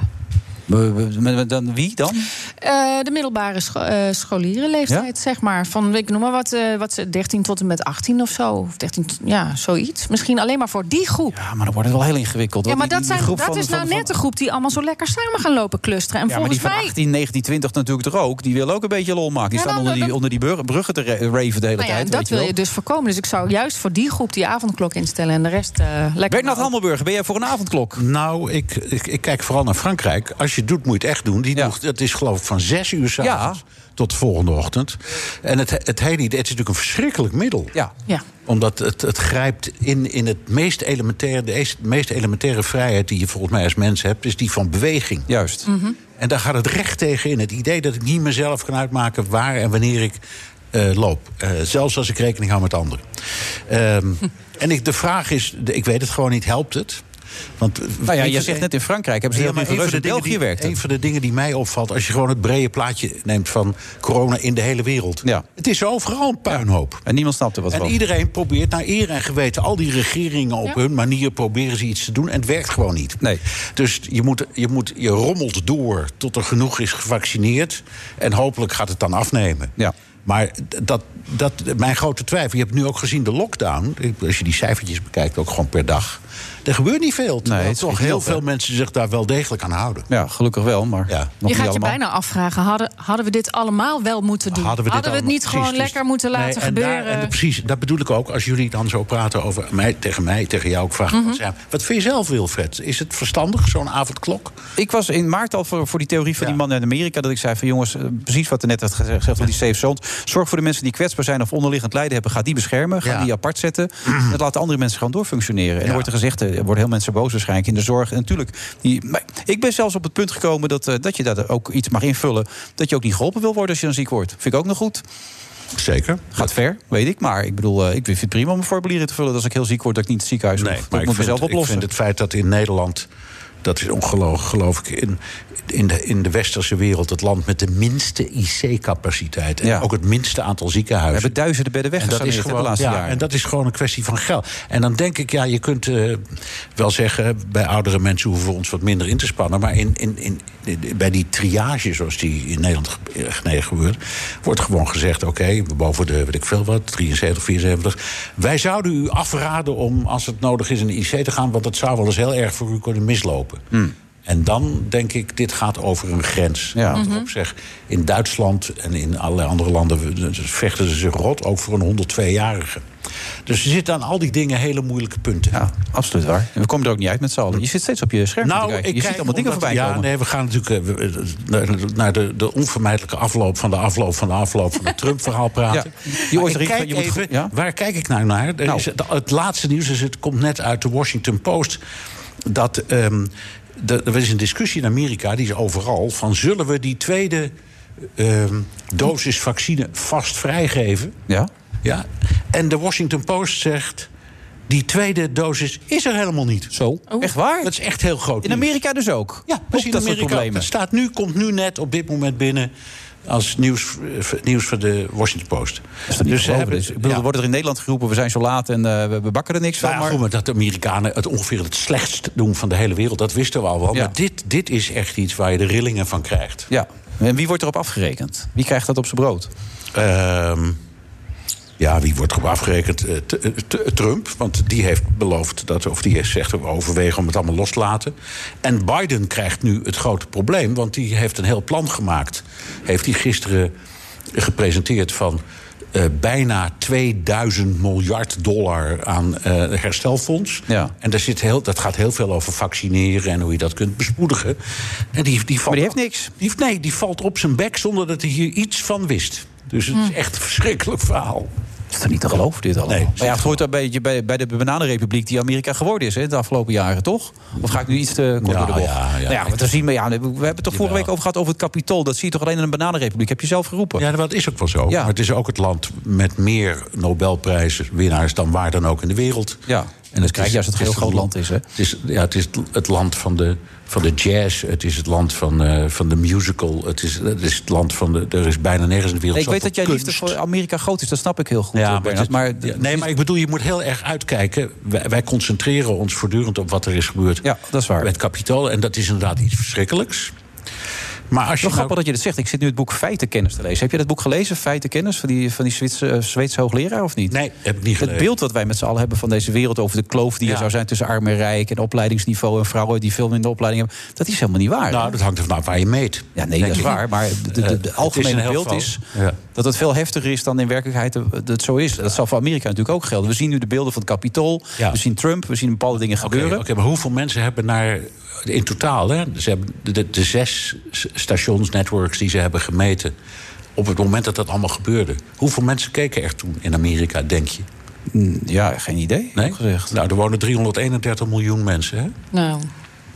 Dan, wie dan? Eh, de middelbare scho eh, scholierenleeftijd, zeg maar. Van, ik noem maar wat, eh, wat ze 13 tot en met 18 of zo. Of 13, tot- ja, zoiets. Misschien alleen maar voor die groep. Ja, maar dan wordt het wel heel ingewikkeld. Ja, maar Die- dat, die zijn, groep dat van- is nou van- net de groep die allemaal zo lekker samen gaan lopen clusteren. En Ja, maar die volgens van mij. 18, 19, 20 natuurlijk toch ook. Die willen ook een beetje lol maken. Die Ja, staan dan- onder die, dan- onder die bruggen, te ra- raven de hele Nou tijd. en dat wil je dus voorkomen. Dus ik zou juist voor die groep die avondklok instellen en de rest eh lekker. Bernard Hammelburger, ben jij voor een avondklok? Nou, ik, ik, ik kijk vooral naar Frankrijk. Als je het doet, moet je het echt doen. Die doet- dat is geloof ik van zes uur s'avonds tot de volgende ochtend. En het, het hele idee, het is natuurlijk een verschrikkelijk middel. Ja. Ja. Omdat het, het grijpt in, in het meest elementaire... de ees- meest elementaire vrijheid die je volgens mij als mens hebt... is die van beweging. Juist. En daar gaat het recht tegen in. Het idee dat ik niet mezelf kan uitmaken waar en wanneer ik eh, loop. Eh, zelfs als ik rekening hou met anderen. Ehm, en ik, de vraag is, ik weet het gewoon niet, helpt het? Want, eh, Nou ja, je zegt net in Frankrijk hebben ze Ja, heel dingen België die, werkt. een van de dingen die mij opvalt... als je gewoon het brede plaatje neemt van corona in de hele wereld. Ja. Het is overal een puinhoop. En niemand snapt er wat En van. iedereen probeert naar eer en geweten... al die regeringen op Ja. hun manier proberen ze iets te doen... en het werkt gewoon niet. Nee. Dus je, moet, je, moet, je rommelt door tot er genoeg is gevaccineerd... en hopelijk gaat het dan afnemen. Ja. Maar dat, dat, mijn grote twijfel, je hebt nu ook gezien de lockdown... als je die cijfertjes bekijkt, ook gewoon per dag... er gebeurt niet veel. Terwijl het toch heel op, hè? veel mensen zich daar wel degelijk aan houden. Ja, gelukkig wel, maar Ja. nog Je niet gaat je bijna afvragen: hadden, hadden we dit allemaal wel moeten doen? Hadden we, dit het allemaal- niet precies, gewoon dus- lekker moeten laten Nee, en gebeuren? Daar, en precies, dat bedoel ik ook. Als jullie dan zo praten over mij, tegen mij, tegen jou ook vragen. Mhm. wat vind je zelf, Wilfred? Is het verstandig, zo'n avondklok? Ik was in maart al voor, voor die theorie van die man uit Amerika... dat ik zei van jongens, eh, precies wat er net werd gezegd van die safe zones. Zorg voor de mensen die kwetsbaar zijn of onderliggend lijden hebben. Ga die beschermen, ga Ja. die apart zetten. Dat laten andere mensen gewoon doorfunctioneren. En dan wordt er gezegd, er worden heel mensen boos waarschijnlijk in de zorg. En natuurlijk, die, maar ik ben zelfs op het punt gekomen dat, eh, dat je daar ook iets mag invullen. Dat je ook niet geholpen wil worden als je dan ziek wordt. Vind ik ook nog goed. Zeker. Gaat ver, weet ik. Maar ik bedoel, eh, ik vind het prima om een formulier te vullen... dat als ik heel ziek word, dat ik niet het ziekenhuis hoef. Nee, dat maar moet ik vind, mezelf ik oplossen. vind het feit dat in Nederland... dat is ongelooflijk, geloof ik, in, in, de, in de westerse wereld... het land met de minste IC-capaciteit. En Ja. ook het minste aantal We ziekenhuizen. hebben duizenden bedden weggesaneerd hè, de laatste ja, jaren. en dat is gewoon een kwestie van geld. En dan denk ik, ja, je kunt eh, wel zeggen... bij oudere mensen hoeven we ons wat minder in te spannen. Maar in, in, in, bij die triage, zoals die in Nederland eh, nee, gebeurt... wordt gewoon gezegd, oké, boven de, weet ik veel wat, 73, 74... wij zouden u afraden om, als het nodig is, in de IC te gaan... want dat zou wel eens heel erg voor u kunnen mislopen. En dan denk ik, dit gaat over een grens. Ja. Zeg, in Duitsland en in allerlei andere landen vechten ze zich rot, ook voor een 102-jarige. Dus er zitten aan al die dingen hele moeilijke punten. Ja, absoluut waar. En we komen er ook niet uit met z'n allen. Je zit steeds op je scherm te kijken. Je ziet Nou, allemaal dingen voorbij ja, komen. nee, we gaan natuurlijk eh, we- naar- de, de onvermijdelijke afloop van de afloop van de afloop van het Trump-verhaal praten. Ja, ooit ik van, kijk je even, ja? waar kijk ik nou naar? Er Nou. is het, het laatste nieuws is, het komt net uit de Washington Post, dat ehm, de- er is een discussie in Amerika, die is overal, van zullen we die tweede ehm, dosis vaccine vast vrijgeven? Ja? Ja. En de Washington Post zegt. Die tweede dosis is er helemaal niet. Zo? Echt waar? Dat is echt heel groot. In Amerika dus ook? Ja, precies. dat in soort Amerika. problemen. Het staat nu, komt nu net op dit moment binnen als nieuws, nieuws voor de Washington Post. Dus ze hebben- Dus, ik bedoel, wordt er in Nederland geroepen, we zijn zo laat en eh, we, bakken er niks van. Nou ja, maar... goed, maar dat de Amerikanen het ongeveer het slechtst doen van de hele wereld, dat wisten we al wel. Ja. Maar dit, dit is echt iets waar je de rillingen van krijgt. Ja. En wie wordt erop afgerekend? Wie krijgt dat op zijn brood? Ehm, ja, wie wordt erop afgerekend? Eh, t- eh, t- Trump, want die heeft beloofd dat, of die heeft zegt we overwegen om het allemaal los te laten. En Biden krijgt nu het grote probleem, want die heeft een heel plan gemaakt. Heeft hij gisteren gepresenteerd van. eh, bijna 2000 miljard dollar aan eh, herstelfonds. Ja. En daar zit heel, dat gaat heel veel over vaccineren en hoe je dat kunt bespoedigen. En die, die valt, Maar die heeft niks. Die, heeft- nee, die valt op zijn bek zonder dat hij hier iets van wist. Dus het is echt een verschrikkelijk verhaal. Dat is toch niet te geloven, dit allemaal? Nee, maar ja, het hoort een beetje bij, bij de bananenrepubliek die Amerika geworden is hè, de afgelopen jaren, toch? Of ga ik nu iets te kort Ja, door de bocht? ja, ja. Nou ja, zien we, ja, we hebben het toch vorige week over gehad over het kapitool. Dat zie je toch alleen in een bananenrepubliek? Heb je zelf geroepen? Ja, dat is ook wel zo. Ja. Maar het is ook het land met meer Nobelprijswinnaars dan waar dan ook in de wereld. Ja. En dat krijg je als het een heel groot land is, hè? Het is, ja, het is het land van de, van de jazz. Het is het land van, eh, van de musical. Het is, het is het land van de... Er is bijna nergens in de wereld Nee, ik weet dat jij liefde voor Amerika groot is, dat snap ik heel goed, Ja, maar, Bernard. het- Maar, ja, nee, maar ik bedoel, je moet heel erg uitkijken. Wij, wij concentreren ons voortdurend op wat er is gebeurd Ja, dat is waar. met kapitaal. En dat is inderdaad iets verschrikkelijks. Maar als je Wel nou- grappig dat je dat zegt. Ik zit nu het boek Feitenkennis te lezen. Heb je dat boek gelezen, Feitenkennis, van die, van die Zweedse, eh, Zweedse hoogleraar of niet? Nee, heb ik niet Het gelezen. beeld wat wij met z'n allen hebben van deze wereld over de kloof die er zou zijn tussen arm en rijk en opleidingsniveau en vrouwen die veel minder opleiding hebben, dat is helemaal niet waar. Nou, hè? dat hangt er vanaf waar je meet. ja, nee, dat is waar. Maar Eh, het algemene beeld is Ja. dat het veel heftiger is dan in werkelijkheid het het zo is. Dat zal voor Amerika natuurlijk ook gelden. We zien nu de beelden van het Capitool, Ja. we zien Trump, we zien bepaalde dingen gebeuren. oké, maar hoeveel mensen hebben naar... In totaal, hè, ze hebben de, zes s- stationsnetworks die ze hebben gemeten... op het moment dat dat allemaal gebeurde. Hoeveel mensen keken er toen in Amerika, denk je? Mm, Ja, geen idee. Nee? Gezegd. Nou, er wonen 331 miljoen mensen, hè? Nou,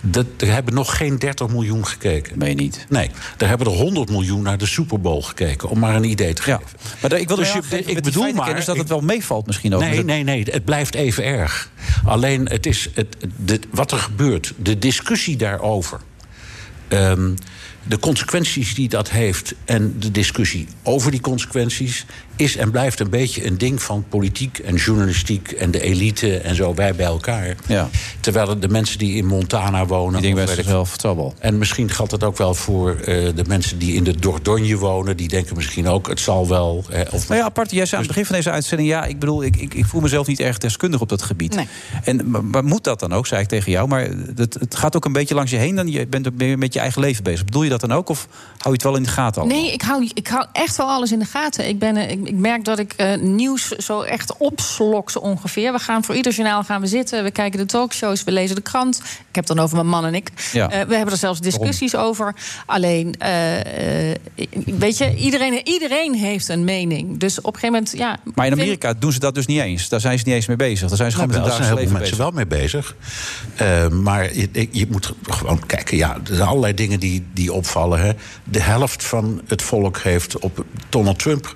Dat, er hebben nog geen 30 miljoen gekeken. Meen je niet. Nee, er hebben er 100 miljoen naar de Super Bowl gekeken... om maar een idee te Ja. geven. Maar de- ik wil Dus je- je, ik bedoel maar- maar dat ik- het wel meevalt misschien ook. Nee, nee, nee, het blijft even erg. Alleen het is het, de, wat er gebeurt, de discussie daarover. ehm, de consequenties die dat heeft en de discussie over die consequenties is en blijft een beetje een ding van politiek en journalistiek en de elite en zo wij bij elkaar. Ja. Terwijl de mensen die in Montana wonen. Ik denk of bij weet ik- zichzelf, het zal wel. En misschien geldt dat ook wel voor eh, de mensen die in de Dordogne wonen. Die denken misschien ook, het zal wel. eh, of Nou ja, apart, jij zei aan het begin van deze uitzending... ja, ik bedoel, ik, ik, ik voel mezelf niet erg deskundig op dat gebied. Nee. En, maar, maar moet dat dan ook, zei ik tegen jou? Maar het, het gaat ook een beetje langs je heen... dan je bent ook meer met je eigen leven bezig. Bedoel je dat dan ook, of hou je het wel in de gaten allemaal? Nee, ik hou, ik hou echt wel alles in de gaten. Ik, ben, eh, ik, ik merk dat ik eh, nieuws zo echt opslok zo ongeveer. We gaan voor ieder journaal gaan we zitten. We kijken de talkshows, we lezen de krant. Ik heb het dan over mijn man en ik. Ja. Eh, we hebben er zelfs discussies over. Alleen, eh, weet je, iedereen, iedereen heeft een mening. Dus op een gegeven moment, ja... Maar in vind- Amerika doen ze dat dus niet eens. Daar zijn ze niet eens mee bezig. Daar zijn ze Nou, gewoon wel, met hun zijn heel dagelijks veel mensen wel mee bezig. Eh, maar je, je moet gewoon kijken. Ja, er zijn allerlei dingen die, die opvallen. Hè. De helft van het volk heeft op Donald Trump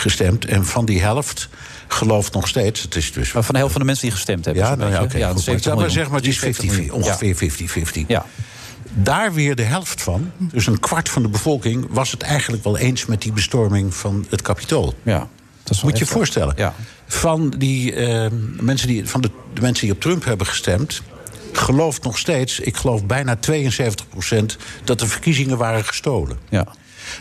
gestemd. En van die helft gelooft nog steeds. Het is dus. Maar van de helft van de mensen die gestemd hebben. Ja, nou ja, oké. Ja, goed. 70 maar miljoen. zeg maar, het is 70 50, miljoen. ongeveer 50-50. Ja. Daar weer de helft van, dus een kwart van de bevolking, was het eigenlijk wel eens met die bestorming van het kapitool. Ja, dat Moet je je voorstellen. Ja. Van, die, eh, mensen die, van de, de mensen die op Trump hebben gestemd, gelooft nog steeds, ik geloof bijna 72% dat de verkiezingen waren gestolen. Ja.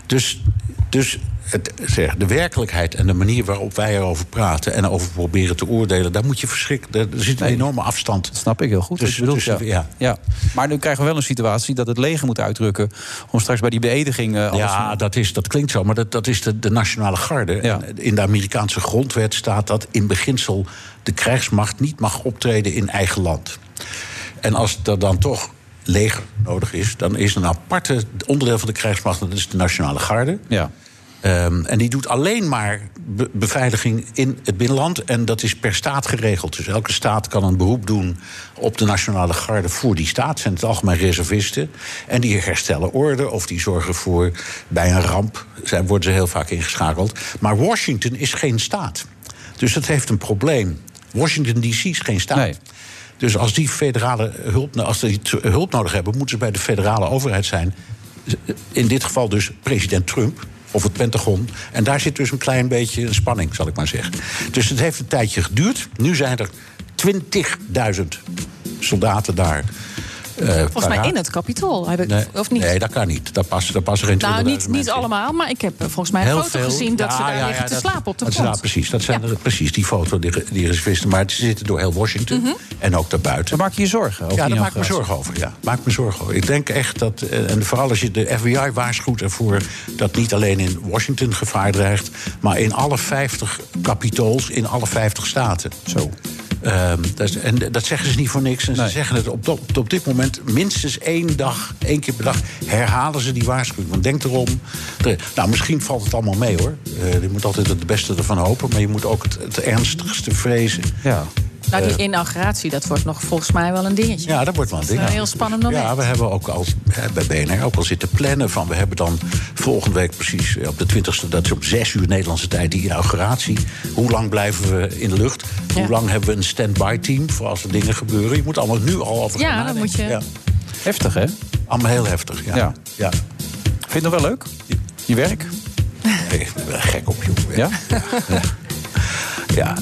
Dus, dus het, zeg, de werkelijkheid en de manier waarop wij erover praten en over proberen te oordelen, daar moet je verschrikken. Er zit een enorme afstand. Dat snap ik heel goed. Bedoelt, tussen- ja. ja. Ja. Maar nu krijgen we wel een situatie dat het leger moet uitdrukken... om straks bij die beëdiging eh, alles... Ja, dat, is, dat klinkt zo, maar dat, dat is de, de nationale garde. Ja. En In de Amerikaanse grondwet staat dat in beginsel de krijgsmacht niet mag optreden in eigen land. En als er dan toch leger nodig is, dan is een aparte onderdeel van de krijgsmacht, dat is de nationale garde. Ja. Ehm, en die doet alleen maar be- beveiliging in het binnenland. En dat is per staat geregeld. Dus elke staat kan een beroep doen op de nationale garde voor die staat. Zijn het algemeen reservisten. En die herstellen orde of die zorgen voor bij een ramp. Zijn, worden ze heel vaak ingeschakeld. Maar Washington is geen staat. Dus dat heeft een probleem. Washington DC is geen staat. Dus als die federale hulp, als die hulp nodig hebben, moeten ze bij de federale overheid zijn. In dit geval dus president Trump. Of het Pentagon. En daar zit dus een klein beetje spanning, zal ik maar zeggen. Dus het heeft een tijdje geduurd. Nu zijn er 20.000 soldaten daar. Eh, Volgens mij in het kapitool. Heb ik, Nee, of niet? nee, dat kan niet. Daar passen, daar passen geen 20.000 nou, niet, niet in. allemaal, maar ik heb eh, volgens mij een foto gezien dat ze daar ja, liggen ja, te dat- slapen op de dat- grond. Ja, precies. Dat zijn er, precies die foto, die, die reservisten. Maar ze zitten door heel Washington Mhm. en ook daarbuiten. Daar maak je je zorgen over? Ja, daar maak ik me zorgen over. Ja. Maak me zorgen over. Ik denk echt dat, eh, en vooral als je de FBI waarschuwt ervoor... dat niet alleen in Washington gevaar dreigt... maar in alle 50 kapitools in alle 50 staten. Zo. Ehm, dat, en dat zeggen ze niet voor niks. En ze zeggen het op, op, op dit moment minstens één dag, één keer per dag... herhalen ze die waarschuwing. Want denk erom... nou, misschien valt het allemaal mee, hoor. Eh, je moet altijd het beste ervan hopen... maar je moet ook het, het ernstigste vrezen. Ja. Nou, die Eh, inauguratie, dat wordt nog volgens mij wel een dingetje. Ja, dat wordt wel een Dat is ding. een heel spannend moment. Ja, we hebben ook al bij BNR ook al zitten plannen van... we hebben dan volgende week precies eh, op de 20e... dat is op 6 uur Nederlandse tijd, die inauguratie. Hoe lang blijven we in de lucht? Hoe lang hebben we een stand-by team voor als er dingen gebeuren? Je moet allemaal nu al over gaan Ja, dan nadenken. moet je- Ja. Heftig, hè? Allemaal heel heftig, ja. Ja. ja. Vind je het nog wel leuk? Je werk? Nee, ik ben gek op, joh. Ja? Ja,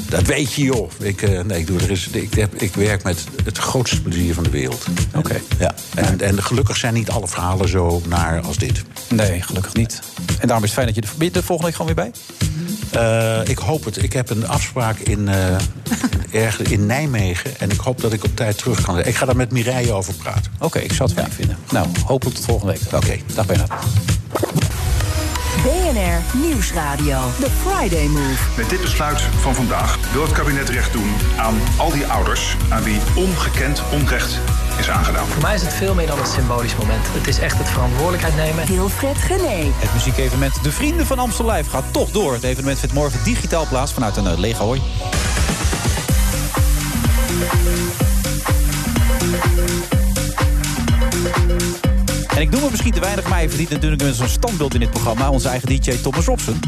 dat weet je, joh. Ik, eh, nee, ik, doe er eens, ik, heb, ik werk met het grootste plezier van de wereld. Oké. Ja. En, en gelukkig zijn niet alle verhalen zo naar als dit. Nee, gelukkig niet. En daarom is het fijn dat je er, er volgende week gewoon weer bij? Eh, ik hoop het. Ik heb een afspraak in, ergens in Nijmegen. En ik hoop dat ik op tijd terug kan. Ik ga daar met Mireille over praten. Oké, ik zou het fijn vinden. Nou, hopelijk tot volgende week. Oké. Dag Bernard. BNR Nieuwsradio. The Friday Move. Met dit besluit van vandaag wil het kabinet recht doen aan al die ouders aan wie ongekend onrecht is aangedaan. Voor mij is het veel meer dan een symbolisch moment. Het is echt het verantwoordelijkheid nemen. Wilfred Gené. Het muziekevenement De Vrienden van Amstel Live gaat toch door. Het evenement vindt morgen digitaal plaats vanuit een uh, lege hooi. En ik noem het misschien te weinig, maar hij verdient natuurlijk zo'n standbeeld in dit programma. Onze eigen DJ Thomas Robson.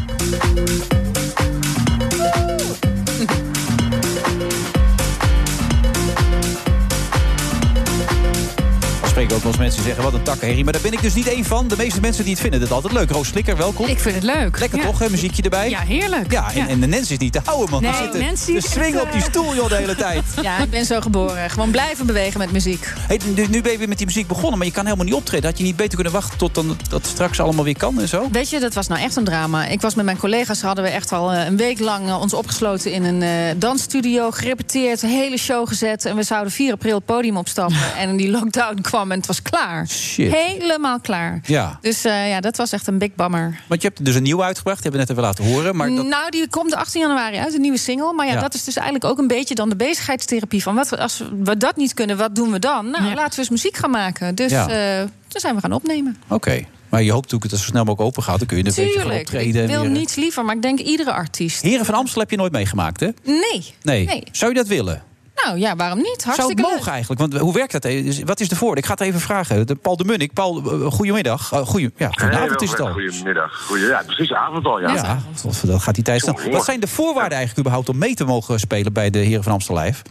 Spreken ook wel eens mensen zeggen, wat een takkenherrie. Maar daar ben ik dus niet één van. De meeste mensen die het vinden het altijd leuk. Roos Slikker, welkom. Ik vind het leuk. Lekker Ja. toch, hè? muziekje erbij? Ja, heerlijk. Ja, en, Ja. en de Nancy is niet te houden, man. Nee, die zitten Nancy te is swingen echt, op die eh, stoel, joh, de hele tijd. Ja, ik ben zo geboren. Gewoon blijven bewegen met muziek. Hey, nu, nu ben je weer met die muziek begonnen, maar je kan helemaal niet optreden. Had je niet beter kunnen wachten tot dan, dat straks allemaal weer kan en zo? Weet je, dat was nou echt een drama. Ik was met mijn collega's, hadden we echt al eh, een week lang eh, ons opgesloten in een dansstudio, gerepeteerd, een hele show gezet. En we zouden 4 april het podium opstappen. en die lockdown kwam en het was klaar. Shit. Helemaal klaar. Ja. Dus eh, ja, dat was echt een big bummer. Want je hebt dus een nieuw uitgebracht, die hebben we net even laten horen. Maar dat, Nou, die komt de 18 januari uit, een nieuwe single. Maar ja, Ja. dat is dus eigenlijk ook een beetje dan de bezigheidstherapie. Van wat, als we dat niet kunnen, wat doen we dan? Nou, laten we eens muziek gaan maken. Dus Ja. eh, toen zijn we gaan opnemen. Oké. Maar je hoopt natuurlijk dat het zo snel mogelijk open gaat. Dan kun je een beetje gaan Tuurlijk, optreden. ik wil weer- niets liever, maar ik denk iedere artiest. Heren van Amstel heb je nooit meegemaakt, hè? Nee. Nee. Nee. Zou je dat willen? Nou ja, waarom niet? Zou Hartstikke het mogen leuk. eigenlijk? Want hoe werkt dat? Dus Wat is de voor? Ik ga het even vragen. De Paul de Munnik. Paul, eh, goedemiddag. Uh, goeie, ja, goedenavond is het al. Goedemiddag. Goeie, ja, precies avond al, ja. Ja, dat gaat die tijd snel. Wat zijn de voorwaarden eigenlijk überhaupt om mee te mogen spelen bij de Heren van Amstel Live?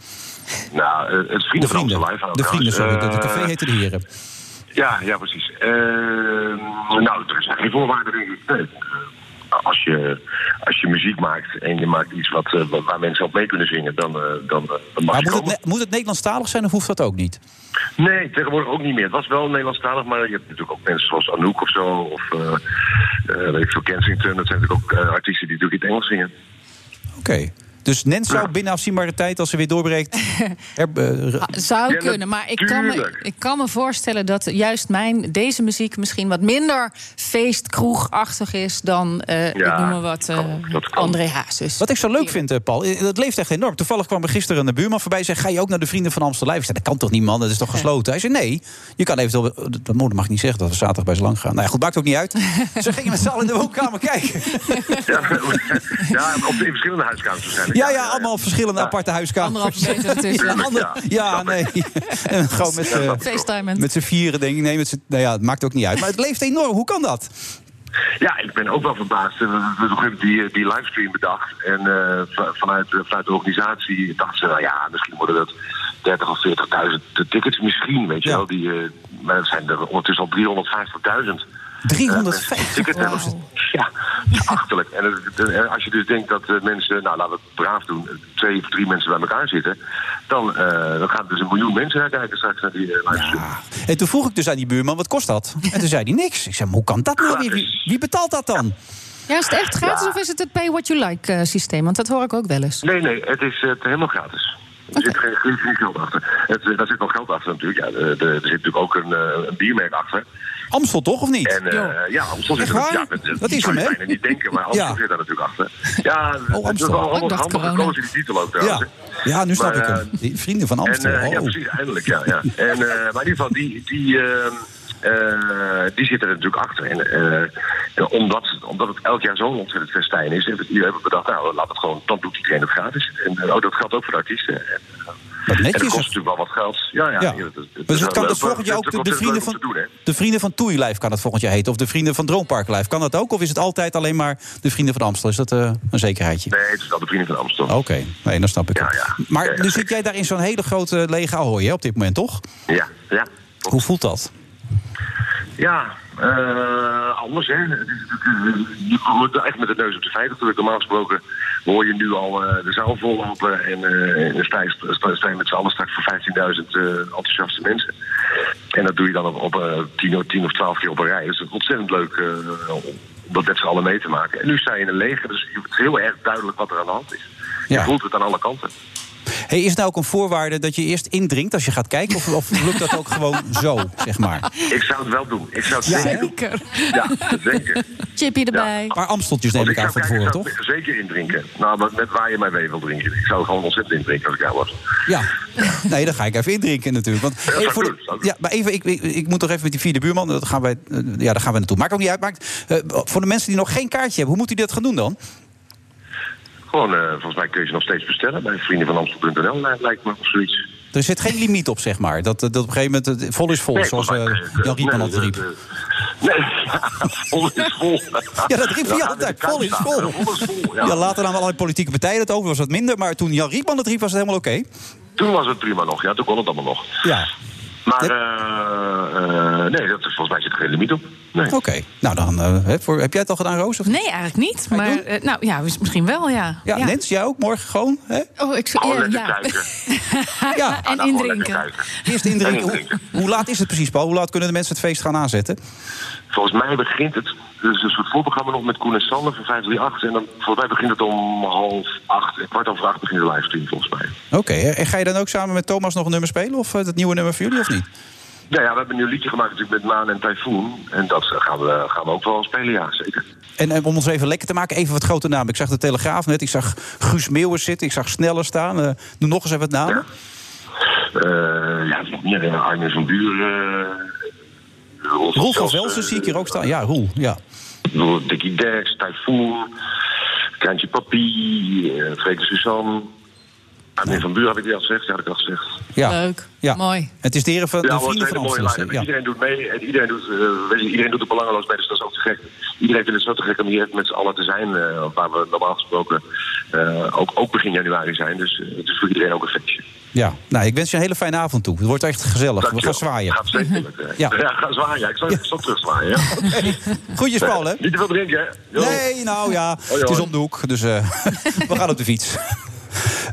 Nou, eh, het vrienden De van vrienden. Amstel Live. De vrienden, sorry. De, de café Eh, heette de Heren. Ja, ja, precies. Eh, nou, er zijn geen voorwaarden. Als je, als je muziek maakt en je maakt iets wat, eh, waar mensen op mee kunnen zingen, dan, eh, dan, eh, dan mag Maar je moet het, komen. moet het Nederlandstalig zijn of hoeft dat ook niet? Nee, tegenwoordig ook niet meer. Het was wel Nederlandstalig, maar je hebt natuurlijk ook mensen zoals Anouk of zo, of eh, weet ik veel, Kensington. Dat zijn natuurlijk ook artiesten die natuurlijk in het Engels zingen. Oké. Dus Nens zou binnen afzienbare tijd, als ze weer doorbreekt... her- eh, Ah, Zou Ja, kunnen, maar ik kan, me, ik kan me voorstellen dat juist mijn, deze muziek misschien wat minder feestkroegachtig is dan, eh ik noem maar wat, eh André Hazes. Wat ik zo leuk vind, eh, Paul, dat leeft echt enorm. Toevallig kwam er gisteren een buurman voorbij en zei... ga je ook naar de Vrienden van Amstel Live? Ik zei, dat kan toch niet, man? Dat is toch gesloten? Hij zei, nee, je kan eventueel... Dat mag ik niet zeggen, dat we zaterdag bij ze lang gaan. Nou ja, goed, maakt ook niet uit. Ze gingen met z'n allen in de woonkamer kijken. Ja, ja, op de verschillende huiskamers waarschijnlijk. Ja, ja, allemaal verschillende aparte huiskamers. Anderhalve meter ertussen. Ander- ja, nee. En gewoon met, z'n- met z'n vieren, denk ik. Nee, met z'n- nou ja, het maakt ook niet uit. Maar het leeft enorm. Hoe kan dat? Ja, ik ben ook wel verbaasd. We hebben die, die livestream bedacht. En eh, va- vanuit, vanuit de organisatie dachten ze, nou ja, misschien worden dat 30 of 40.000 tickets. Misschien, weet je wel. Die, eh, maar dat zijn er ondertussen al 350.000. 350? tickets hebben. Ja, dat is achterlijk. En, als je dus denkt dat eh, mensen, nou laten we het braaf doen, twee of drie mensen bij elkaar zitten, dan, eh, dan gaan dus een miljoen mensen naar kijken straks naar die eh, livestream. En toen vroeg ik dus aan die buurman, wat kost dat? En toen zei hij niks. Ik zei, maar hoe kan dat nou? Wie, wie, wie betaalt dat dan? Ja, is het echt gratis Ja. of is het het pay what you like eh, systeem? Want dat hoor ik ook wel eens. Nee, nee, het is helemaal gratis. Er zit geen, geen, geen geld achter. Het, daar zit wel geld achter natuurlijk. Ja, de- er zit natuurlijk ook een, eh, een biermerk achter. Amstel toch, of niet? En, eh, ja, Amstel zit er ja, dat, dat Dat is hem, je hè? bijna niet denken, maar Amstel Ja. zit daar natuurlijk achter. Ja, is Amstel. wel Ik handig, dacht handig gekozen, die titel ook trouwens. Ja. Ja, nu snap Maar, ik hem. eh, Die vrienden van Amstel. En, eh, ja, oh. precies, eindelijk, ja. ja. En, eh, maar in ieder geval, die, die, ehm, eh, die zitten er natuurlijk achter. En eh, omdat, omdat het elk jaar zo'n ontzettend festijn is, hebben we hebben we bedacht, nou, laat het gewoon, dan doet iedereen het gratis. En oh, dat geldt ook voor de artiesten. En, en dat kost natuurlijk wel wat geld. Ja, ja. Ja. dat- dat- dat Dus het kan dus leuk, volgend jaar ook de, het vrienden van, doen, de vrienden van Toei Live kan het volgend jaar heten. Of de vrienden van Droompark Live. Kan dat ook? Of is het altijd alleen maar de vrienden van Amstel? Is dat eh, een zekerheidje? Nee, het is wel de vrienden van Amstel. Oké, nee, dan snap ik het. Maar nu zit jij daar in zo'n hele grote lege Ahoy hè, op dit moment, toch? Ja, ja. Hoe voelt dat? Ja, eh, anders hè. Eh, Je wordt echt met de neus op de feiten. Natuurlijk, normaal gesproken hoor je nu al eh, de zaal vollopen. En eh dan sta je, sta, sta je met z'n allen straks voor 15.000 eh, enthousiaste mensen. En dat doe je dan op, op eh, 10, of- 10 of 12 keer op een rij. Dus het is ontzettend leuk om dat met z'n allen mee te maken. En nu sta je in een leger, dus het is heel erg duidelijk wat er aan de hand is. Je voelt het aan alle kanten. Hey, is het nou ook een voorwaarde dat je eerst indrinkt als je gaat kijken? Of, of lukt dat ook gewoon zo, zeg maar? Ik zou het wel doen. Ik zou het Ja, zeker doen. Ja, zeker. Chippy erbij. Een paar Amsteltjes neem ik aan van tevoren, toch? ik zou zeker indrinken. Nou, maar met waar je mij mee wil drinken. Ik zou gewoon ontzettend indrinken als ik jou was. Ja, nee, dan ga ik even indrinken natuurlijk. Want, Ja, hey, voor de- ja, maar even, ik, ik, ik moet toch even met die vierde buurman. Dat gaan wij, eh, ja, daar gaan we naartoe. Maakt ook niet uit. Maakt, eh, voor de mensen die nog geen kaartje hebben, hoe moet u dat gaan doen dan? Gewoon, eh, volgens mij kun je ze nog steeds bestellen bij vriendenvanamstel.nl, eh, lijkt me, of zoiets. Er zit geen limiet op, zeg maar. Dat, dat op een gegeven moment het vol is vol, Nee, zoals eh, eh, Jan Rietman nee, riep. eh, Nee, ja, vol is vol. Ja, dat riep hij altijd. Vol is vol. staan. Vol is vol, Ja. ja. later namen allerlei politieke partijen het over, was wat minder. Maar toen Jan Rietman het riep, was het helemaal oké. Toen was het prima nog, ja, toen kon het allemaal nog. Ja. Maar, eh, eh, nee, dat, volgens mij zit er geen limiet op. Nee. Oké, nou dan, eh, hè, voor, heb jij het al gedaan, Roos? Of? Nee, eigenlijk niet. Maar eh, nou ja, misschien wel, ja. Ja, Nens, jij ook morgen gewoon? Hè? Oh, ik Gewoon ja, lekker ja. Ja, en indrinken. Eerst indrinken. En Hoe, laat is het precies, Paul? Hoe laat kunnen de mensen het feest gaan aanzetten? Volgens mij begint het, dus een soort voorprogramma nog met Koen en Sander van 538. En dan, volgens mij begint het om half acht, eh, kwart over acht begint de livestream volgens mij. Oké, en ga je dan ook samen met Thomas nog een nummer spelen? Of het nieuwe nummer voor jullie, of niet? Nou ja, we hebben een nieuw liedje gemaakt natuurlijk met Maan en Typhoon. En dat eh, gaan we, gaan we ook wel spelen, ja, zeker. En eh, om ons even lekker te maken, even wat grote namen. Ik zag de Telegraaf net, ik zag Guus Meeuwers zitten, ik zag Sneller staan. Eh, doe nog eens even wat namen. Eh ja, uh, Armin van Buren. Uh, Roel van Velsen zie ik hier ook staan. Ja, Roel, ja. Dickie Derks, Typhoon, Kraantje Papi, uh, Frederik Suzanne. Armin van Buren heb ik die al gezegd, ja, had ik al gezegd. Ja. Leuk, ja. mooi. Het is de heren van Ja, de het is vrienden een van Amstel. line-up. Ja. Iedereen doet mee en iedereen doet, uh, weet je, iedereen doet er belangeloos mee, dus dat is ook te gek. Iedereen vindt het zo te gek om hier met z'n allen te zijn, uh, waar we normaal gesproken uh, ook, ook begin januari zijn. Dus uh, het is voor iedereen ook een feestje. Ja, nou, ik wens je een hele fijne avond toe. Het wordt echt gezellig. We gaan zwaaien. Gaat zeker lukken. Ja. ja. ga zwaaien. Ja. Ik zal, ik zal terug zwaaien. Ja. Goedjes, Paul, hè? Niet te veel drinken, hè? Jo. Nee, nou ja, Hoi, het is om de hoek. Dus uh, we gaan op de fiets.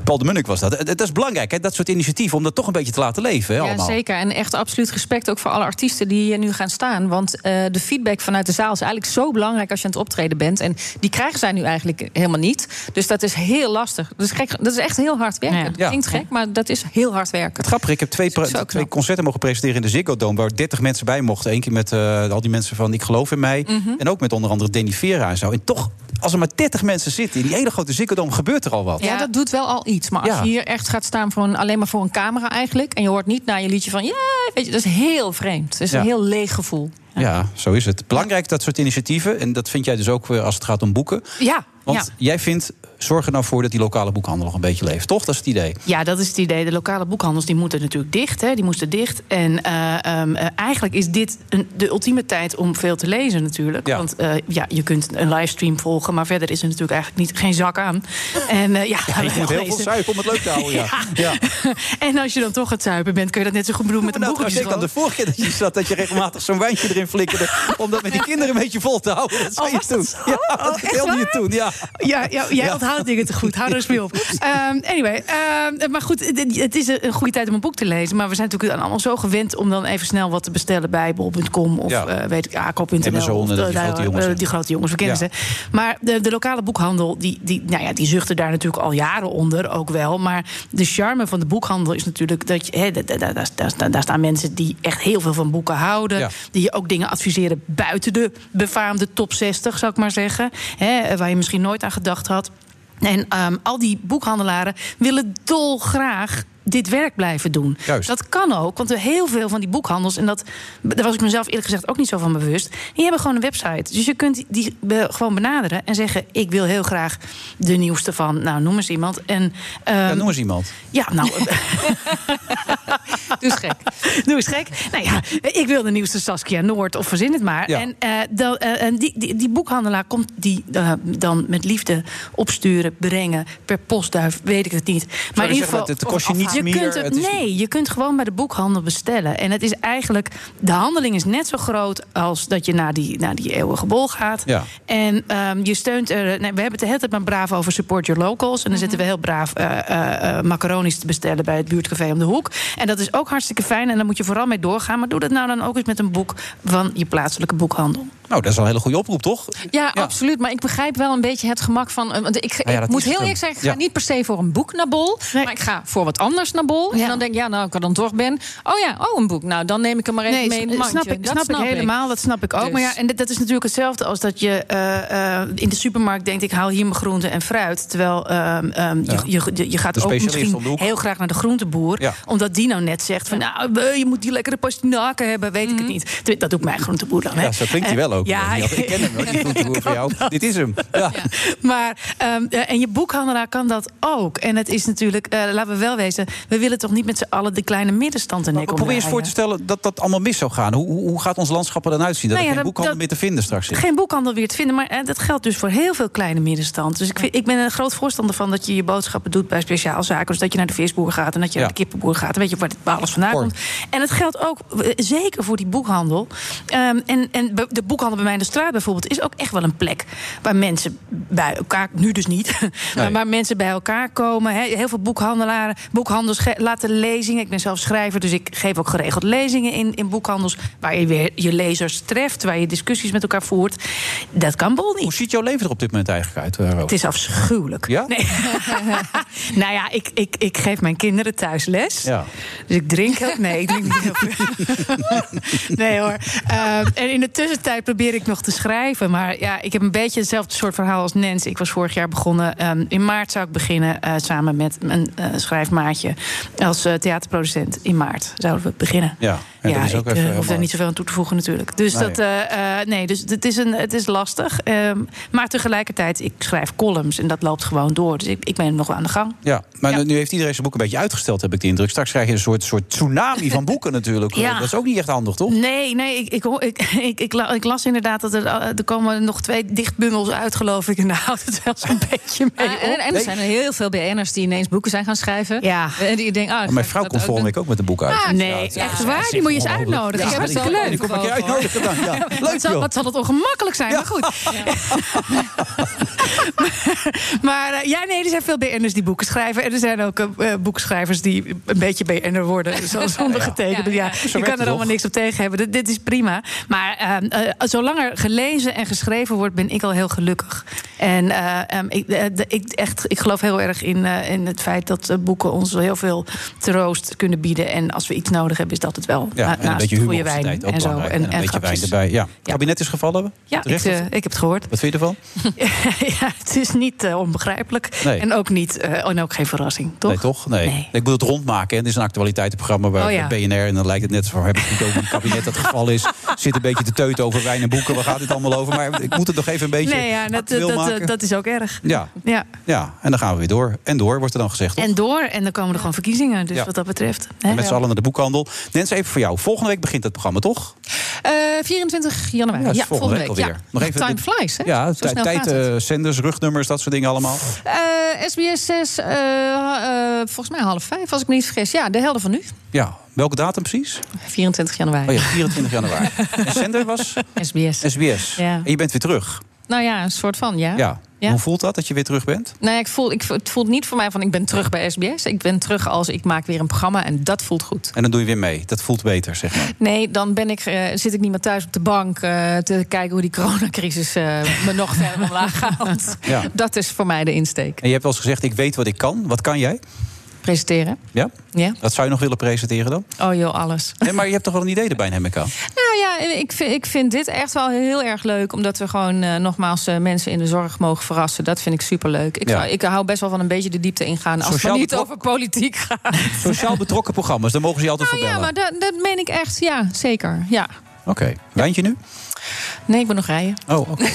Paul de Munnik was dat. Het is belangrijk, hè, dat soort initiatieven, om dat toch een beetje te laten leven. Hè, Ja, allemaal. zeker. En echt absoluut respect ook voor alle artiesten die hier nu gaan staan. Want uh, de feedback vanuit de zaal is eigenlijk zo belangrijk als je aan het optreden bent. En die krijgen zij nu eigenlijk helemaal niet. Dus dat is heel lastig. Dat is, gek, dat is echt heel hard werken. Dat klinkt gek, maar dat is heel hard werken. Het grappige, ik heb twee, twee concerten mogen presenteren in de Ziggo Dome... waar 30 mensen bij mochten. Eén keer met uh, al die mensen van Ik Geloof in Mij. Mhm. En ook met onder andere Danny Vera en zo. En toch, als er maar 30 mensen zitten in die hele grote Ziggo Dome... gebeurt er al wat. Ja, dat doet wel al iets. Maar als Ja. je hier echt gaat staan voor een, alleen maar voor een camera eigenlijk... en je hoort niet naar je liedje van... ja, weet je, dat is heel vreemd. Het is Ja. een heel leeg gevoel. Ja, zo is het. Belangrijk dat soort initiatieven. En dat vind jij dus ook weer als het gaat om boeken. Ja, Want Ja. jij vindt, zorg er nou voor dat die lokale boekhandel nog een beetje leeft. Toch? Dat is het idee. Ja, dat is het idee. De lokale boekhandels die moeten natuurlijk dicht. Hè. Die moesten dicht. En eh, ehm, eh, eigenlijk is dit een, de ultieme tijd om veel te lezen natuurlijk. Want eh, ja, je kunt een livestream volgen... maar verder is er natuurlijk eigenlijk niet, geen zak aan. En, ja, Ja, je moet heel veel zuipen om het leuk te houden. Ja. ja. En als je dan toch het zuipen bent... kun je dat net zo goed doen met een Nou, boek trouwens, ik had de vorige keer dat je zat dat je regelmatig zo'n wijntje erin flikkerde. om dat met die kinderen een beetje vol te houden. Dat zei je toen. Ja, dat vertelde je toen. Ja. Ja, ja, jij onthoudt dingen te goed. Hou er eens mee op. Ehm, anyway, ehm, maar goed, het- is een goede tijd om een boek te lezen. Maar we zijn natuurlijk allemaal zo gewend om dan even snel wat te bestellen bij bol.com of Ja. eh, weet ik, Akoop.nl. Of de- die grote de- jongens? Die grote jongens, we kennen Ja. ze. Maar de, de lokale boekhandel, die, die, nou ja, die zuchten daar natuurlijk al jaren onder, ook wel. Maar de charme van de boekhandel is natuurlijk dat je, daar, daar, daar staan mensen die echt heel veel van boeken houden. Ja. Die je ook dingen adviseren buiten de befaamde top 60, zou ik maar zeggen. Waar je misschien nooit aan gedacht had. En ehm, al die boekhandelaren willen dolgraag dit werk blijven doen. Juist. Dat kan ook, want er heel veel van die boekhandels... en dat, daar was ik mezelf eerlijk gezegd ook niet zo van bewust... die hebben gewoon een website. Dus je kunt die, gewoon benaderen en zeggen... ik wil heel graag de nieuwste van, nou, noem eens iemand. En, ehm, Ja, noem eens iemand. ja, nou. Doe eens gek. Doe eens gek. Nou ja, ik wil de nieuwste Saskia Noord of verzin het maar. Ja. En, eh, dan, eh, en die, die, die boekhandelaar komt die eh, dan met liefde opsturen, brengen, per postduif, weet ik het niet. Maar je zeggen, het kost je je Kunt het, het is- nee, je kunt gewoon bij de boekhandel bestellen. En het is eigenlijk, de handeling is net zo groot als dat je naar die, naar die eeuwige bol gaat. Ja. En ehm, je steunt er. Nee, we hebben het de hele tijd maar braaf over support your locals. En dan zitten we heel braaf eh eh, eh, macaroni's te bestellen bij het buurtcafé om de hoek. En dat is ook hartstikke fijn. En daar moet je vooral mee doorgaan. Maar doe dat nou dan ook eens met een boek van je plaatselijke boekhandel. Nou, dat is wel een hele goede oproep, toch? Ja, absoluut. Maar ik begrijp wel een beetje het gemak van. Want ik, ik Ah ja, dat moet heel eerlijk zeggen, ik ga Ja. niet per se voor een boek naar bol. Maar ik ga voor wat anders naar bol. En dan denk ik, ja, nou, ik er dan toch ben. Oh ja, oh, een boek. Nou, dan neem ik hem maar even Nee, mee in het snap ik, Dat snap ik helemaal, dat snap ik ook. Dus. Maar ja, en dat, dat is natuurlijk hetzelfde als dat je eh, eh, in de supermarkt denkt... ik haal hier mijn groenten en fruit. Terwijl ehm, ehm, Ja. je, je, je, je gaat ook misschien heel graag naar de groenteboer. Ja. Omdat die nou net zegt van... nou, eh, je moet die lekkere pastinaken hebben, weet ik het niet. Dat doet mijn groenteboer dan, hè. Ja, zo klinkt hij wel ook. Ja, ik ken hem, hoor, die groenteboer van jou. Dit is hem. Ja. maar, ehm, eh, en je boekhandelaar kan dat ook. En het is natuurlijk, eh, laten we wel wezen... we willen toch niet met z'n allen de kleine middenstand een nek Probeer eens voor te stellen dat dat allemaal mis zou gaan. Hoe, hoe gaat ons landschap er dan uitzien? Dat Nou er geen boekhandel dat- meer te vinden straks is? Geen boekhandel weer te vinden, maar eh, dat geldt dus voor heel veel kleine middenstand. Dus ik, vind, ik ben een groot voorstander van dat je je boodschappen doet bij speciaalzaken. Dus dat je naar de visboer gaat en dat je Ja. naar de kippenboer gaat. Dan weet je waar dit alles vandaan komt. En het geldt ook eh, zeker voor die boekhandel. Ehm, en en de boekhandel bij mij in de straat bijvoorbeeld is ook echt wel een plek waar mensen bij elkaar, nu dus niet, maar waar mensen bij elkaar komen. Heel veel boekhandelaren, boekhandels laten lezingen. Ik ben zelf schrijver, dus ik geef ook geregeld lezingen in, in boekhandels. Waar je weer je lezers treft, waar je discussies met elkaar voert. Dat kan Bol niet. Hoe ziet jouw leven er op dit moment eigenlijk uit? eh? Het is afschuwelijk. Ja? Nee. nou ja, ik, ik, ik geef mijn kinderen thuis les. Ja. Dus ik drink heel... Nee, ik drink niet heel veel. nee hoor. Ehm, en in de tussentijd probeer ik nog te schrijven. Maar ja, ik heb een beetje hetzelfde soort verhaal als Nens. Ik was vorig jaar begonnen. Ehm, in maart zou ik beginnen eh, samen met een eh, schrijfmaatje. Als eh, theaterproducent. In maart zouden we beginnen. Ja, en Ja, dat is ook ik eh, even hoef helemaal- daar niet zoveel aan toe te voegen natuurlijk. Dus Nee. dat, eh, eh, nee, dus het is, een, het is lastig. Ehm, maar tegelijkertijd, ik schrijf columns en dat loopt gewoon door. Dus ik, ik ben nog aan de gang. Ja, maar nu- nu heeft iedereen zijn boek een beetje uitgesteld, heb ik de indruk. Straks krijg je een soort, soort tsunami van boeken natuurlijk. Ja. Dat is ook niet echt handig, toch? Nee, nee, ik, ik, ik, ik, ik, la- ik las inderdaad dat er, er komen nog twee dichtbundels uit, geloof ik. En daar houdt het wel zo'n beetje mee Ah, en, op. en er zijn er heel veel BN'ers die ineens boeken zijn gaan schrijven. Ja. En die denken, ah, Maar mijn vrouw komt volgende week ook met een boek uit. Ah, nee, Ja, echt waar? Die moet je eens uitnodigen. Ja, Ik heb die het komt- leuk. Ik je uitnodigen dan. Ja. Leuk, wat, zal, joh. wat zal het ongemakkelijk zijn, maar goed. maar eh, ja, nee, er zijn veel BN'ers die boeken schrijven. En er zijn ook eh, eh, boekschrijvers die een beetje BN'er worden. Zoals ondergetekende. Ja, je kan er allemaal niks op tegen hebben. Dit, dit is prima. Maar eh, eh, zolang er gelezen en geschreven wordt, ben ik al heel gelukkig. En eh, ehm, ik, de- ik, echt, ik geloof heel erg in, eh, in het feit dat boeken ons heel veel troost kunnen bieden. En als we iets nodig hebben, is dat het wel. Ja, En een beetje humor goede wijn tijd ook en zo. En, En een beetje wijn grapjes. erbij. Ja. Het kabinet is gevallen? Ja, Terecht, eh, ik heb het gehoord. Wat vind je ervan? Ja, het is niet eh, onbegrijpelijk. Nee. En, ook niet, eh, en ook geen verrassing, toch? Nee, toch? Nee. Ik moet het rondmaken. hè. Het is een actualiteitenprogramma bij Oh, ja. bij BNR. En dan lijkt het net zo. Heb ik niet over het kabinet dat het geval is. Zit een beetje te teuten over wijn en boeken. Waar gaat dit allemaal over? Maar ik moet het nog even een beetje nee, ja, dat, is ook erg. Ja, Ja. ja, en dan gaan we weer door. En door, wordt er dan gezegd. toch? En door, en dan komen er gewoon verkiezingen. Dus Ja. wat dat betreft. hè? En met z'n allen naar de boekhandel. Nens, even voor jou. Volgende week begint het programma, toch? Eh, 24 januari. Ja, volgende week alweer. Ja. Nog even Time flies, hè? Ja, Zo tijd, eh, zenders, rugnummers, dat soort dingen allemaal. Eh, SBS 6, eh, eh, volgens mij half vijf, als ik me niet vergis. Ja, de helden van nu. Ja, welke datum precies? 24 januari. Oh ja, 24 januari. en zender was? SBS. SBS. Ja. En je bent weer terug. Nou ja, een soort van, ja. Ja. Ja. Hoe voelt dat, dat je weer terug bent? Nee, ik voel, ik, het voelt niet voor mij van ik ben terug bij SBS. Ik ben terug als ik maak weer een programma en dat voelt goed. En dan doe je weer mee. Dat voelt beter, zeg maar. Nee, dan ben ik, eh, zit ik niet meer thuis op de bank eh, te kijken hoe die coronacrisis eh, me nog verder omlaag haalt. Ja. Dat is voor mij de insteek. En je hebt wel eens gezegd, ik weet wat ik kan. Wat kan jij? Presenteren. Ja? Ja. Dat zou je nog willen presenteren dan? Oh joh, alles. Nee, maar je hebt toch wel een idee erbij, neem ik aan. Nou ja, ik vind, ik vind dit echt wel heel erg leuk. Omdat we gewoon eh, nogmaals eh, mensen in de zorg mogen verrassen. Dat vind ik superleuk. Ik, Ja. hou- ik hou best wel van een beetje de diepte ingaan. Als Sociaal het niet over politiek gaat. Sociaal betrokken programma's, daar mogen ze je altijd Nou voor ja, bellen. maar dat, dat meen ik echt. Ja, zeker. Ja. Oké. Wijntje nu? Nee, ik ben nog rijden. Oh, oké.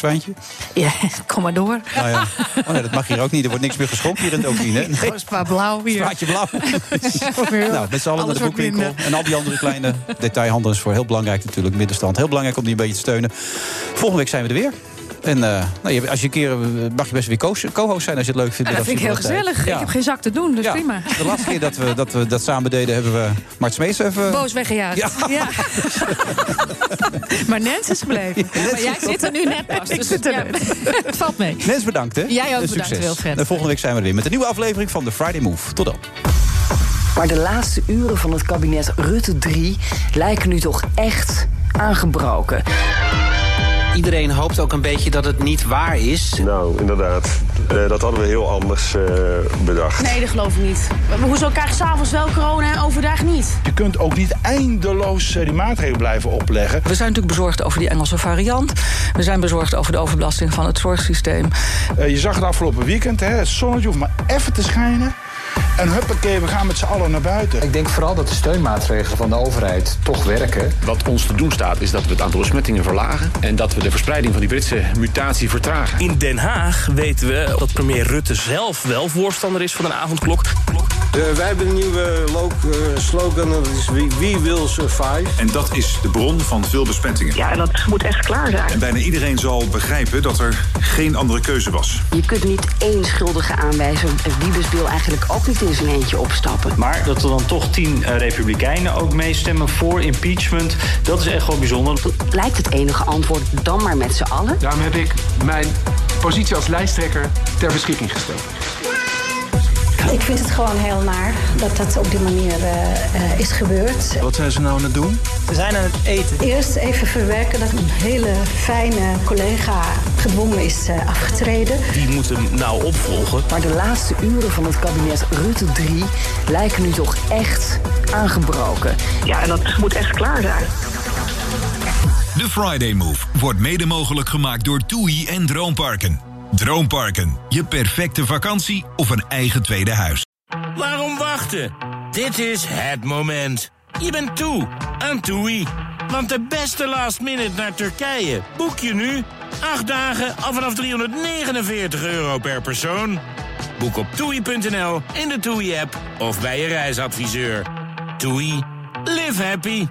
wijntje? Ja, kom maar door. Nou ja. Oh nee, dat mag hier ook niet. Er wordt niks meer geschonken hier in Dauphine. Nee. Gewoon spa blauw hier. Straatje blauw. nou, met z'n allen naar de boekwinkel. En al die andere kleine detailhandels voor heel belangrijk natuurlijk. Middenstand. Heel belangrijk om die een beetje te steunen. Volgende week zijn we er weer. En eh, nou, je- als je een keer, eh, mag je best weer co- co-host zijn als je het leuk vindt. Ja, dat vind ik heel Middagsvier gezellig. Ja. Ik heb geen zak te doen, dus Ja. prima. De laatste keer dat we dat, we dat samen deden, hebben we Mart Smees even... Boos weggejaagd. Ja. maar Nens is gebleven. Maar jij zit er nu net pas. Ik Dus zit er ja, het valt mee. Nens bedankt, hè? Jij ook bedankt, succes. Wilfred. En volgende week zijn we er weer met een nieuwe aflevering van de Friday Move. Tot dan. Maar de laatste uren van het kabinet Rutte 3 lijken nu toch echt aangebroken. Iedereen hoopt ook een beetje dat het niet waar is. Nou, inderdaad. Eh, dat hadden we heel anders eh, bedacht. Nee, dat geloof ik niet. Hoezo krijg je s'avonds wel corona en overdag niet? Je kunt ook niet eindeloos eh, die maatregelen blijven opleggen. We zijn natuurlijk bezorgd over die Engelse variant. We zijn bezorgd over de overbelasting van het zorgsysteem. Eh, je zag het afgelopen weekend, hè, het zonnetje hoeft maar even te schijnen. En huppakee, we gaan met z'n allen naar buiten. Ik denk vooral dat de steunmaatregelen van de overheid toch werken. Wat ons te doen staat is dat we het aantal besmettingen verlagen... en dat we de verspreiding van die Britse mutatie vertragen. In Den Haag weten we dat premier Rutte zelf wel voorstander is van een avondklok. wij hebben een nieuwe eh, slogan, dat is We, we Will Survive. En dat is de bron van veel besmettingen. Ja, en dat moet echt klaar zijn. En bijna iedereen zal begrijpen dat er geen andere keuze was. Je kunt niet één schuldige aanwijzen. Wiebes wil eigenlijk ook niet in zijn eentje opstappen. Maar dat er dan toch tien eh, republikeinen ook meestemmen voor impeachment... dat is echt wel bijzonder. Lijkt het enige antwoord dan maar met z'n allen? Daarom heb ik mijn positie als lijsttrekker ter beschikking gesteld. Ik vind het gewoon heel naar dat dat op die manier eh, eh, is gebeurd. Wat zijn ze nou aan het doen? We zijn aan het eten. Eerst even verwerken dat een hele fijne collega gedwongen is eh, afgetreden. Die moet hem nou opvolgen. Maar de laatste uren van het kabinet Rutte 3 lijken nu toch echt aangebroken. Ja, en dat moet echt klaar zijn. De Friday Move wordt mede mogelijk gemaakt door TUI en Droomparken. Droomparken, je perfecte vakantie of een eigen tweede huis. Waarom wachten? Dit is het moment. Je bent toe aan TUI. Want de beste last minute naar Turkije boek je nu. Acht dagen al vanaf 349 euro per persoon. Boek op toei.nl, in de TUI-app of bij je reisadviseur. TUI, live happy.